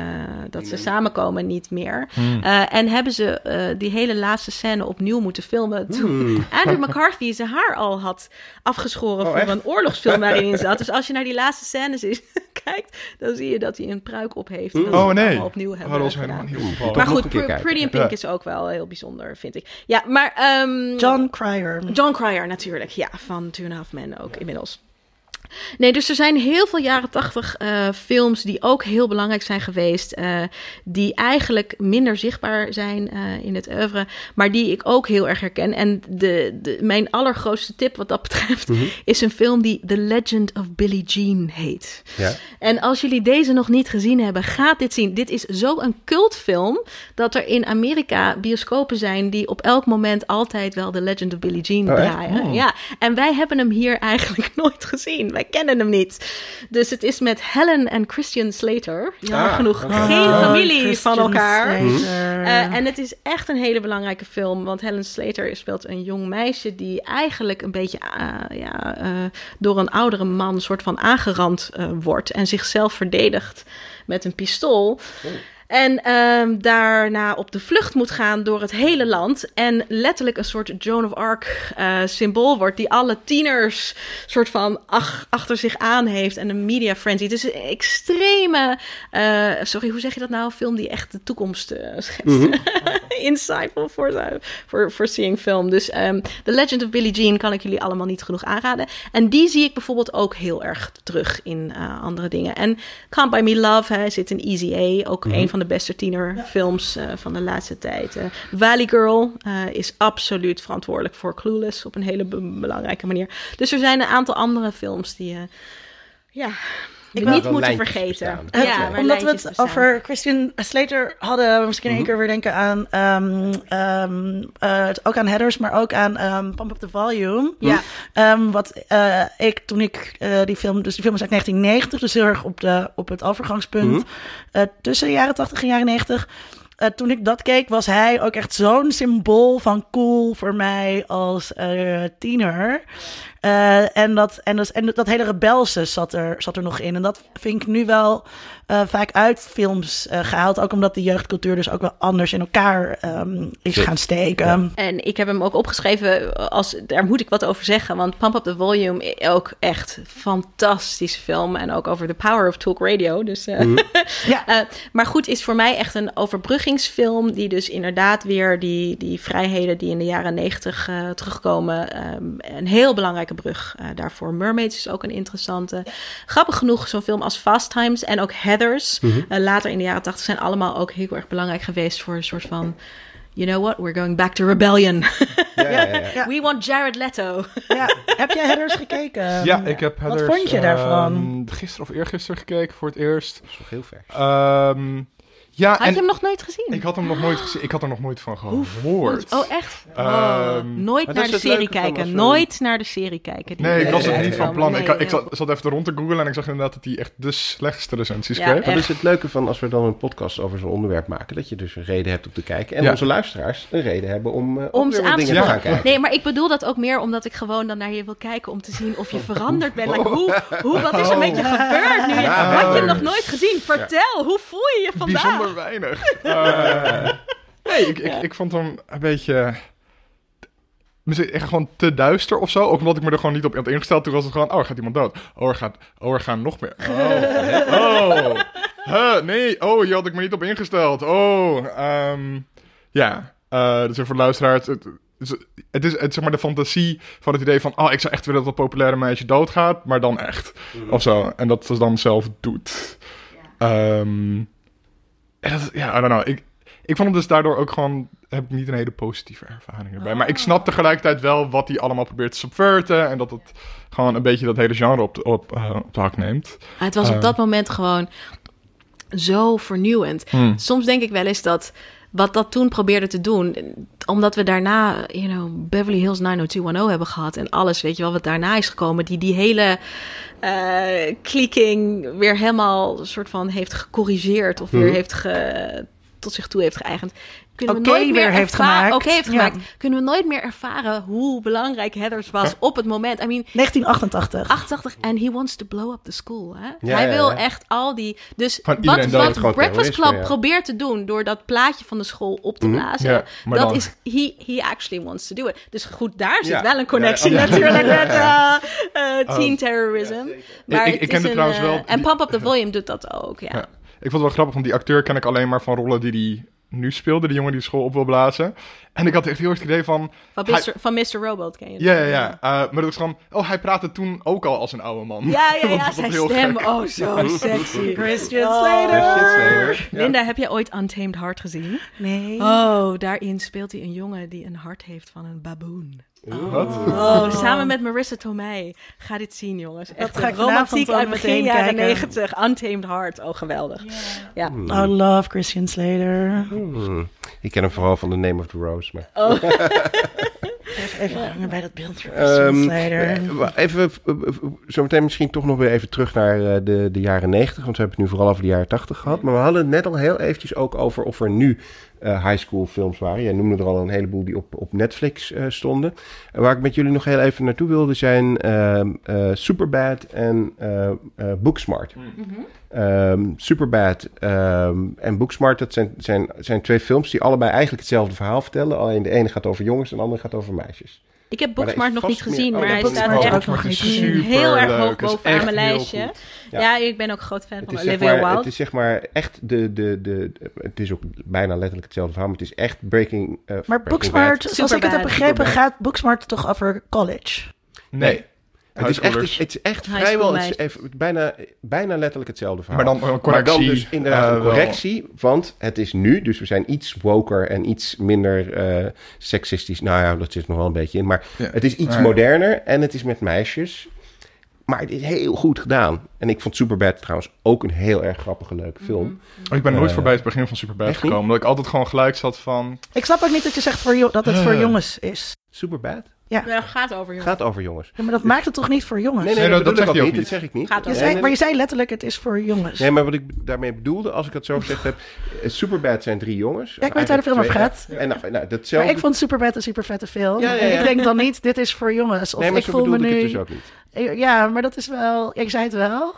dat ze samenkomen niet meer. Hmm. Eh, en hebben ze eh, die hele laatste scène opnieuw moeten filmen. Toen Andrew McCarthy zijn haar al had afgeschoren Oh, voor echt? een oorlogsfilm waarin hij zat. Dus als je naar die laatste scènes is, <laughs> kijkt, dan zie je dat hij een pruik op heeft. Dat Oh nee. opnieuw Oh, hebben dat gedaan. Maar goed. Pretty in Pink Ja. is ook wel heel bijzonder, vind ik. Ja, maar... ehm, John Cryer. John Cryer natuurlijk, ja, van Two and a Half Men ook inmiddels. Nee, dus er zijn heel veel jaren tachtig eh, films die ook heel belangrijk zijn geweest. eh, die eigenlijk minder zichtbaar zijn eh, in het oeuvre. Maar die ik ook heel erg herken. En de, de, mijn allergrootste tip wat dat <laughs> betreft is een film die The Legend of Billie Jean heet. Ja. En als jullie deze nog niet gezien hebben, gaat dit zien. Dit is zo'n cultfilm dat er in Amerika bioscopen zijn die op elk moment altijd wel The Legend of Billie Jean Oh, draaien. Ja, en wij hebben hem hier eigenlijk <laughs> nooit gezien. Wij kennen hem niet. Dus het is met Helen en Christian Slater. Jammer Ah, genoeg oké. geen Oh, familie van elkaar. Slater. Eh, en het is echt een hele belangrijke film. Want Helen Slater speelt een jong meisje die eigenlijk een beetje eh, ja, eh, door een oudere man soort van aangerand eh, wordt. En zichzelf verdedigt met een pistool. En ehm, daarna op de vlucht moet gaan door het hele land. En letterlijk een soort Joan of Arc eh, symbool wordt. Die alle tieners soort van ach- achter zich aan heeft. En een media frenzy. Het is een extreme, eh, sorry hoe zeg je dat nou? Een film die echt de toekomst eh, schetst. <laughs> Insightful voor, voor, voor seeing film. Dus ehm, The Legend of Billie Jean kan ik jullie allemaal niet genoeg aanraden. En die zie ik bijvoorbeeld ook heel erg terug in andere dingen. En Can't Buy Me Love hè, zit in Easy A. Ook een van de beste tienerfilms eh, van de laatste tijd. Eh, Valley Girl eh, is absoluut verantwoordelijk voor Clueless op een hele be- belangrijke manier. Dus er zijn een aantal andere films die... ja, wil- niet moeten lijntjes vergeten. bestaan. Ja, omdat we het bestaan. over Christian Slater hadden, we misschien Mhm. één keer weer denken aan ehm, ehm, eh, het- ook aan headers, maar ook aan ehm Pump Up the Volume. Ja. Ehm, wat eh, ik toen ik eh, die film, dus die film is uit 1990, dus heel erg op, de, op het overgangspunt Mhm. eh, tussen de jaren 80 en jaren 90. Eh, toen ik dat keek, was hij ook echt zo'n symbool van cool voor mij als eh, tiener. Eh, en, dat, en, dat, en dat hele rebelse zat er, zat er nog in. En dat vind ik nu wel eh, vaak uit films eh, gehaald. Ook omdat de jeugdcultuur dus ook wel anders in elkaar ehm, is Zit. gaan steken. En ik heb hem ook opgeschreven, als, daar moet ik wat over zeggen. Want Pump Up the Volume, ook echt fantastische film. En ook over the power of talk radio. Dus, eh, <laughs> Ja. eh, maar goed, is voor mij echt een overbruggingsfilm. Die dus inderdaad weer die, die vrijheden die in de jaren negentig eh, terugkomen. ehm, een heel belangrijke brug eh, daarvoor. Mermaids is ook een interessante. Grappig genoeg, zo'n film als Fast Times en ook Heathers. eh, later in de jaren tachtig zijn allemaal ook heel erg belangrijk geweest voor een soort van you know what, we're going back to rebellion. Ja, ja, ja. Ja. <laughs> We want Jared Leto. Ja. Heb jij Headers gekeken? ja, ik heb Wat Heathers, vond je daarvan? ehm, gisteren of eergisteren gekeken voor het eerst. Dat is nog heel ver. Ehm, ja, Had en je hem nog nooit gezien? ik had hem nog nooit gezien. Ik had er nog nooit van gehoord. Oh, echt? Ehm, Oh, nooit maar dat naar de serie kijken. Nooit naar de serie kijken. Nee, ik was het niet van plan. Nee, ik, ik ja. zat, zat even rond te googlen en ik zag inderdaad dat hij echt de slechtste recensies Ja, kreeg. echt. Dat is het leuke van als we dan een podcast over zo'n onderwerp maken. Dat je dus een reden hebt om te kijken. En Ja. onze luisteraars een reden hebben om, eh ook Om weer wat dingen te gaan kijken. Nee, maar ik bedoel dat ook meer omdat ik gewoon dan naar je wil kijken om te zien of je veranderd bent. Like, hoe, hoe, wat is er met je gebeurd nu? Had je hem nog nooit gezien? Vertel, hoe voel je je vandaag? Weinig. <laughs> Eh, nee, ik, ik, ik vond hem een beetje... Misschien echt gewoon te duister of zo. Ook omdat ik me er gewoon niet op had ingesteld. Toen was het gewoon, oh, er gaat iemand dood. Oh, er, gaat, oh, er gaan nog meer. Oh, <laughs> oh. Huh, nee, oh, hier had ik me niet op ingesteld. Oh, ehm, ja. Eh, dus voor de luisteraars. Het, het is, het zeg maar de fantasie van het idee van... Oh, ik zou echt willen dat dat populaire meisje doodgaat. Maar dan echt. Of zo. En dat ze dan zelf doet. Ehm, en dat, ja, I don't know. Ik, ik vond het dus daardoor ook gewoon... Heb ik niet een hele positieve ervaring erbij. Maar ik snap tegelijkertijd wel wat hij allemaal probeert te subverten. En dat het gewoon een beetje dat hele genre op de, op, eh, op de hak neemt. Het was op Eh. dat moment gewoon zo vernieuwend. Hmm. Soms denk ik wel eens dat wat dat toen probeerde te doen, omdat we daarna, you know, Beverly Hills 90210 hebben gehad en alles, weet je wel, wat daarna is gekomen, die die hele clicking weer helemaal soort van heeft gecorrigeerd of weer Mhm. heeft ge, tot zich toe heeft geëigend. Kunnen Oké we nooit meer weer heeft gemaakt. Oké heeft Ja. gemaakt. Kunnen we nooit meer ervaren hoe belangrijk Heathers was op het moment. I mean, 1988. 88 en he wants to blow up the school. Hè? Ja, Hij ja, wil ja. echt al die. Dus Van wat, wat Breakfast Club ja. probeert te doen door dat plaatje van de school op te Mhm. blazen, dat dan- is he, he actually wants to do it. Dus goed, daar zit Ja. wel een connectie Ja, ja. natuurlijk met <laughs> eh, eh, teen Oh. terrorism. maar Ik- het ik kende een, trouwens eh, wel En die- Pump Up the Volume doet dat ook. Ja. Ja. Ik vond het wel grappig, want die acteur ken ik alleen maar van rollen die hij nu speelde. Die jongen die de school op wil blazen. En ik had echt heel erg het idee van... Van, Hij- Mr. van Mr. Robot ken je Ja, ja, ja. Eh, maar dat was gewoon... Oh, hij praatte toen ook al als een oude man. Ja, ja, <laughs> ja, zijn heel stem. gek. Oh, zo <laughs> sexy. Christian Oh. Slater. Slater. Ja. Linda, heb jij ooit Untamed Heart gezien? Nee. Oh, daarin speelt hij een jongen die een hart heeft van een baboon. Wat? Oh, samen met Marissa Tomei. Ga dit zien, jongens. Echt ga ik romantiek uit begin jaren. 90. Untamed Heart. Oh, geweldig. Ja. I love Christian Slater. Hmm. Ik ken hem vooral van The Name of the Rose. Maar... Oh. <laughs> Even, even hangen bij dat beeld wa- even, eh, zometeen misschien toch nog weer even terug naar eh, de, de jaren 90. Want we hebben het nu vooral over de jaren 80 gehad. Maar we hadden het net al heel eventjes ook over of er nu eh, high school films waren. Jij noemde er al een heleboel die op, op Netflix eh, stonden. En waar ik met jullie nog heel even naartoe wilde zijn ehm, eh, Superbad en eh, eh, Booksmart. Ehm, Superbad ehm, en Booksmart, dat zijn, zijn, zijn twee films die allebei eigenlijk hetzelfde verhaal vertellen. Alleen de ene gaat over jongens en de andere gaat over meisjes. Ik heb Booksmart nog niet meer- gezien, Oh, maar ja, hij Booksmart staat echt nog niet gezien. Superleuk. heel erg hoog bovenaan echt mijn lijstje. goed. Ja. Ja. ik ben ook groot fan Het van is, zeg Olivia maar, Wilde. het is zeg maar echt de, de, de, de- Het is ook bijna letterlijk hetzelfde verhaal, maar het is echt Breaking. eh, Maar Breaking Booksmart, Bad. zoals ik het heb begrepen, gaat Booksmart toch over college? Nee. Het is echt, het is echt High vrijwel het is even, bijna, bijna letterlijk hetzelfde verhaal. Maar dan een Maar correctie. dan dus inderdaad eh, een wel. correctie, want het is nu, dus we zijn iets woker en iets minder eh, seksistisch. Nou ja, dat zit nog wel een beetje in, maar Ja. het is iets Ja. moderner en het is met meisjes. Maar het is heel goed gedaan. En ik vond Superbad trouwens ook een heel erg grappige, leuke film. Ik ben nooit Eh, voorbij het begin van Superbad gekomen. Omdat ik altijd gewoon gelijk zat van... Ik snap ook niet dat je zegt voor dat het voor Eh. jongens is. Superbad Ja, gaat over, jongens. gaat over jongens. Ja, maar dat maakt het toch niet voor jongens? Nee, nee, Nee, dat, dat bedoel ik niet. Dat zeg ik niet. Gaat Je over- zei, maar je zei letterlijk, het is voor jongens. Nee, maar wat ik daarmee bedoelde, als ik het zo gezegd heb... eh, Superbad zijn drie jongens. Ja, ik weet waar de film over gaat. En nou, nou, Maar ik vond Superbad een super vette film. Ja, ja, En ja. ik denk dan niet, dit is voor jongens. Of nee, maar ik zo voel me bedoelde nu... het dus ook niet. Ja, maar dat is wel... Ik zei het wel.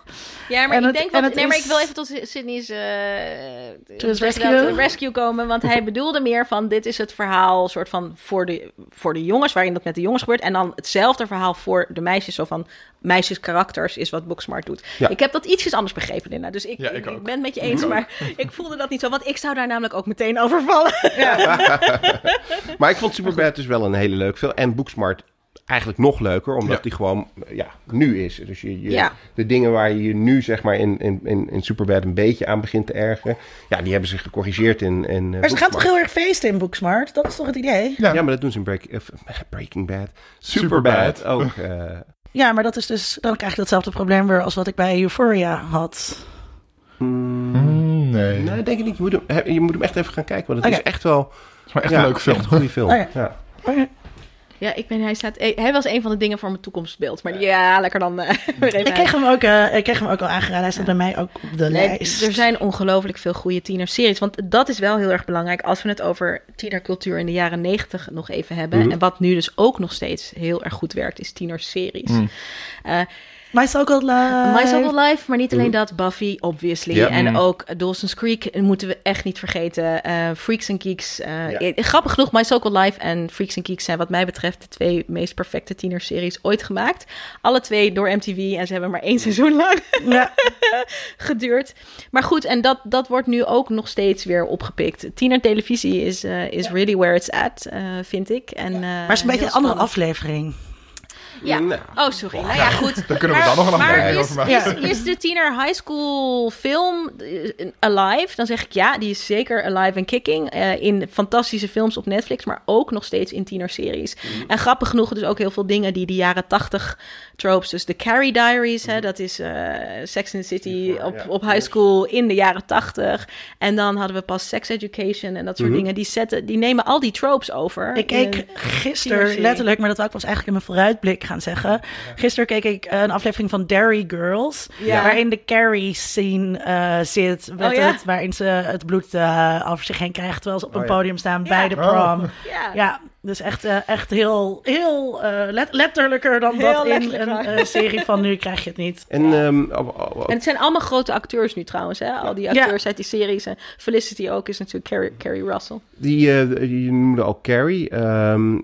Ja, maar En ik het- denk wat, het nee, maar ik wil even tot Sydney's eh, dat, rescue? rescue komen, want hij bedoelde meer van dit is het verhaal soort van voor de, voor de jongens, waarin dat met de jongens gebeurt, en dan hetzelfde verhaal voor de meisjes, zo van meisjes karakters is wat Booksmart doet. Ja. Ik heb dat ietsjes anders begrepen, Linda, dus ik, Ja, ik, ik ook. ben het met je eens, maar <laughs> ik voelde dat niet zo, want ik zou daar namelijk ook meteen over vallen. <laughs> Maar ik vond Superbad dus wel een hele leuke film. En Booksmart eigenlijk nog leuker, omdat Ja. die gewoon ja, nu is. Dus je, je- Ja. de dingen waar je je nu zeg maar in, in, in, in Superbad een beetje aan begint te ergeren, ja, die hebben ze gecorrigeerd in, in eh, Maar ze gaat toch Booksmart. heel erg feesten in Booksmart? Dat is toch het idee? Ja. Ja, maar dat doen ze in Break, eh, <laughs> Breaking Bad. Superbad. Superbad ook. <laughs> eh. Ja, maar dat is dus... Dan krijg je datzelfde probleem weer als wat ik bij Euphoria had. Mm, Mm, nee. nee, denk ik niet. Je moet, hem, he- je moet hem echt even gaan kijken, want het is echt wel Het is maar echt ja, een leuke film. echt een goede film. Oh ja. ja. Ja, ik ben, hij, staat, eh, hij was een van de dingen voor mijn toekomstbeeld. Maar ja, lekker dan eh, <laughs> Ik kreeg, hem ook, eh, ik kreeg hem ook al aangeraden. Hij staat bij mij ook op de Nee, lijst. er zijn ongelooflijk veel goede tienerseries. Want dat is wel heel erg belangrijk als we het over tienercultuur in de jaren negentig nog even hebben. Mhm. En wat nu dus ook nog steeds heel erg goed werkt, is tienerseries. Mm. My So-Called Life. My So-Called Life, maar niet alleen dat. Buffy, obviously. Ja. En Mm. ook Dawson's Creek moeten we echt niet vergeten. Eh, Freaks and Geeks. eh, Ja. eh, Grappig genoeg, My So-Called Life en Freaks and Geeks zijn wat mij betreft de twee meest perfecte tienerseries ooit gemaakt. Alle twee door MTV en ze hebben maar één seizoen lang Ja. <laughs> geduurd. Maar goed, en dat, dat wordt nu ook nog steeds weer opgepikt. Tienertelevisie is, eh, is really where it's at, eh, vind ik. En, eh, Maar het is een beetje een andere spannend. aflevering. Ja. Nou. Oh, sorry. Nou ja, goed. Daar kunnen we dan nog een maar aflevering is, over maken. is, is de tiener high school film eh, alive? Dan zeg ik ja, die is zeker alive en kicking. eh, in fantastische films op Netflix, maar ook nog steeds in tienerseries. Mhm. En grappig genoeg, dus ook heel veel dingen die de jaren tachtig tropes. Dus de Carrie Diaries, hè, dat is eh, Sex and the City op, ja, op high school in de jaren tachtig. En dan hadden we pas Sex Education en dat soort Mhm. dingen. Die, zetten, die nemen al die tropes over. Ik in keek gisteren letterlijk, maar dat pas eigenlijk in mijn vooruitblik gaan zeggen. Gisteren keek ik een aflevering van Dairy Girls, Ja. waarin de Carrie scene eh, zit, met Oh, ja? het, waarin ze het bloed eh, over zich heen krijgt terwijl ze op Oh, een ja. podium staan Ja. bij de Oh. prom. Ja. Dus echt, eh, echt heel, heel eh, let- letterlijker dan Heel dat in een eh, serie van nu krijg je het niet. En, ehm, oh, oh, oh, En het zijn allemaal grote acteurs nu trouwens, hè? Al die Ja. acteurs uit die series. En Felicity ook is natuurlijk Carrie, Carrie Russell. Die, eh, je noemde al Carrie. Ehm,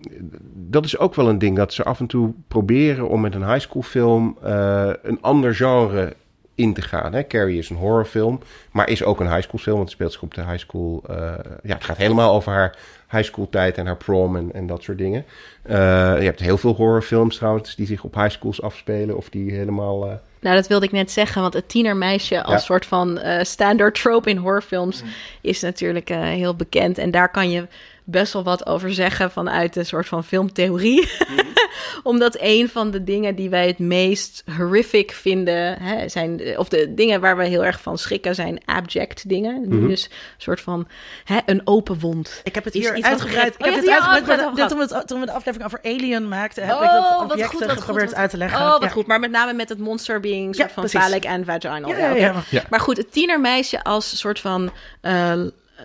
dat is ook wel een ding dat ze af en toe proberen om met een high school film eh, een ander genre in te gaan. Hè? Carrie is een horrorfilm, maar is ook een high school film, want het speelt zich op de high school. eh, ja, het gaat helemaal over haar high school tijd en haar prom en, en dat soort dingen. Eh, je hebt heel veel horrorfilms trouwens die zich op high schools afspelen of die helemaal. eh, Nou, dat wilde ik net zeggen, want het tienermeisje als Ja. soort van eh standard trope in horrorfilms is natuurlijk eh, heel bekend. En daar kan je best wel wat over zeggen vanuit een soort van filmtheorie. <laughs> Omdat een van de dingen die wij het meest horrific vinden, hè, zijn, of de dingen waar we heel erg van schrikken, zijn abject dingen. Mhm. Dus een soort van hè, een open wond. Ik heb het hier uitgebreid. Ik Oh, heb dit hebt hier uitgebreid. Toen we, het- toen we de aflevering over Alien maakten, heb Oh, ik dat objecten goed, geprobeerd wat uit te leggen. Oh, wat Ja. goed. Maar met name met het monster being Ja, soort van phallic en vaginal. Ja. Ja. Maar goed, het tienermeisje als soort van eh,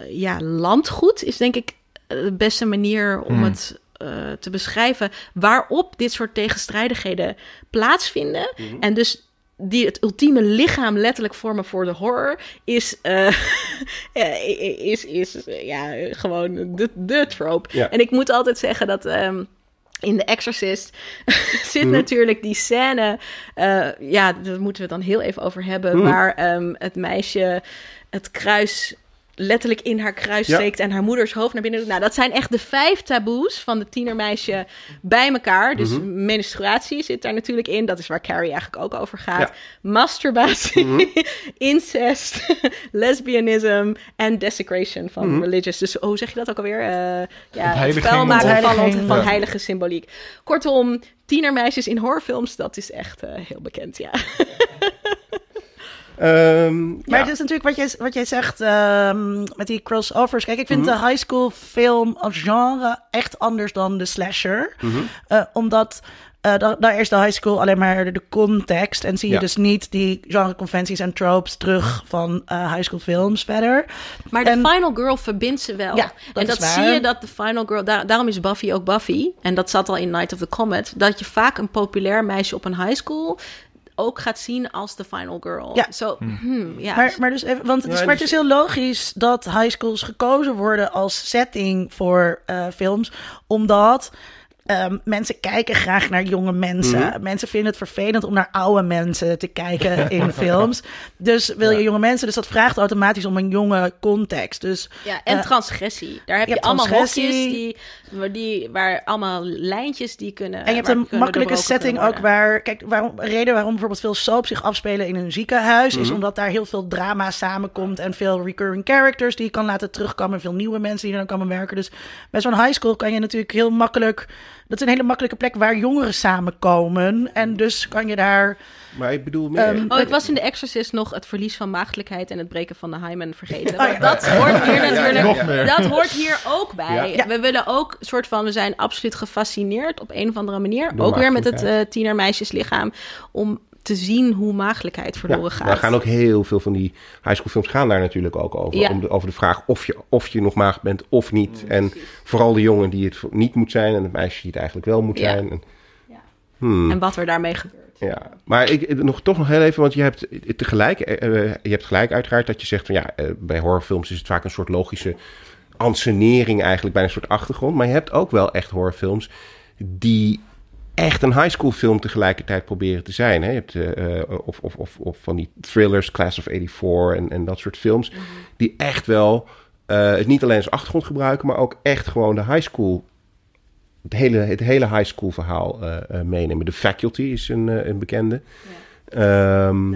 ja, landgoed is denk ik de beste manier om Hmm. het eh, te beschrijven. Waarop dit soort tegenstrijdigheden plaatsvinden. En dus die het ultieme lichaam letterlijk vormen voor de horror is, eh, <laughs> eh, is, is ja, gewoon de, de trope. Ja. En ik moet altijd zeggen dat ehm, in The Exorcist <laughs> zit Mhm. natuurlijk die scène, ja, daar moeten we het dan heel even over hebben, waar ehm, het meisje het kruis letterlijk in haar kruis Ja. steekt en haar moeders hoofd naar binnen doet. Nou, dat zijn echt de vijf taboes van de tienermeisje bij elkaar. Dus Mhm. menstruatie zit daar natuurlijk in. Dat is waar Carrie eigenlijk ook over gaat. Ja. Masturbatie, Mhm. <laughs> incest, <laughs> lesbianism en desecration van Mhm. religious. Dus hoe zeg je dat ook alweer? Eh ja, het vuil maken van, van heilige symboliek. Kortom, tienermeisjes in horrorfilms, dat is echt eh, heel bekend, ja. <laughs> ehm, Maar ja. het is natuurlijk wat jij, wat jij zegt ehm, met die crossovers. Kijk, ik vind de high school film als genre echt anders dan de slasher. Mhm. Eh, omdat eh, da- daar is de high school alleen maar de, context. En zie je Ja. dus niet die genreconventies en tropes terug van eh high school films verder. Maar de Final Girl verbindt ze wel. Ja, dat en is dat waar. zie je dat de Final Girl... daar- daarom is Buffy ook Buffy. En dat zat al in Night of the Comet. Dat je vaak een populair meisje op een high school... ook gaat zien als de Final Girl. Ja. Zo, hmm, ja. Maar, maar, dus even, want het is, Ja, maar het dus- is heel logisch dat high schools gekozen worden als setting voor eh, films. Omdat ehm, mensen kijken graag naar jonge mensen. Mhm. Mensen vinden het vervelend om naar oude mensen te kijken <laughs> in films. Dus wil je Ja. jonge mensen, dus dat vraagt automatisch om een jonge context. Dus Ja, en Eh, transgressie. Daar heb je allemaal transgressie. hokjes die, waar die, waar allemaal lijntjes die kunnen. En je hebt een makkelijke setting ook waar... Kijk, waarom, een reden waarom bijvoorbeeld veel soaps zich afspelen in een ziekenhuis... is Mhm. omdat daar heel veel drama samenkomt... en veel recurring characters die je kan laten terugkomen... en veel nieuwe mensen die er dan komen werken. Dus bij zo'n high school kan je natuurlijk heel makkelijk... dat is een hele makkelijke plek waar jongeren samenkomen. En dus kan je daar... Maar ik bedoel meer... Ehm, Oh, ik was in The Exorcist nog het verlies van maagdelijkheid en het breken van de hymen vergeten. Oh, ja. dat hoort hier natuurlijk. Nog meer. Dat hoort hier ook bij. We willen ook een soort van, we zijn absoluut gefascineerd op een of andere manier. Door ook weer met het eh tienermeisjeslichaam. Om te zien hoe maagdelijkheid verloren Ja, gaat. Daar gaan ook heel veel van die high school films gaan daar natuurlijk ook over. Ja. Om de, over de vraag of je, of je nog maagd bent of niet. en vooral de jongen die het niet moet zijn en het meisje die het eigenlijk wel moet Ja. zijn. En, Ja. Hmm, En wat er daarmee gebeurt. ja. Maar ik, nog, toch nog heel even, want je hebt tegelijk, eh, eh, je hebt gelijk uiteraard dat je zegt van ja, eh, bij horrorfilms is het vaak een soort logische ansenering eigenlijk bij een soort achtergrond. Maar je hebt ook wel echt horrorfilms die echt een high school film tegelijkertijd proberen te zijn. Hè? Je hebt eh, eh, of, of, of, of van die thrillers, Class of 84 en, en dat soort films, die echt wel eh, het niet alleen als achtergrond gebruiken, maar ook echt gewoon de high school, het hele, het hele high school verhaal eh, eh, meenemen. The Faculty is een, eh, een bekende. Ehm,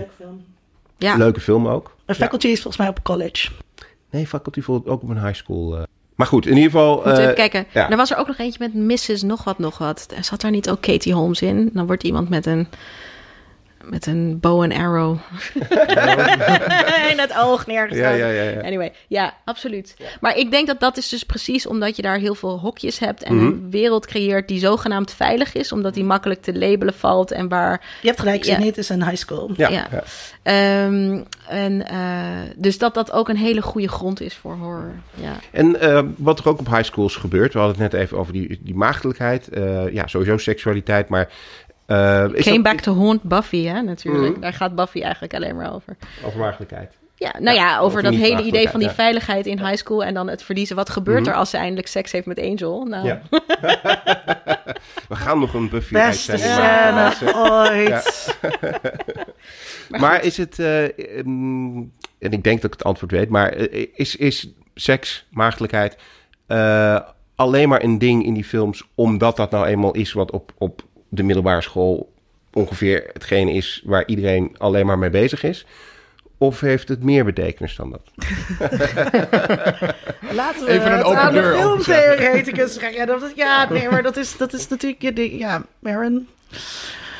Ja, Leuke film ook. Een faculty is volgens mij op college. Nee, Faculty voelt ook op een high school. Maar goed, in ieder geval. Moeten we eh, even kijken. ja. Er was er ook nog eentje met Mrs. nog wat, nog wat. Er zat daar niet ook Katie Holmes in? Dan wordt iemand met een, met een bow and arrow <laughs> in het oog neergezet. ja, ja, ja, ja. Anyway, ja, absoluut. Maar ik denk dat dat is dus precies omdat je daar heel veel hokjes hebt en Mhm. een wereld creëert die zogenaamd veilig is, omdat die makkelijk te labelen valt en waar Je hebt gelijk, Ja. het is een high school. Ja, ja. ja. Ehm, en eh, dus dat dat ook een hele goede grond is voor horror. Ja. En eh, wat er ook op high schools gebeurt, we hadden het net even over die, die maagdelijkheid. eh, ja, sowieso seksualiteit, maar. Eh, Came dat- back to haunt Buffy, hè, natuurlijk. Mhm. Daar gaat Buffy eigenlijk alleen maar over. Over maagdelijkheid. Ja, nou ja, over, over dat hele idee van die veiligheid in high school en dan het verliezen. Wat gebeurt Mhm. er als ze eindelijk seks heeft met Angel? Nou, Ja. <laughs> we gaan nog een Buffy Beste uitzending maken. scène <laughs> ooit. <laughs> Maar, is het, eh, ehm, en ik denk dat ik het antwoord weet, maar eh, is, is seks, maagdelijkheid eh, alleen maar een ding in die films omdat dat nou eenmaal is wat op, op de middelbare school ongeveer hetgene is waar iedereen alleen maar mee bezig is? Of heeft het meer betekenis dan dat? <laughs> Laten we Even een het open aan de deur filmtheoreticus gaan. Ja, dat, ja, nee, maar dat is, dat is natuurlijk je ding. Ja, Maren.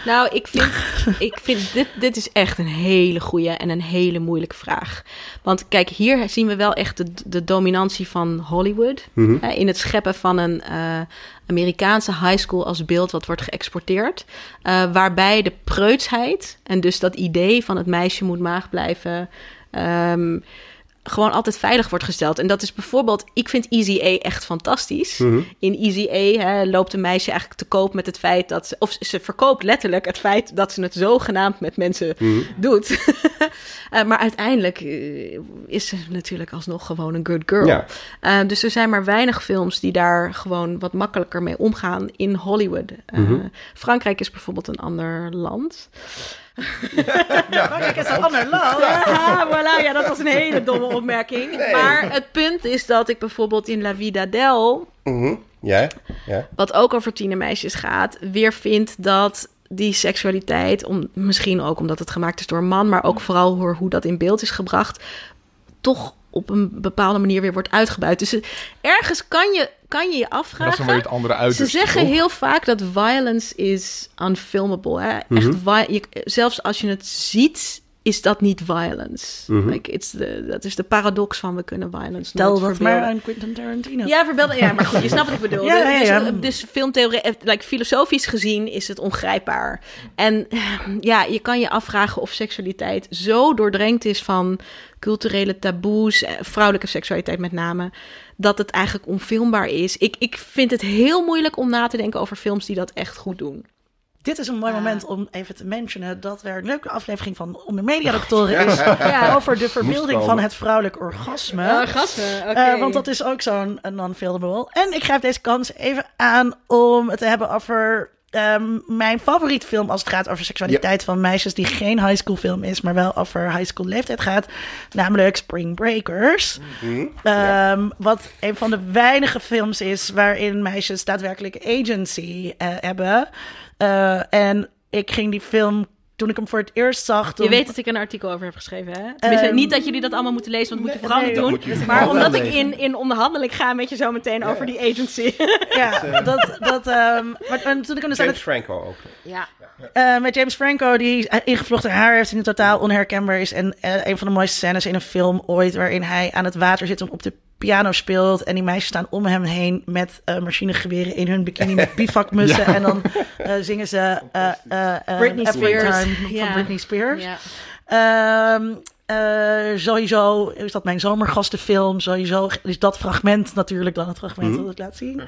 Nou, ik vind, <laughs> ik vind dit, dit is echt een hele goede en een hele moeilijke vraag. Want kijk, hier zien we wel echt de, de dominantie van Hollywood. Mhm. hè, in het scheppen van een eh, Amerikaanse high school als beeld wat wordt geëxporteerd. eh, waarbij de preutsheid en dus dat idee van het meisje moet maag blijven... ehm, gewoon altijd veilig wordt gesteld. En dat is bijvoorbeeld, ik vind Easy A echt fantastisch. Mhm. In Easy A hè, loopt een meisje eigenlijk te koop met het feit dat ze, of ze verkoopt letterlijk het feit dat ze het zogenaamd met mensen Mhm. doet. <laughs> Eh, maar uiteindelijk eh, is ze natuurlijk alsnog gewoon een good girl. Ja. Eh, dus er zijn maar weinig films die daar gewoon wat makkelijker mee omgaan in Hollywood. Mhm. Frankrijk is bijvoorbeeld een ander land. Frankrijk is een ander. Ja, voilà, ja, dat was een hele domme opmerking. Maar het punt is dat ik bijvoorbeeld in La Vida Del, Mhm. Ja? Ja. wat ook over tienermeisjes gaat, weer vind dat die seksualiteit, om, misschien ook omdat het gemaakt is door een man, maar ook vooral hoe, hoe dat in beeld is gebracht, toch op een bepaalde manier weer wordt uitgebuit. Dus eh, ergens kan je kan je, je En dat is dan afvragen. weer het andere Ze uiterste. zeggen toch? heel vaak dat violence is unfilmable. Hè? Echt Mhm. je, zelfs als je het ziet, is dat niet violence. Mhm. like, it's the, dat is de paradox van we kunnen violence Stel nooit dat maar aan Quentin Tarantino. Ja, verbeelden. Ja, maar goed, je snapt wat ik bedoel. <laughs> Ja, ja, ja. Dus, dus filmtheorie, eh, like, filosofisch gezien is het ongrijpbaar. En eh, ja, je kan je afvragen of seksualiteit zo doordrenkt is van culturele taboes, eh, vrouwelijke seksualiteit met name, dat het eigenlijk onfilmbaar is. Ik, ik vind het heel moeilijk om na te denken over films die dat echt goed doen. dit is een mooi moment om even te mentionen dat er een leuke aflevering van Onder Mediadoktoren is <laughs> Ja. over de verbeelding van het vrouwelijk orgasme. Oh, oké. Eh, want dat is ook zo'n een non-filmable. En ik grijp deze kans even aan om het te hebben over ehm, mijn favoriet film als het gaat over seksualiteit van meisjes die geen high school film is, maar wel over high school leeftijd gaat. Namelijk Spring Breakers. Ehm, Wat een van de weinige films is waarin meisjes daadwerkelijk agency eh, hebben. Eh, en ik ging die film, toen ik hem voor het eerst zag... Je weet dat ik een artikel over heb geschreven, hè? Tenminste, Ehm, niet dat jullie dat allemaal moeten lezen, want dat moet je vooral nee, niet dat doen. Maar omdat ik in, in onderhandeling ga met je zo meteen over die agency. <laughs> Ja, dat... dat ehm, maar, en toen ik hem dus James het Franco ook. ja. Eh, met James Franco, die ingevlochten haar heeft en die totaal onherkenbaar is. En eh, een van de mooiste scènes in een film ooit, waarin hij aan het water zit en op de piano speelt. En die meisjes staan om hem heen met eh, machinegeweren in hun bikini met <laughs> bivakmussen. En dan eh, zingen ze eh, eh, eh, Britney Spears. Time van. Britney Spears. ja. Ehm, eh, sowieso is dat mijn zomergastenfilm. Sowieso is dat fragment natuurlijk dan het fragment dat ik laat zien.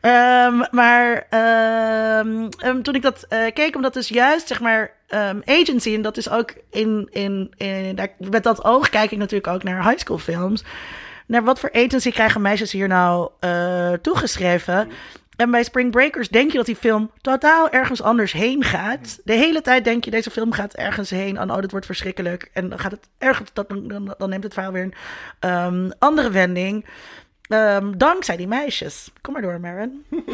Ehm, maar ehm, toen ik dat eh, keek, omdat dus juist zeg maar ehm, agency en dat is ook in, in, in daar, met dat oog kijk ik natuurlijk ook naar high school films. Naar wat voor agency krijgen meisjes hier nou eh, toegeschreven? En bij Spring Breakers denk je dat die film totaal ergens anders heen gaat. De hele tijd denk je, deze film gaat ergens heen. En oh, dit wordt verschrikkelijk. En dan gaat het ergens, dan, dan neemt het verhaal weer een ehm, andere wending. Ehm, dankzij die meisjes. Kom maar door, Maren. <laughs>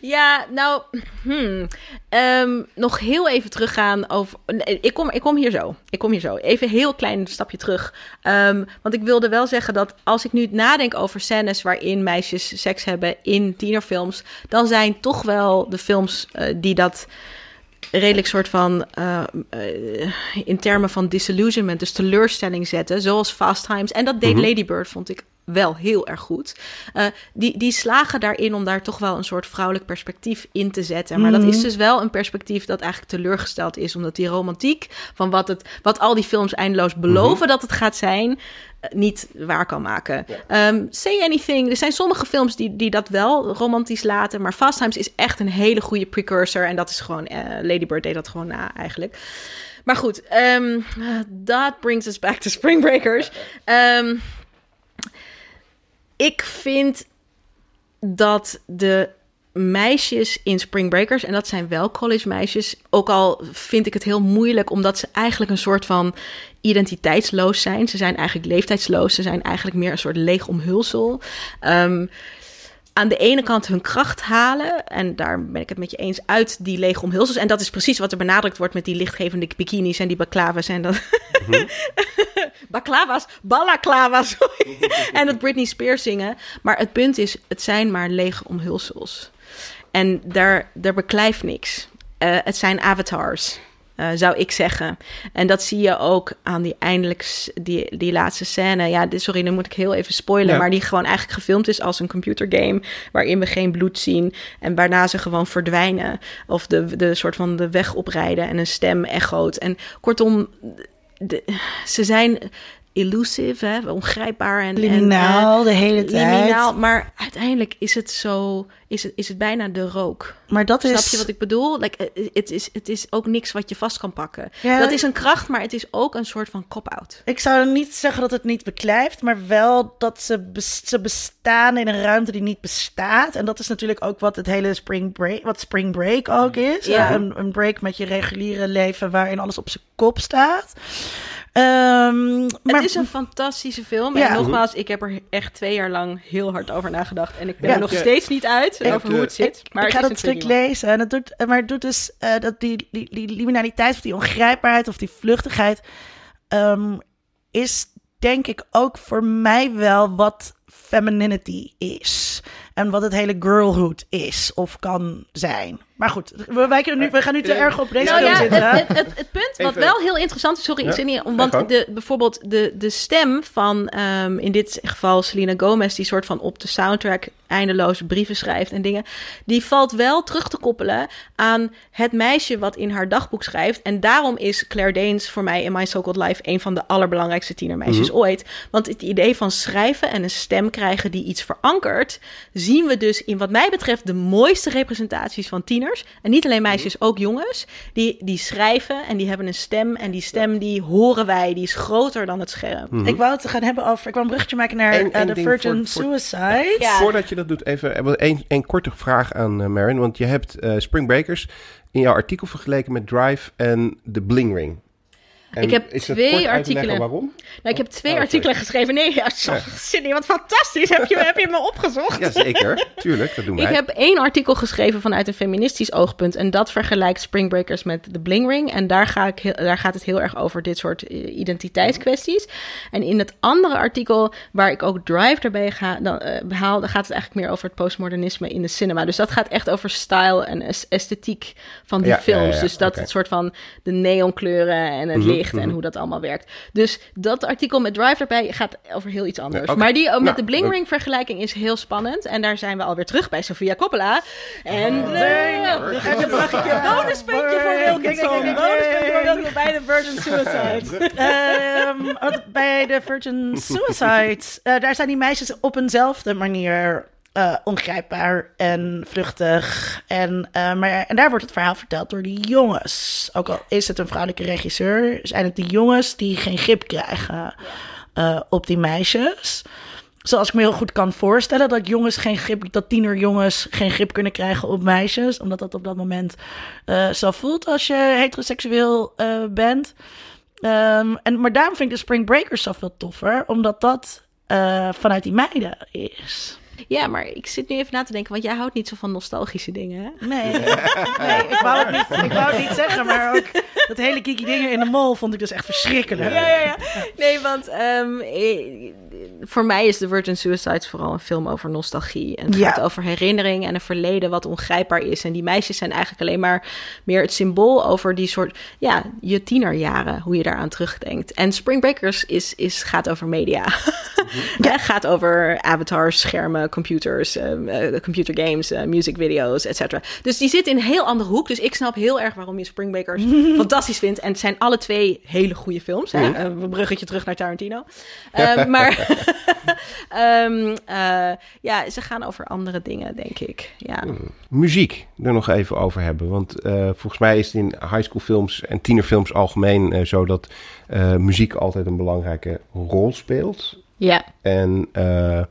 Ja, nou, hmm. Ehm, nog heel even teruggaan over. nee, Ik kom, ik kom hier zo. Ik kom hier zo. Even een heel klein stapje terug. Ehm, want ik wilde wel zeggen dat als ik nu nadenk over scènes waarin meisjes seks hebben in tienerfilms, dan zijn toch wel de films eh, die dat redelijk soort van eh, eh, in termen van disillusionment, dus teleurstelling zetten, zoals Fast Times. En dat deed Lady Bird, vond ik wel heel erg goed. Eh, die, die slagen daarin om daar toch wel een soort vrouwelijk perspectief in te zetten. Maar dat is dus wel een perspectief dat eigenlijk teleurgesteld is, omdat die romantiek van wat, het, wat al die films eindeloos beloven dat het gaat zijn, eh, niet waar kan maken. Ehm, Say Anything, er zijn sommige films die, die dat wel romantisch laten, maar Fast Times is echt een hele goede precursor en dat is gewoon, eh, Lady Bird deed dat gewoon na eigenlijk. Maar goed, ehm, that brings us back to Spring Breakers. Ehm, ik vind dat de meisjes in Spring Breakers, en dat zijn wel college meisjes, ook al vind ik het heel moeilijk omdat ze eigenlijk een soort van identiteitsloos zijn. Ze zijn eigenlijk leeftijdsloos, ze zijn eigenlijk meer een soort leeg omhulsel. Ehm, aan de ene kant hun kracht halen. En daar ben ik het met je eens uit die lege omhulsels. En dat is precies wat er benadrukt wordt met die lichtgevende bikinis en die baklava's. En dat... <laughs> baklava's, balaclava's. sorry. <laughs> en dat Britney Spears zingen. Maar het punt is, het zijn maar lege omhulsels. En daar, daar beklijft niks. Eh, het zijn avatars. Eh, zou ik zeggen. En dat zie je ook aan die eindelijk die, die laatste scène. Ja, dit- sorry, dan moet ik heel even spoilen. Ja. Maar die gewoon eigenlijk gefilmd is als een computergame. Waarin we geen bloed zien. En waarna ze gewoon verdwijnen. Of de, de soort van de weg oprijden. En een stem echoot. En kortom, de, ze zijn elusive, hè, ongrijpbaar. En, en, eh, Liminaal de hele tijd. liminaal. Maar uiteindelijk is het zo, is het, is het bijna de rook. Maar dat is... Snap je wat ik bedoel? Like, eh, het, is, het is ook niks wat je vast kan pakken. Ja. Dat is een kracht, maar het is ook een soort van cop-out. Ik zou niet zeggen dat het niet beklijft, maar wel dat ze, bes- ze bestaan in een ruimte die niet bestaat. En dat is natuurlijk ook wat het hele spring break, wat spring break ook is. Ja. Eh, Een, een break met je reguliere leven waarin alles op zijn kop staat. Ehm, maar het is een fantastische film. Ja. En nogmaals, ik heb er echt twee jaar lang heel hard over nagedacht. En ik ben Ja. er nog steeds niet uit Ik, over hoe het zit. Maar ik ga het dat stuk lezen. En het doet, maar het doet dus eh, dat die, die, die liminaliteit of die ongrijpbaarheid of die vluchtigheid ehm, is denk ik ook voor mij wel wat femininity is. En wat het hele girlhood is of kan zijn. Maar goed, we, wijken nu, we gaan nu te erg op deze Nou ja, zitten. het, het, het, het punt wat Even- wel heel interessant is, sorry, Ja, ik zit niet, want de, bijvoorbeeld de, de stem van ehm, in dit geval Selena Gomez, die soort van op de soundtrack eindeloze brieven schrijft en dingen, die valt wel terug te koppelen aan het meisje wat in haar dagboek schrijft. En daarom is Claire Danes voor mij in My So-Called Life een van de allerbelangrijkste tienermeisjes ooit. Want het idee van schrijven en een stem stem krijgen die iets verankert, zien we dus in wat mij betreft de mooiste representaties van tieners. En niet alleen meisjes, ook jongens. Die, die schrijven en die hebben een stem. En die stem die horen wij, die is groter dan het scherm. Ik wou het gaan hebben over... Ik wou een bruggetje maken naar Eén- eh, de Virgin voor- voor- Suicide. Ja. Voordat je dat doet, even een, een korte vraag aan eh, Marin. Want je hebt eh, Spring Breakers in jouw artikel vergeleken met Drive en de Bling Ring. En Ik heb twee artikelen. waarom? Nou, ik heb twee Oh, artikelen geschreven. Nee, ja, wat fantastisch. Heb je, heb je me opgezocht? Jazeker, tuurlijk, dat doen wij. Ik heb één artikel geschreven vanuit een feministisch oogpunt. En dat vergelijkt Spring Breakers met de Bling Ring. En daar, ga ik daar gaat het heel erg over dit soort eh, identiteitskwesties. En in het andere artikel, waar ik ook Drive erbij ga, dan, eh, behaal, dan gaat het eigenlijk meer over het postmodernisme in de cinema. Dus dat gaat echt over style en es- esthetiek van die Ja, films. ja. Dus dat het soort van de neonkleuren en het Mhm, en mhm. hoe dat allemaal werkt. Dus dat artikel met Drive erbij gaat over heel iets anders. Ja. Maar die ook met Nou, de Bling Ring vergelijking is heel spannend. En daar zijn we alweer terug bij Sofia Coppola. En uh, een. Bonuspuntje voor Wilkinson. Bonuspuntje voor Wilkinson bij de Virgin Suicide. Ehm, bij de Virgin Suicide, eh, daar zijn die meisjes op eenzelfde manier eh, ongrijpbaar en vluchtig. En, eh, maar, en daar wordt het verhaal verteld door die jongens. Ook al is het een vrouwelijke regisseur, zijn het die jongens die geen grip krijgen eh, op die meisjes. Zoals ik me heel goed kan voorstellen dat jongens geen grip, dat tienerjongens geen grip kunnen krijgen op meisjes, omdat dat op dat moment zo voelt als je heteroseksueel bent. Ehm, en, maar daarom vind ik de Spring Breakers zoveel toffer, omdat dat vanuit die meiden is. Ja, maar ik zit nu even na te denken, want jij houdt niet zo van nostalgische dingen, hè? Nee, nee ik, wou het niet, ik wou het niet zeggen, maar ook dat hele kiki dingen in de mol vond ik dus echt verschrikkelijk. Ja, ja, ja. Nee, want ehm, eh, voor mij is The Virgin Suicides vooral een film over nostalgie. En het Ja. gaat over herinnering en een verleden wat ongrijpbaar is. En die meisjes zijn eigenlijk alleen maar meer het symbool over die soort, ja, je tienerjaren, hoe je daaraan terugdenkt. En Spring Breakers is, is, gaat over media. Het <laughs> gaat over avatars, schermen, computers, ehm, eh, computer games, eh, music video's, et cetera. Dus die zit in een heel andere hoek. Dus ik snap heel erg waarom je Spring Breakers <laughs> fantastisch vindt. En het zijn alle twee hele goede films. Hè? Eh, Een bruggetje terug naar Tarantino. <laughs> Ehm, maar <laughs> ehm, eh, ja, ze gaan over andere dingen, denk ik. Ja. Muziek er nog even over hebben. Want eh, volgens mij is het in high school films en tienerfilms algemeen eh, zo dat eh, muziek altijd een belangrijke rol speelt. ja. En eh, eh,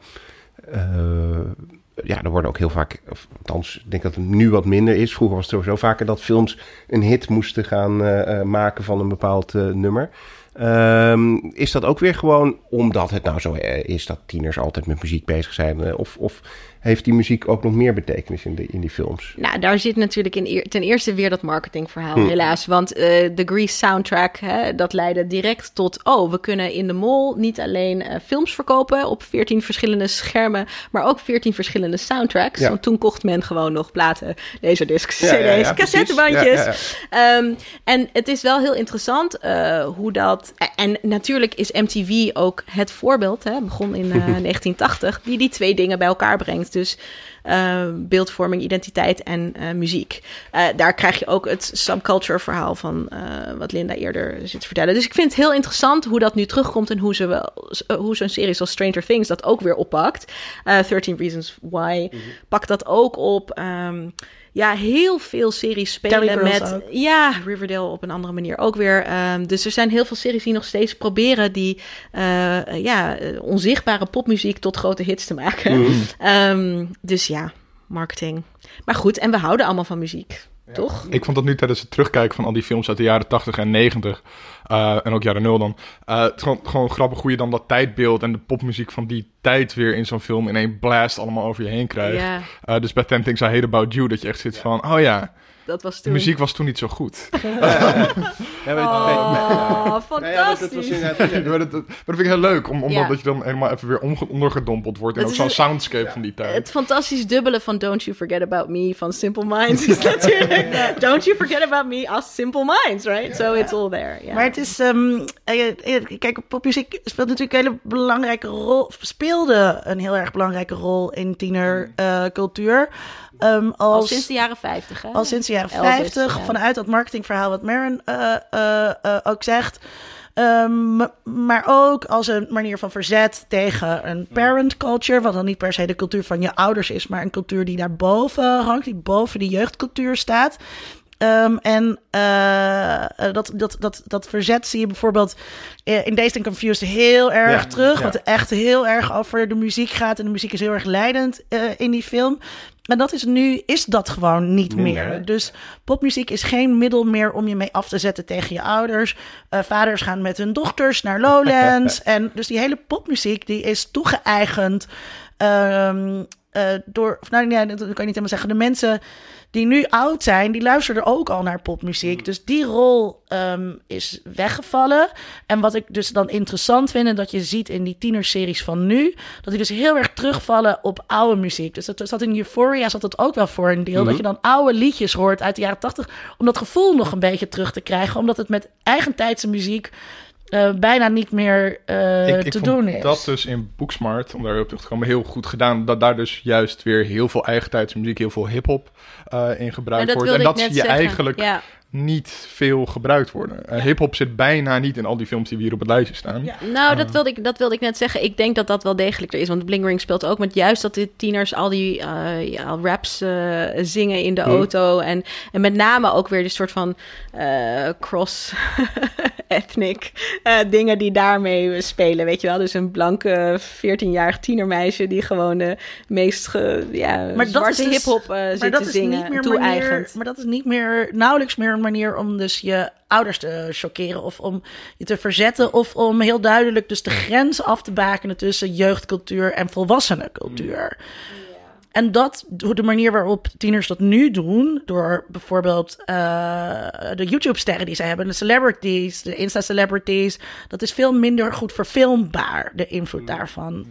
ja, er worden ook heel vaak, of, althans, ik denk dat het nu wat minder is. Vroeger was het sowieso vaker dat films een hit moesten gaan eh, eh, maken van een bepaald eh, nummer. Ehm, is dat ook weer gewoon omdat het nou zo eh, is dat tieners altijd met muziek bezig zijn? eh, of, of heeft die muziek ook nog meer betekenis in, de, in die films? Nou, daar zit natuurlijk in ten eerste weer dat marketingverhaal, Hm. helaas. Want eh, de Grease soundtrack, hè, dat leidde direct tot... oh, we kunnen in de mall niet alleen eh, films verkopen op 14 verschillende schermen... maar ook 14 verschillende soundtracks. Ja. Want toen kocht men gewoon nog platen, laserdiscs, Ja, ja, ja, cd's, cassettebandjes. Ehm, en het is wel heel interessant eh, hoe dat... En natuurlijk is MTV ook het voorbeeld, hè, begon in eh, <laughs> 1980... die die twee dingen bij elkaar brengt. Dus eh, beeldvorming, identiteit en eh, muziek. Eh, daar krijg je ook het subculture verhaal van wat Linda eerder zit te vertellen. Dus ik vind het heel interessant hoe dat nu terugkomt en hoe, ze wel, hoe zo'n serie zoals Stranger Things dat ook weer oppakt. Eh 13 Reasons Why pakt dat ook op. Ehm, ja, heel veel series spelen met... ook. Ja, Riverdale op een andere manier ook weer. Ehm, dus er zijn heel veel series die nog steeds proberen die eh, ja, eh, onzichtbare popmuziek tot grote hits te maken. Ehm, dus ja, marketing. Maar goed, en we houden allemaal van muziek, toch? Ik vond dat nu tijdens het terugkijken van al die films uit de jaren 80 en 90, eh, en ook jaren 0 dan, eh, het is gewoon, gewoon grappig hoe je dan dat tijdbeeld en de popmuziek van die tijd weer in zo'n film in één blast allemaal over je heen krijgt. Eh, dus bij Ten Things I Hate About You, dat je echt zit van, oh ja, dat was de toen. muziek was toen niet zo goed. Oh, ja, fantastisch. inderdaad- <laughs> maar, dat, dat, vind ik heel leuk, om, omdat Ja. je dan helemaal even weer ondergedompeld wordt in ook zo'n soundscape van die tijd. Het fantastisch dubbele van Don't You Forget About Me van Simple Minds is <laughs> natuurlijk Don't You Forget About Me als Simple Minds, right? So it's all there. ja. Maar het is, ehm, eh, eh, kijk, popmuziek speelt natuurlijk een hele belangrijke rol, speelde een heel erg belangrijke rol in tienercultuur. Ehm Al als, sinds de jaren 50, hè? al sinds de jaren Elvis, 50, ja. vanuit dat marketingverhaal wat Marin eh, eh, eh, ook zegt. Ehm, maar ook als een manier van verzet tegen een parent culture. Wat dan niet per se de cultuur van je ouders is, maar een cultuur die daarboven hangt, die boven die jeugdcultuur staat. Ehm, en uh, dat, dat, dat, dat verzet zie je bijvoorbeeld in Dazed and Confused heel erg Ja, terug. ja. Wat echt heel erg over de muziek gaat. En de muziek is heel erg leidend uh, in die film. En dat is nu, is dat gewoon niet Minder, meer. Dus popmuziek is geen middel meer om je mee af te zetten tegen je ouders. Uh, vaders gaan met hun dochters naar Lowlands. <laughs> en dus die hele popmuziek die is toegeëigend um, uh, door, nou ja, dat kan je niet helemaal zeggen. De mensen die nu oud zijn, die luisteren ook al naar popmuziek. Dus die rol um, is weggevallen. En wat ik dus dan interessant vind, en dat je ziet in die tienerseries van nu, dat die dus heel erg terugvallen op oude muziek. Dus dat zat in Euphoria zat dat ook wel voor een deel. Mhm. Dat je dan oude liedjes hoort uit de jaren tachtig, om dat gevoel nog een beetje terug te krijgen. Omdat het met eigentijdse muziek uh, bijna niet meer uh, ik, ik te vond doen is. dat dus in Booksmart, om daar weer op terug te komen, heel goed gedaan. Dat daar dus juist weer heel veel eigentijdse muziek, heel veel hip-hop uh, in En gebruikt dat wordt. En ik dat net zie je zeggen. eigenlijk Ja. Niet veel gebruikt worden. Uh, hip-hop zit bijna niet in al die films die we hier op het lijstje staan. Ja. Nou, dat wilde, ik, dat wilde ik net zeggen. Ik denk dat dat wel degelijk er is. Want Bling Ring speelt ook met juist dat de tieners al die uh, ja, raps uh, zingen in de auto. En, en met name ook weer de soort van uh, cross-ethnic <laughs> uh, dingen die daarmee spelen. Weet je wel? Dus een blanke 14-jarig tienermeisje die gewoon de meest ge, ja, Maar dat zwarte dus- hip-hop uh, maar zit dat te is zingen. niet meer toe-eigend. manier, maar dat is niet meer nauwelijks meer een manier om dus je ouders te choqueren of om je te verzetten of om heel duidelijk dus de grens af te bakenen tussen jeugdcultuur en volwassenencultuur. En dat, de manier waarop tieners dat nu doen, door bijvoorbeeld uh, de YouTube-sterren die ze hebben, de celebrities, de Insta-celebrities, dat is veel minder goed verfilmbaar, de invloed daarvan.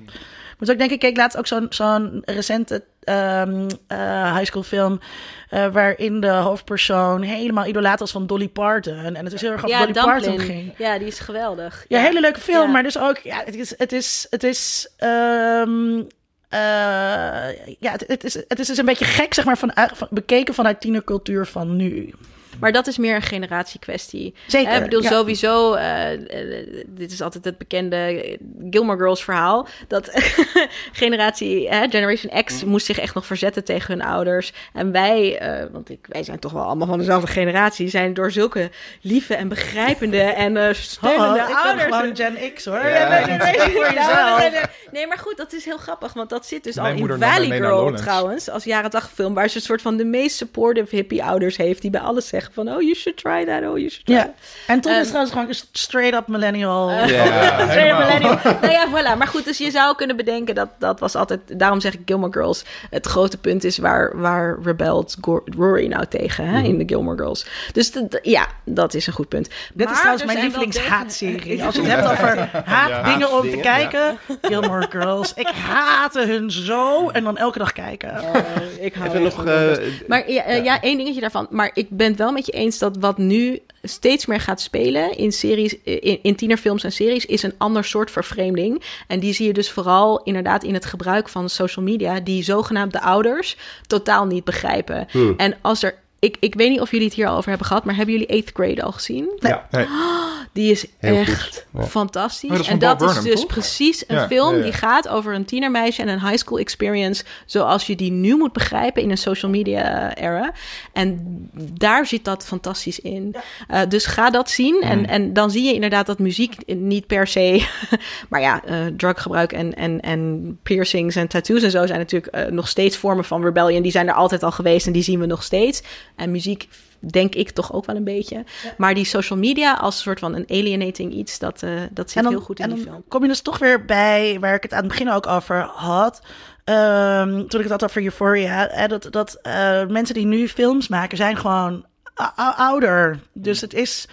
Ik moet ook denken, ik keek laatst ook zo'n zo'n recente um, uh, high school film. Uh, waarin de hoofdpersoon helemaal idolaat was van Dolly Parton. En het is heel erg over Ja, Dolly Parton ging. Ja, die is geweldig. Ja, hele leuke film, Ja. maar dus ook, ja, het is, het is, het is, um, uh, ja, het, het is, het is dus een beetje gek, zeg maar, van, van, bekeken vanuit tienercultuur van nu. Maar dat is meer een generatiekwestie. Zeker, Ik bedoel, ja. sowieso, uh, uh, dit is altijd het bekende Gilmore Girls verhaal. Dat <laughs> generatie, uh, Generation X, moest zich echt nog verzetten tegen hun ouders. En wij, eh, want ik, wij zijn toch wel allemaal van dezelfde generatie, zijn door zulke lieve en begrijpende en uh, steunende Oh, ik ben ouders. gewoon Gen X, hoor. Ja. Ja, nee, maar goed, dat is heel grappig, want dat zit dus Mijn al in Valley Girl trouwens, als jaren 80 film, waar ze een soort van de meest supportive hippie ouders heeft, die bij alles zeggen van, oh, you should try that, oh, you should try Ja, en Tom Um, is trouwens gewoon een straight-up millennial. Ja. <laughs> Straight helemaal. millennial. nou ja, voilà. Maar goed, dus je zou kunnen bedenken dat dat was altijd... Daarom zeg ik Gilmore Girls. Het grote punt is waar, waar rebelt Rory nou tegen hè, in de Gilmore Girls. Dus ja, dat is een goed punt. Dit Maar is trouwens mijn wel lievelingshaatserie. <laughs> Als je het hebt over haatdingen om te kijken. Gilmore Girls. Ik haatte hun zo. En dan elke dag kijken. Ik hou Even nog... eh. Maar ja, eh, ja, één dingetje daarvan. Maar ik ben het wel met je eens dat wat nu steeds meer gaat spelen in series, in, in tienerfilms en series, is een ander soort vervreemding. En die zie je dus vooral inderdaad in het gebruik van social media, die zogenaamd de ouders totaal niet begrijpen. Hmm. En als er. Ik, ik weet niet of jullie het hier al over hebben gehad, maar hebben jullie Eighth Grade al gezien? ja. Nee. Die is Heel echt ja. fantastisch. Oh, dat is en dat is dus toch? precies een Ja, film ja, ja. die gaat over een tienermeisje en een high school experience. Zoals je die nu moet begrijpen in een social media era. En daar zit dat fantastisch in. Uh, dus ga dat zien. En, en dan zie je inderdaad dat muziek niet per se. <laughs> maar ja, uh, druggebruik en, en, en piercings en tattoos en zo zijn natuurlijk uh, nog steeds vormen van rebellion. Die zijn er altijd al geweest en die zien we nog steeds. En muziek denk ik toch ook wel een beetje. Ja. Maar die social media als een soort van een alienating iets, dat, uh, dat zit dan, heel goed in en die dan film. kom je dus toch weer bij waar ik het aan het begin ook over had. Um, toen ik het had over Euphoria. Hè, dat dat uh, mensen die nu films maken zijn gewoon ouder. Dus het is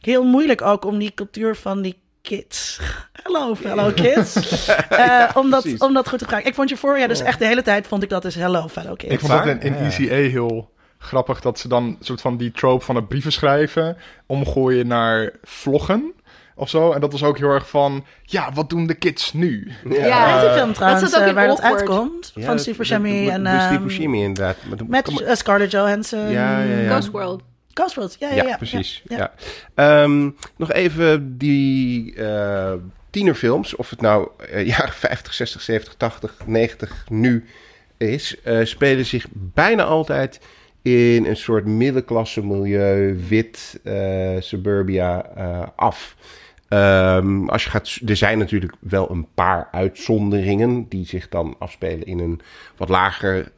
heel moeilijk ook om die cultuur van die kids. Hello, fellow kids. <laughs> uh, om, dat, om dat goed te gebruiken. Ik vond Euphoria dus echt de hele tijd vond ik dat dus hello, fellow kids. Ik vond dat in, in ECA heel grappig dat ze dan een soort van die trope van het brieven schrijven omgooien naar vloggen of zo. En dat was ook heel erg van, ja, wat doen de kids nu? Ja, ja die film trouwens, dat in waar dat uitkomt. Ja, van Steve Buscemi met- en... met Steve ehm, Buscemi inderdaad. Met kom- uh, Scarlett Johansson. Ja, ja, ja. Ghost World. Ja, ja, Ja, ja. precies. ja, Ja, ja. Ehm, nog even die eh, tienerfilms, of het nou eh, jaren 50, 60, 70, 80, 90 nu is, eh, spelen zich bijna altijd in een soort middenklasse milieu, wit, eh, suburbia eh, af. Ehm, als je gaat, er zijn natuurlijk wel een paar uitzonderingen die zich dan afspelen in een wat lager,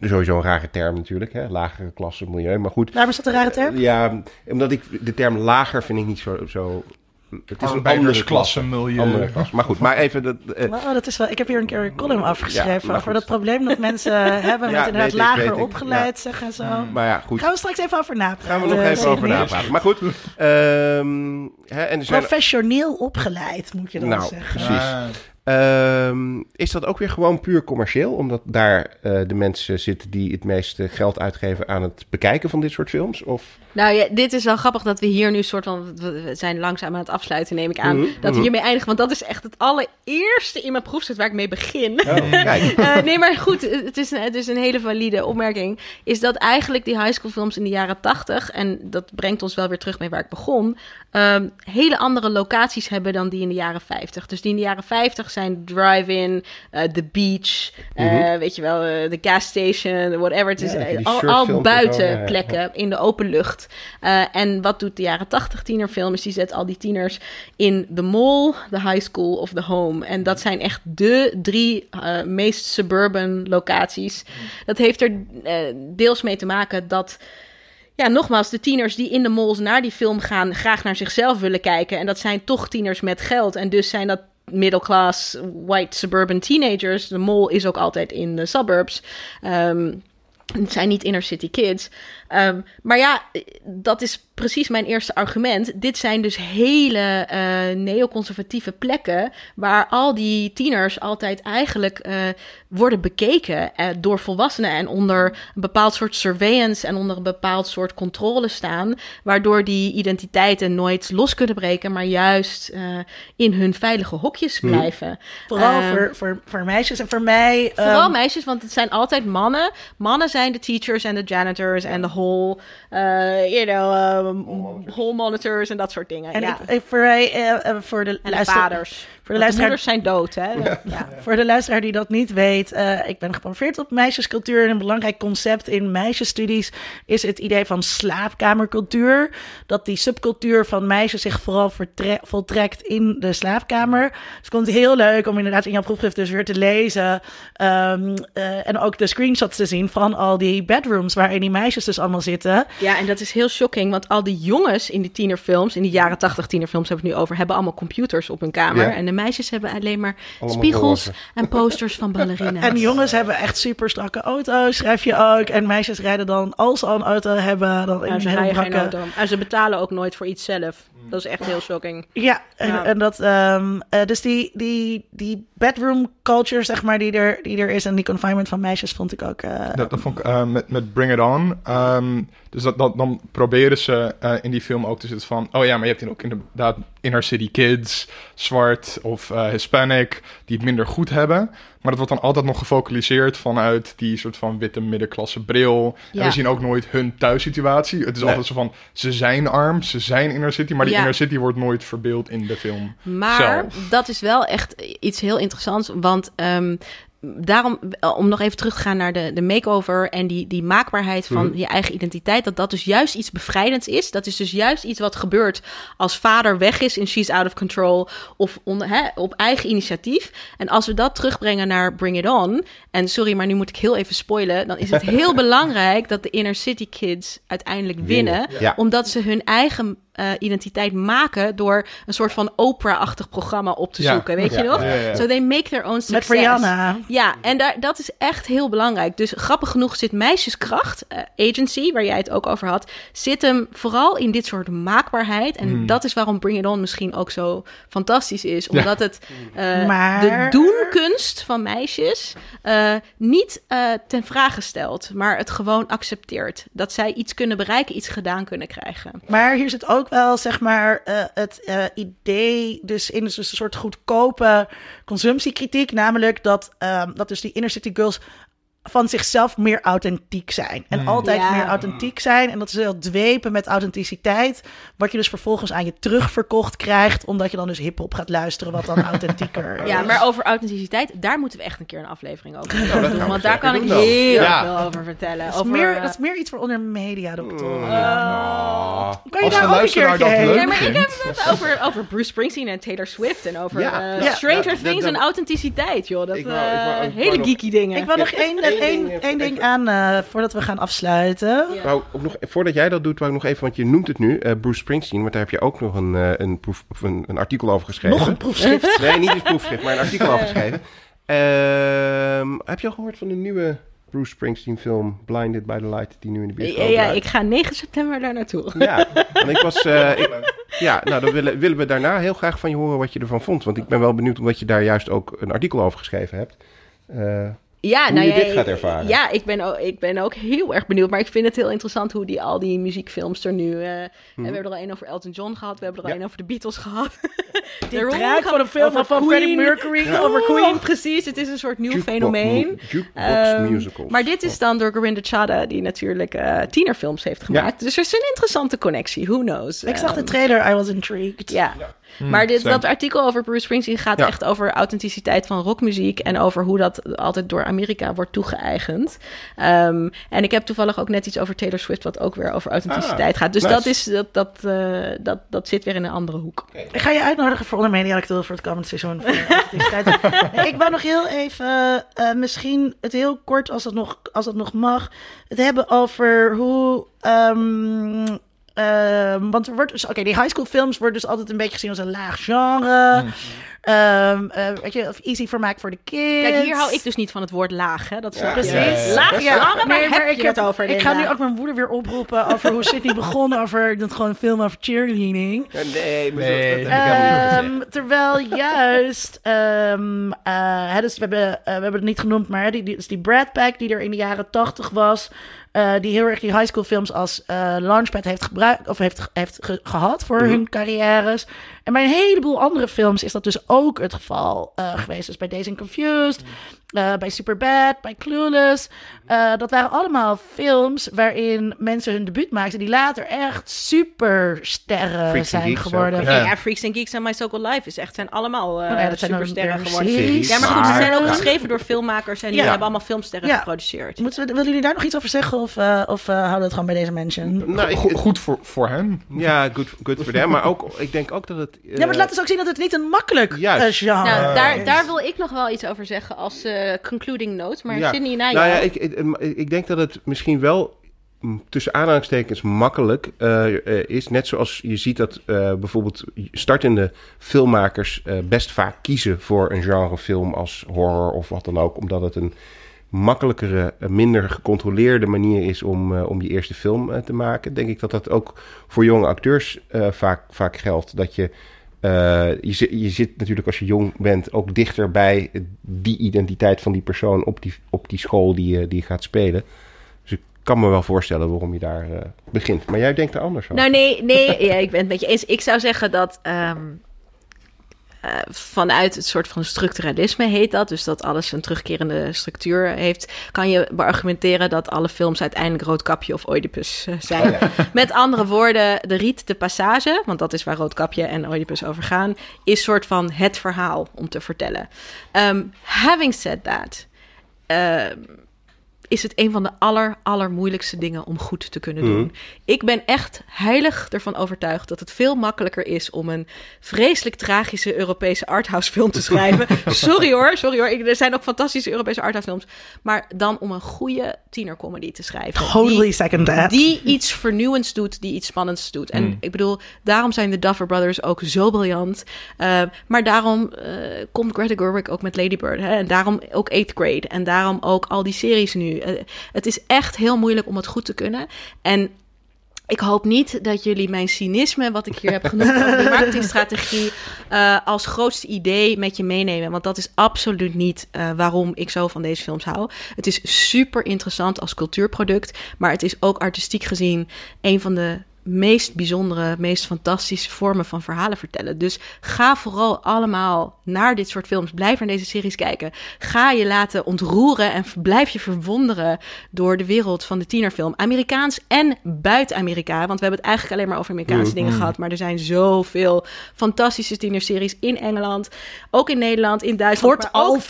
sowieso een rare term natuurlijk, hè, lagere klasse milieu. Maar goed, Waarom is dat een rare term? ja, omdat ik de term lager vind ik niet zo. zo het is een andere Arbeidersklasse milieu. Andere klasse. Maar goed, maar even. Dat, eh, Oh, dat is wel, ik heb hier een keer een column afgeschreven Ja, over dat probleem dat mensen <laughs> hebben met Ja, inderdaad ik, lager opgeleid zeggen en zo. maar ja, goed. Gaan we straks even over napraten. Gaan we nog even over napraten. Maar goed. ehm, hè, en er zijn, Professioneel opgeleid, moet je dan nou, zeggen. precies. Ehm, is dat ook weer gewoon puur commercieel? Omdat daar eh, de mensen zitten die het meeste geld uitgeven aan het bekijken van dit soort films? Of Nou ja, dit is wel grappig dat we hier nu soort van... We zijn langzaam aan het afsluiten, neem ik aan. Mhm, Dat we mhm. hiermee eindigen, want dat is echt het allereerste in mijn proefschrift waar ik mee begin. Oh, kijk. <laughs> Eh, nee, maar goed, het is, het is een hele valide opmerking. Is dat eigenlijk die high school films in de jaren tachtig... en dat brengt ons wel weer terug mee waar ik begon... ehm, hele andere locaties hebben dan die in de jaren 50. Dus die in de jaren 50 zijn drive-in, eh, the beach... eh, Mhm. weet je wel, eh, de gas station, whatever. Het is Ja, eh, al, buiten ja. plekken in de open lucht. Eh, en wat doet de jaren 80 tienerfilm? Is die zet al die tieners in de mall, de high school of de home. En dat zijn echt de drie eh, meest suburban locaties. Dat heeft er eh, deels mee te maken dat. Ja, nogmaals, de tieners die in de malls naar die film gaan, graag naar zichzelf willen kijken. En dat zijn toch tieners met geld. En dus zijn dat middle-class white suburban teenagers. De mall is ook altijd in de suburbs. Ehm, het zijn niet inner city kids. Ehm, maar ja, dat is precies mijn eerste argument. Dit zijn dus hele eh, neoconservatieve plekken waar al die tieners altijd eigenlijk eh, worden bekeken eh, door volwassenen en onder een bepaald soort surveillance en onder een bepaald soort controle staan, waardoor die identiteiten nooit los kunnen breken, maar juist eh, in hun veilige hokjes blijven. Vooral Eh, voor, voor, voor meisjes en voor mij. Vooral ehm, meisjes, want het zijn altijd mannen. Mannen zijn de teachers en de janitors en de hall, eh you know, um, hall monitors en dat soort dingen. En ja. ik, ik- voor, mij, eh, eh, voor de en luister- vaders. Voor de luisteraar moeders zijn dood, hè? Ja, voor de luisteraar die dat niet weet, eh, ik ben gepromoveerd op meisjescultuur. En een belangrijk concept in meisjesstudies is het idee van slaapkamercultuur. Dat die subcultuur van meisjes zich vooral voltrekt in de slaapkamer. Dus het komt heel leuk om inderdaad in jouw proefschrift dus weer te lezen. ehm, eh, en ook de screenshots te zien van al die bedrooms waarin die meisjes dus allemaal zitten. Ja, en dat is heel shocking, want al die jongens in die tienerfilms, in die jaren tachtig tienerfilms hebben we het nu over, hebben allemaal computers op hun kamer. Ja. En de meisjes hebben alleen maar Allemaal spiegels roze. en posters van ballerina's. En jongens hebben echt super strakke auto's, schrijf je ook. En meisjes rijden dan, als ze al een auto hebben, dan in Ja, een ze hele rijden geen brakke... auto. En ze betalen ook nooit voor iets zelf. Dat is echt heel shocking. Ja, en, Ja. en dat, ehm, eh, dus die, die, die bedroom culture, zeg maar, die er, die er is en die confinement van meisjes vond ik ook. eh, Dat, dat vond ik eh, met, met Bring It On. Ehm, dus dat, dat, dan proberen ze eh, in die film ook te zitten van... Oh ja, maar je hebt hier ook inderdaad inner city kids, zwart of eh, Hispanic... die het minder goed hebben. Maar dat wordt dan altijd nog gefocaliseerd vanuit die soort van witte middenklasse bril. En we zien ook nooit hun thuissituatie. Het is Nee. altijd zo van, ze zijn arm, ze zijn inner city... maar die Ja. inner city wordt nooit verbeeld in de film Maar zelf. dat is wel echt iets heel interessants. Want ehm, daarom, om nog even terug te gaan naar de, de makeover en die, die maakbaarheid van je eigen identiteit, dat dat dus juist iets bevrijdends is. Dat is dus juist iets wat gebeurt als vader weg is in She's Out of Control of onder, hè, op eigen initiatief. En als we dat terugbrengen naar Bring It On, en sorry, maar nu moet ik heel even spoilen, dan is het <laughs> heel belangrijk dat de inner city kids uiteindelijk winnen, Winnen, ja. omdat ze hun eigen eh, identiteit maken door een soort van Oprah-achtig programma op te Ja. zoeken, weet Ja. je nog? Ja, ja, ja. So they make their own met success. Rihanna. Ja, en daar, dat is echt heel belangrijk. Dus grappig genoeg zit meisjeskracht, eh, agency, waar jij het ook over had, zit hem vooral in dit soort maakbaarheid. En Hmm. dat is waarom Bring It On misschien ook zo fantastisch is. Omdat het eh, Maar- de doenkunst van meisjes eh, niet eh, ten vraag stelt, maar het gewoon accepteert. Dat zij iets kunnen bereiken, iets gedaan kunnen krijgen. Maar hier zit ook wel, zeg maar, eh, het eh, idee, dus in dus een soort goedkope consumptiekritiek, namelijk dat, ehm, dat dus die inner city girls van zichzelf meer authentiek zijn. En Hmm. altijd Ja. meer authentiek zijn. En dat is heel dwepen met authenticiteit. Wat je dus vervolgens aan je terugverkocht krijgt. Omdat je dan dus hip-hop gaat luisteren, wat dan <laughs> authentieker Ja, is. maar over authenticiteit, daar moeten we echt een keer een aflevering over doen. Want daar kan ik heel Ja. veel over vertellen. Dat is, over, meer, eh, dat is meer iets voor onder media, dokter. Ah. Kan je Als daar ook een keertje dat heen? Nee, maar ik heb het over, over Bruce Springsteen en Taylor Swift en over Ja. eh, Ja. Stranger Things dat- en authenticiteit, joh. Dat Ik wou- ik wou- eh, ik wou hele geeky dingen. Ik wil nog één, één, ding, één ding even- aan eh, voordat we gaan afsluiten. Ja. Wou ook nog, voordat jij dat doet, wou ik nog even, want je noemt het nu, eh, Bruce Springsteen, want daar heb je ook nog een, eh, een, proef, of een, een artikel over geschreven. Nog een proefschrift. <laughs> Nee, niet een proefschrift, maar een artikel over geschreven. Ehm, heb je al gehoord van de nieuwe Bruce Springsteen film Blinded by the Light, die nu in de Ja, bioscoop ja, draait? ik ga 9 september daar naartoe. Ja, want ik was... eh, ik- ja, nou, dan willen, willen we daarna heel graag van je horen wat je ervan vond. Want ik ben wel benieuwd omdat je daar juist ook een artikel over geschreven hebt. Eh, Ja, Hoe nou je ja, dit gaat ervaren. Ja, ik ben, ook, ik ben ook heel erg benieuwd. Maar ik vind het heel interessant hoe die, al die muziekfilms er nu... eh, en we hebben er al één over Elton John gehad. We hebben er al. Ja. één over de Beatles gehad. <laughs> Dit <laughs> draait van een film van Queen. Freddie Mercury Ja. over Queen. Precies, het is een soort nieuw jukebox fenomeen. Jukebox Ehm, musicals. maar dit is dan door Gorinda Chadha, die natuurlijk eh, tienerfilms heeft gemaakt. Dus er is een interessante connectie, who knows. Ik zag de Ehm, trailer, I was intrigued. Ja. maar dit, same. dat artikel over Bruce Springsteen gaat Ja. echt over authenticiteit van rockmuziek en over hoe dat altijd door Amerika wordt toegeëigend. Ehm, en ik heb toevallig ook net iets over Taylor Swift, wat ook weer over authenticiteit Ah, gaat. Dus nice. dat, is, dat, dat, eh, dat, dat zit weer in een andere hoek. Ik ga je uitnodigen voor onder media acteur voor het komend seizoen. Voor authenticiteit. <laughs> ik wou nog heel even, eh, misschien het heel kort als dat nog, als dat nog mag, het hebben over hoe. ehm, ehm, want er wordt dus, oké, die high school films worden dus altijd een beetje gezien als een laag genre. Ehm, eh, weet je, of easy vermaak voor de kids. Kijk, hier hou ik dus niet van het woord laag. Hè? Dat je. Precies. Ja, ja. Laag Ja, genre, maar nee, maar ik, je het over, ik ga nu ook mijn moeder weer oproepen over hoe Sydney begon over dat gewoon een film over cheerleading. Nee, maar Nee. dat, dat heb ik helemaal niet gezegd. Ehm, terwijl juist, ehm, eh, hè, dus we, hebben, eh, we hebben het niet genoemd, maar die, die, dus die Brad Pack die er in de jaren tachtig was, eh, die heel erg die high school films als eh, launchpad heeft gebruikt of heeft, heeft ge- gehad voor Mhm. hun carrières. En bij een heleboel andere films is dat dus ook het geval eh, geweest. Dus bij Days and Confused, eh, bij Superbad, bij Clueless. Eh, dat waren allemaal films waarin mensen hun debuut maakten die later echt supersterren Freaks zijn geworden. Ja, Ja. Freaks and Geeks en My So Called Life is echt, zijn allemaal eh Oh supersterren geworden. series. Ja, maar goed, ze zijn ook geschreven door filmmakers en die hebben allemaal filmsterren Ja. geproduceerd. Moeten we, willen jullie daar nog iets over zeggen of, eh, of eh, houden we het gewoon bij deze mention? Nou, Go- goed voor, voor hen. ja, good, good for them. Maar ook, ik denk ook dat het... ja, maar laat dus ook zien dat het niet een makkelijk Juist. genre Nou, daar, is. daar wil ik nog wel iets over zeggen als eh, concluding note. Maar Ja. Sydney, na Nou jou. ja, ik, ik, ik denk dat het misschien wel mm, tussen aanhalingstekens makkelijk eh, eh, is. Net zoals je ziet dat bijvoorbeeld startende filmmakers best vaak kiezen voor een genrefilm als horror of wat dan ook. Omdat het een makkelijkere, minder gecontroleerde manier is om, om je eerste film te maken. Denk ik dat dat ook voor jonge acteurs vaak, vaak geldt. Dat je eh, je, je zit natuurlijk als je jong bent ook dichter bij die identiteit van die persoon op die, op die school die je, die gaat spelen. Dus ik kan me wel voorstellen waarom je daar eh, begint. Maar jij denkt er anders over. Nou, nee, nee ja, ik ben het met je eens. Ik zou zeggen dat ehm, eh, vanuit het soort van structuralisme heet dat, dus dat alles een terugkerende structuur heeft, kan je beargumenteren dat alle films uiteindelijk Roodkapje of Oedipus eh, zijn. <laughs> Met andere woorden, de riet de passage, want dat is waar Roodkapje en Oedipus over gaan, is soort van het verhaal om te vertellen. Ehm, having said that, ehm, is het een van de aller, allermoeilijkste dingen om goed te kunnen doen. Ik ben echt heilig ervan overtuigd dat het veel makkelijker is om een vreselijk tragische Europese arthouse film te schrijven. <laughs> sorry hoor, sorry hoor. Ik- er zijn ook fantastische Europese arthouse films. Maar dan om een goede tienercomedy te schrijven. Totally Die- second that. die iets vernieuwends doet, die iets spannends doet. En ik bedoel, daarom zijn de Duffer Brothers ook zo briljant. Uh, maar daarom uh, komt Greta Gerwig ook met Lady Bird. Hè? En daarom ook Eighth Grade. En daarom ook al die series nu. Uh, het is echt heel moeilijk om het goed te kunnen. En ik hoop niet dat jullie mijn cynisme, wat ik hier heb <laughs> genoemd over de marketingstrategie, uh, als grootste idee met je meenemen. Want dat is absoluut niet uh, waarom ik zo van deze films hou. Het is super interessant als cultuurproduct, maar het is ook artistiek gezien een van de meest bijzondere, meest fantastische vormen van verhalen vertellen. Dus ga vooral allemaal naar dit soort films. Blijf naar deze series kijken. Ga je laten ontroeren en blijf je verwonderen door de wereld van de tienerfilm. Amerikaans en buiten Amerika. Want we hebben het eigenlijk alleen maar over Amerikaanse dingen gehad. Maar er zijn zoveel fantastische tienerseries in Engeland. Ook in Nederland, in Duitsland. Maar ook.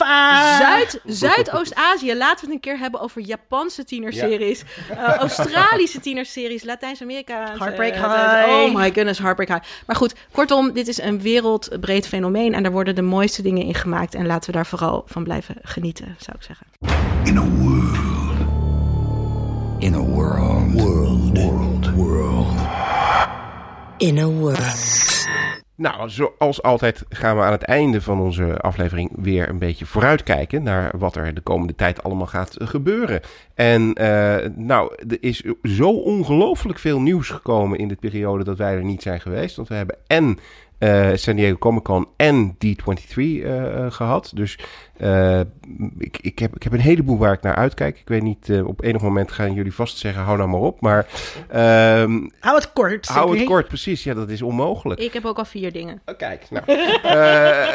Zuid, Zuidoost-Azië. Laten we het een keer hebben over Japanse tienerseries. eh, Australische tienerseries. Latijns-Amerika. Heartbreak eh, High. Oh my goodness, Heartbreak High. Maar goed, kortom, dit is een wereldbreed fenomeen. En daar worden de mooiste dingen in gemaakt. En laten we daar vooral van blijven genieten, zou ik zeggen. In a world. In a world. World. World. World. In a world. Nou, zoals altijd gaan we aan het einde van onze aflevering weer een beetje vooruitkijken naar wat er de komende tijd allemaal gaat gebeuren. En eh, nou, er is zo ongelooflijk veel nieuws gekomen in de periode dat wij er niet zijn geweest. Want we hebben en eh, San Diego Comic Con en D23 eh, eh, gehad. Dus eh, ik, ik, heb, ik heb een heleboel waar ik naar uitkijk. Ik weet niet, eh, op enig moment gaan jullie vast zeggen, hou nou maar op. Maar ehm, Hou het kort. hou het kort, precies. Ja, dat is onmogelijk. Ik heb ook al vier dingen. Oh, kijk, nou. <laughs> Eh,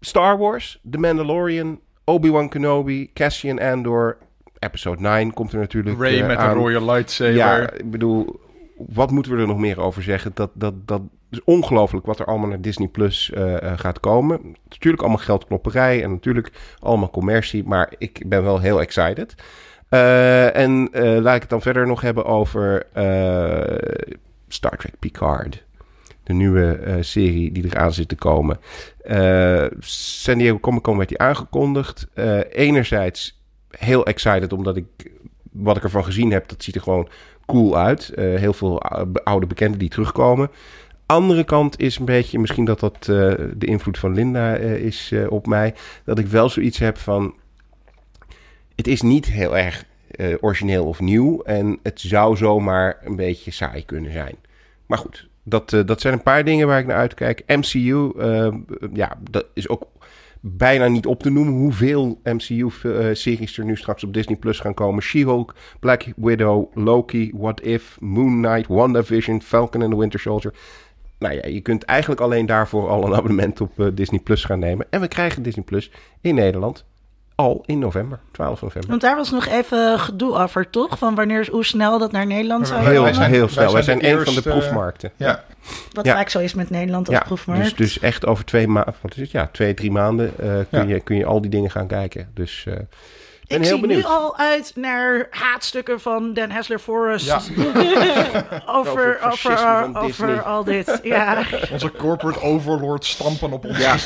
Star Wars, The Mandalorian, Obi-Wan Kenobi, Cassian Andor, Episode 9 komt er natuurlijk Ray met aan. een rode lightsaber. Ja, ik bedoel, wat moeten we er nog meer over zeggen? Dat, dat, dat is ongelooflijk wat er allemaal naar Disney Plus eh, eh, gaat komen. Natuurlijk allemaal geldklopperij en natuurlijk allemaal commercie, maar ik ben wel heel excited. Eh, en laat ik het dan verder nog hebben over Star Trek Picard. De nieuwe serie die eraan zit te komen. San Diego Comic Con werd die aangekondigd. Enerzijds heel excited omdat ik wat ik ervan gezien heb, dat ziet er gewoon cool uit. Heel veel ou- oude bekenden die terugkomen. Andere kant is een beetje, misschien dat dat eh, de invloed van Linda eh, is eh, op mij, dat ik wel zoiets heb van, het is niet heel erg origineel of nieuw en het zou zomaar een beetje saai kunnen zijn. Maar goed, dat, dat zijn een paar dingen waar ik naar uitkijk. MCU, ja, dat is ook bijna niet op te noemen hoeveel MCU-series er nu straks op Disney Plus gaan komen. She-Hulk, Black Widow, Loki, What If, Moon Knight, WandaVision, Falcon and the Winter Soldier. Nou ja, je kunt eigenlijk alleen daarvoor al een <laughs> abonnement op eh, Disney Plus gaan nemen. En we krijgen Disney Plus in Nederland al in november, 12 november. Want daar was nog even gedoe over, toch? Van wanneer, hoe snel dat naar Nederland zou Heel, komen. zijn- heel snel. Wij zijn een van de eerste- proefmarkten. Ja, Wat Ja. vaak zo is met Nederland als Ja, proefmarkt. dus, dus echt over twee maanden, wat is het? Ja, twee, drie maanden eh, kun, Ja. je, kun je al die dingen gaan kijken. Dus ik ben ik heel zie benieuwd. nu al uit naar haatstukken van Dan Hessler Forrest Ja. <laughs> over, Over over, al dit. <laughs> Ja. onze corporate overlord stampen op ons Ja,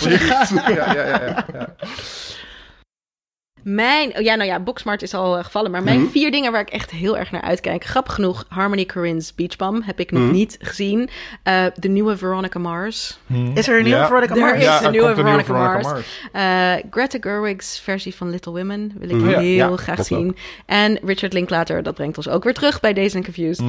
ja, ja, ja, ja. Mijn, oh ja, nou ja, Boxmart is al eh, gevallen. Maar mijn Mhm. vier dingen waar ik echt heel erg naar uitkijk. Grappig genoeg, Harmony Korine's Beach Bum heb ik nog Mhm. niet gezien. Eh, de nieuwe Veronica Mars. Is er een nieuwe Ja. Veronica Er Mars? is Ja, een er nieuwe een nieuwe Veronica Veronica Mars. Mars. Eh, Greta Gerwig's versie van Little Women wil ik Mhm. Heel ja, graag zien. En Richard Linklater, dat brengt ons ook weer terug bij Days and Confused.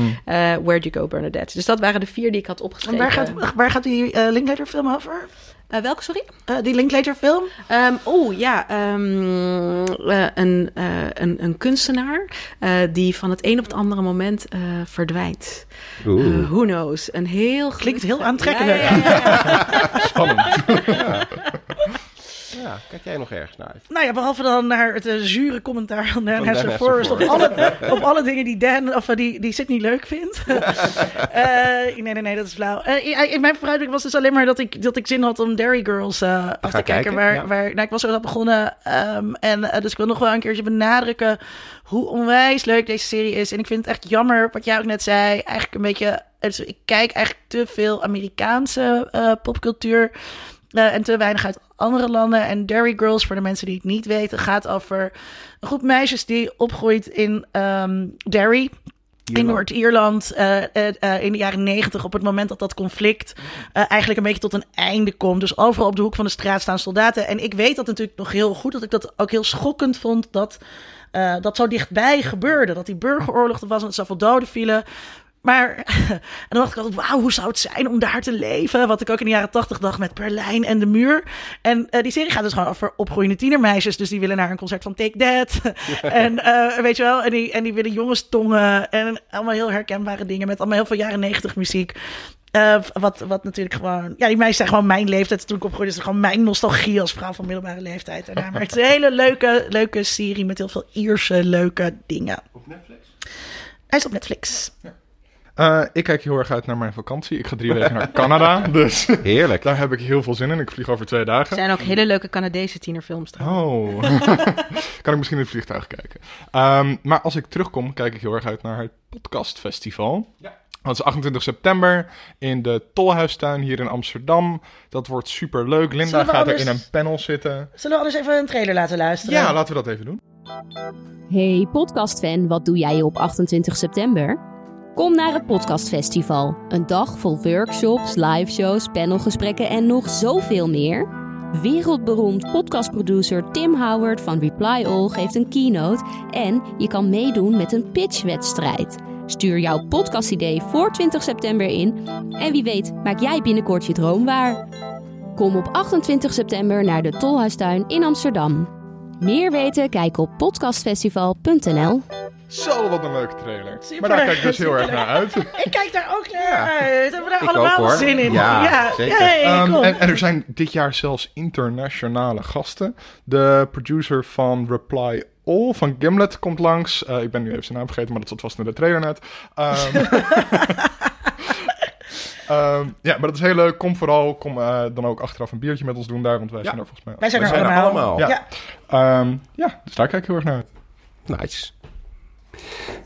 Where'd You Go, Bernadette. Dus dat waren de vier die ik had En opgeschreven. waar gaat, waar gaat die Linklater film over? Eh, welke, sorry? Eh, die Linklater film? Ehm, oh ja, ehm, eh, een, eh, een, een kunstenaar eh, die van het een op het andere moment eh, verdwijnt. Oeh. Eh, who knows? Een heel Klinkt heel Ja, aantrekkelijk. ja, ja, ja. <laughs> Spannend. <laughs> Ja, kijk jij nog ergens naar uit? Nou ja, behalve dan naar het uh, zure commentaar van Dan Dan Forrest op alle, op alle dingen die Dan of eh, die, die Sydney leuk vindt. <laughs> Eh, nee, nee, nee, dat is flauw. Eh, in mijn vooruitblik was dus alleen maar dat ik, dat ik zin had om Dairy Girls eh, af te kijken. kijken, waar, ja. waar, nou, ik was er al begonnen. ehm, en eh, dus ik wil nog wel een keertje benadrukken hoe onwijs leuk deze serie is. En ik vind het echt jammer, wat jij ook net zei, eigenlijk een beetje... Dus ik kijk eigenlijk te veel Amerikaanse eh, popcultuur. eh, en te weinig uit andere landen. En Dairy Girls, voor de mensen die het niet weten, gaat over een groep meisjes die opgroeit in ehm Derry. In Noord-Ierland eh, eh, eh, in de jaren negentig, op het moment dat dat conflict eigenlijk een beetje tot een einde komt. Dus overal op de hoek van de straat staan soldaten. En ik weet dat natuurlijk nog heel goed, dat ik dat ook heel schokkend vond dat dat zo dichtbij gebeurde. Dat die burgeroorlog er was en dat zoveel doden vielen. Maar <laughs> en dan dacht ik altijd, wauw, hoe zou het zijn om daar te leven? Wat ik ook in de jaren tachtig dacht met Berlijn en de muur. En eh, die serie gaat dus gewoon over opgroeiende tienermeisjes. Dus die willen naar een concert van Take That. <laughs> en eh, weet je wel, en die, en die willen jongens tongen. En allemaal heel herkenbare dingen met allemaal heel veel jaren negentig muziek. Eh, wat, wat natuurlijk gewoon... Ja, die meisjes zijn gewoon mijn leeftijd. Toen ik opgroeide, is het gewoon mijn nostalgie als vrouw van middelbare leeftijd. Daarna. Maar het is <laughs> een hele leuke, leuke serie met heel veel Ierse leuke dingen. Op Netflix? Hij is op Netflix. Eh, ik kijk heel erg uit naar mijn vakantie. Ik ga drie weken naar <laughs> Canada, dus Heerlijk. daar heb ik heel veel zin in. Ik vlieg over twee Er dagen. zijn ook hele leuke Canadese tienerfilms trouwens. Oh, <laughs> kan ik misschien in het vliegtuig kijken. Ehm, maar als ik terugkom, kijk ik heel erg uit naar het podcastfestival. Ja. Dat is 28 september in de Tolhuistuin hier in Amsterdam. Dat wordt super leuk. Linda gaat er in een panel zitten. Zullen we anders even een trailer laten luisteren? Ja, laten we dat even doen. Hey podcastfan, wat doe jij op 28 september? Kom naar het Podcastfestival. Een dag vol workshops, liveshows, panelgesprekken en nog zoveel meer. Wereldberoemd podcastproducer Tim Howard van Reply All geeft een keynote en je kan meedoen met een pitchwedstrijd. Stuur jouw podcastidee voor 20 september in en wie weet maak jij binnenkort je droom waar. Kom op 28 september naar de Tolhuistuin in Amsterdam. Meer weten? Kijk op podcastfestival.nl. Zo, wat een leuke trailer. Super maar daar kijk ik dus heel erg naar uit. <laughs> Ik kijk daar ook naar uit. Hebben we daar Ik allemaal ook, zin in? Ja, zeker. Hey, Ehm, en, en er zijn dit jaar zelfs internationale gasten. De producer van Reply All van Gimlet komt langs. Eh, ik ben nu even zijn naam vergeten, maar dat zat vast in de trailer net. Ehm, <laughs> ehm, ja, maar dat is heel leuk. Kom vooral. Kom eh, dan ook achteraf een biertje met ons doen daar, want wij Ja. zijn er volgens mij. Wij zijn We er zijn er allemaal. allemaal. Ja. Ja. Ehm, ja, dus daar kijk ik heel erg naar uit. Nice.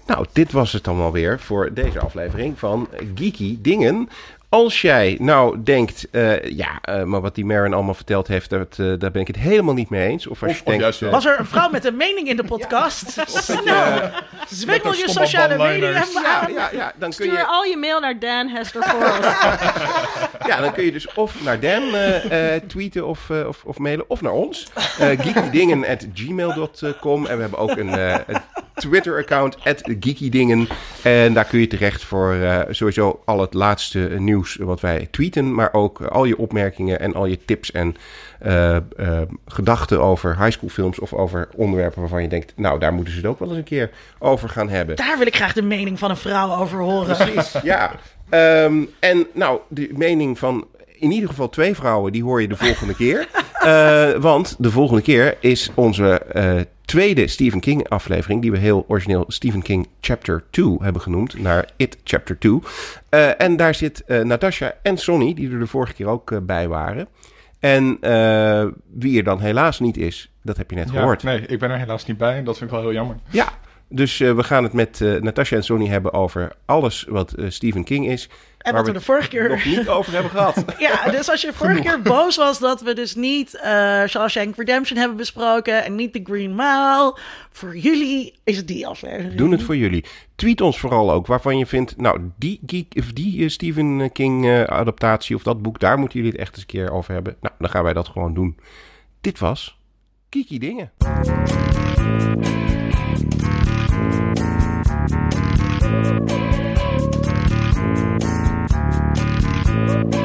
Nou, dit was het dan alweer voor deze aflevering van Geeky Dingen. Als jij nou denkt, eh, ja, eh, maar wat die Marin allemaal verteld heeft, dat, eh, daar ben ik het helemaal niet mee eens. Of als Of- je of denkt, Was er een vrouw met een mening in de podcast? Snel. Zwengel je sociale media ja, ja, ja, dan kun Stuur je, al je mail naar Dan Hester <laughs> ja, dan kun je dus of naar Dan eh, eh, tweeten of, eh, of, of mailen, of naar ons. Uh, geekydingen.gmail.com En we hebben ook een, eh, een Twitter-account, geekydingen. En daar kun je terecht voor eh, sowieso al het laatste nieuws wat wij tweeten. Maar ook eh, al je opmerkingen en al je tips en eh, eh, gedachten over highschoolfilms of over onderwerpen waarvan je denkt, nou, daar moeten ze het ook wel eens een keer over gaan hebben. Daar wil ik graag de mening van een vrouw over horen. Precies, <laughs> ja. Ehm, en nou, de mening van in ieder geval twee vrouwen, die hoor je de volgende keer. <laughs> Want de volgende keer is onze eh, tweede Stephen King aflevering, die we heel origineel Stephen King Chapter 2 hebben genoemd, naar It Chapter 2. Eh, en daar zit eh, Natasha en Sonny, die er de vorige keer ook eh, bij waren. En wie er dan helaas niet is, dat heb je net Ja, gehoord. nee, ik ben er helaas niet bij. Dat vind ik wel heel jammer. Ja, dus eh, we gaan het met eh Natasha en Sonny hebben over alles wat eh, Stephen King is. En waar wat we de vorige keer... nog niet over hebben gehad. <laughs> Ja, dus als je vorige keer boos was dat we dus niet Shawshank Redemption hebben besproken en niet The Green Mile, voor jullie is het die aflevering. Doen het voor jullie. Tweet ons vooral ook waarvan je vindt, nou, die, geek, of die Stephen King adaptatie of dat boek, daar moeten jullie het echt eens een keer over hebben. Nou, dan gaan wij dat gewoon doen. Dit was Kiki Dingen. Thank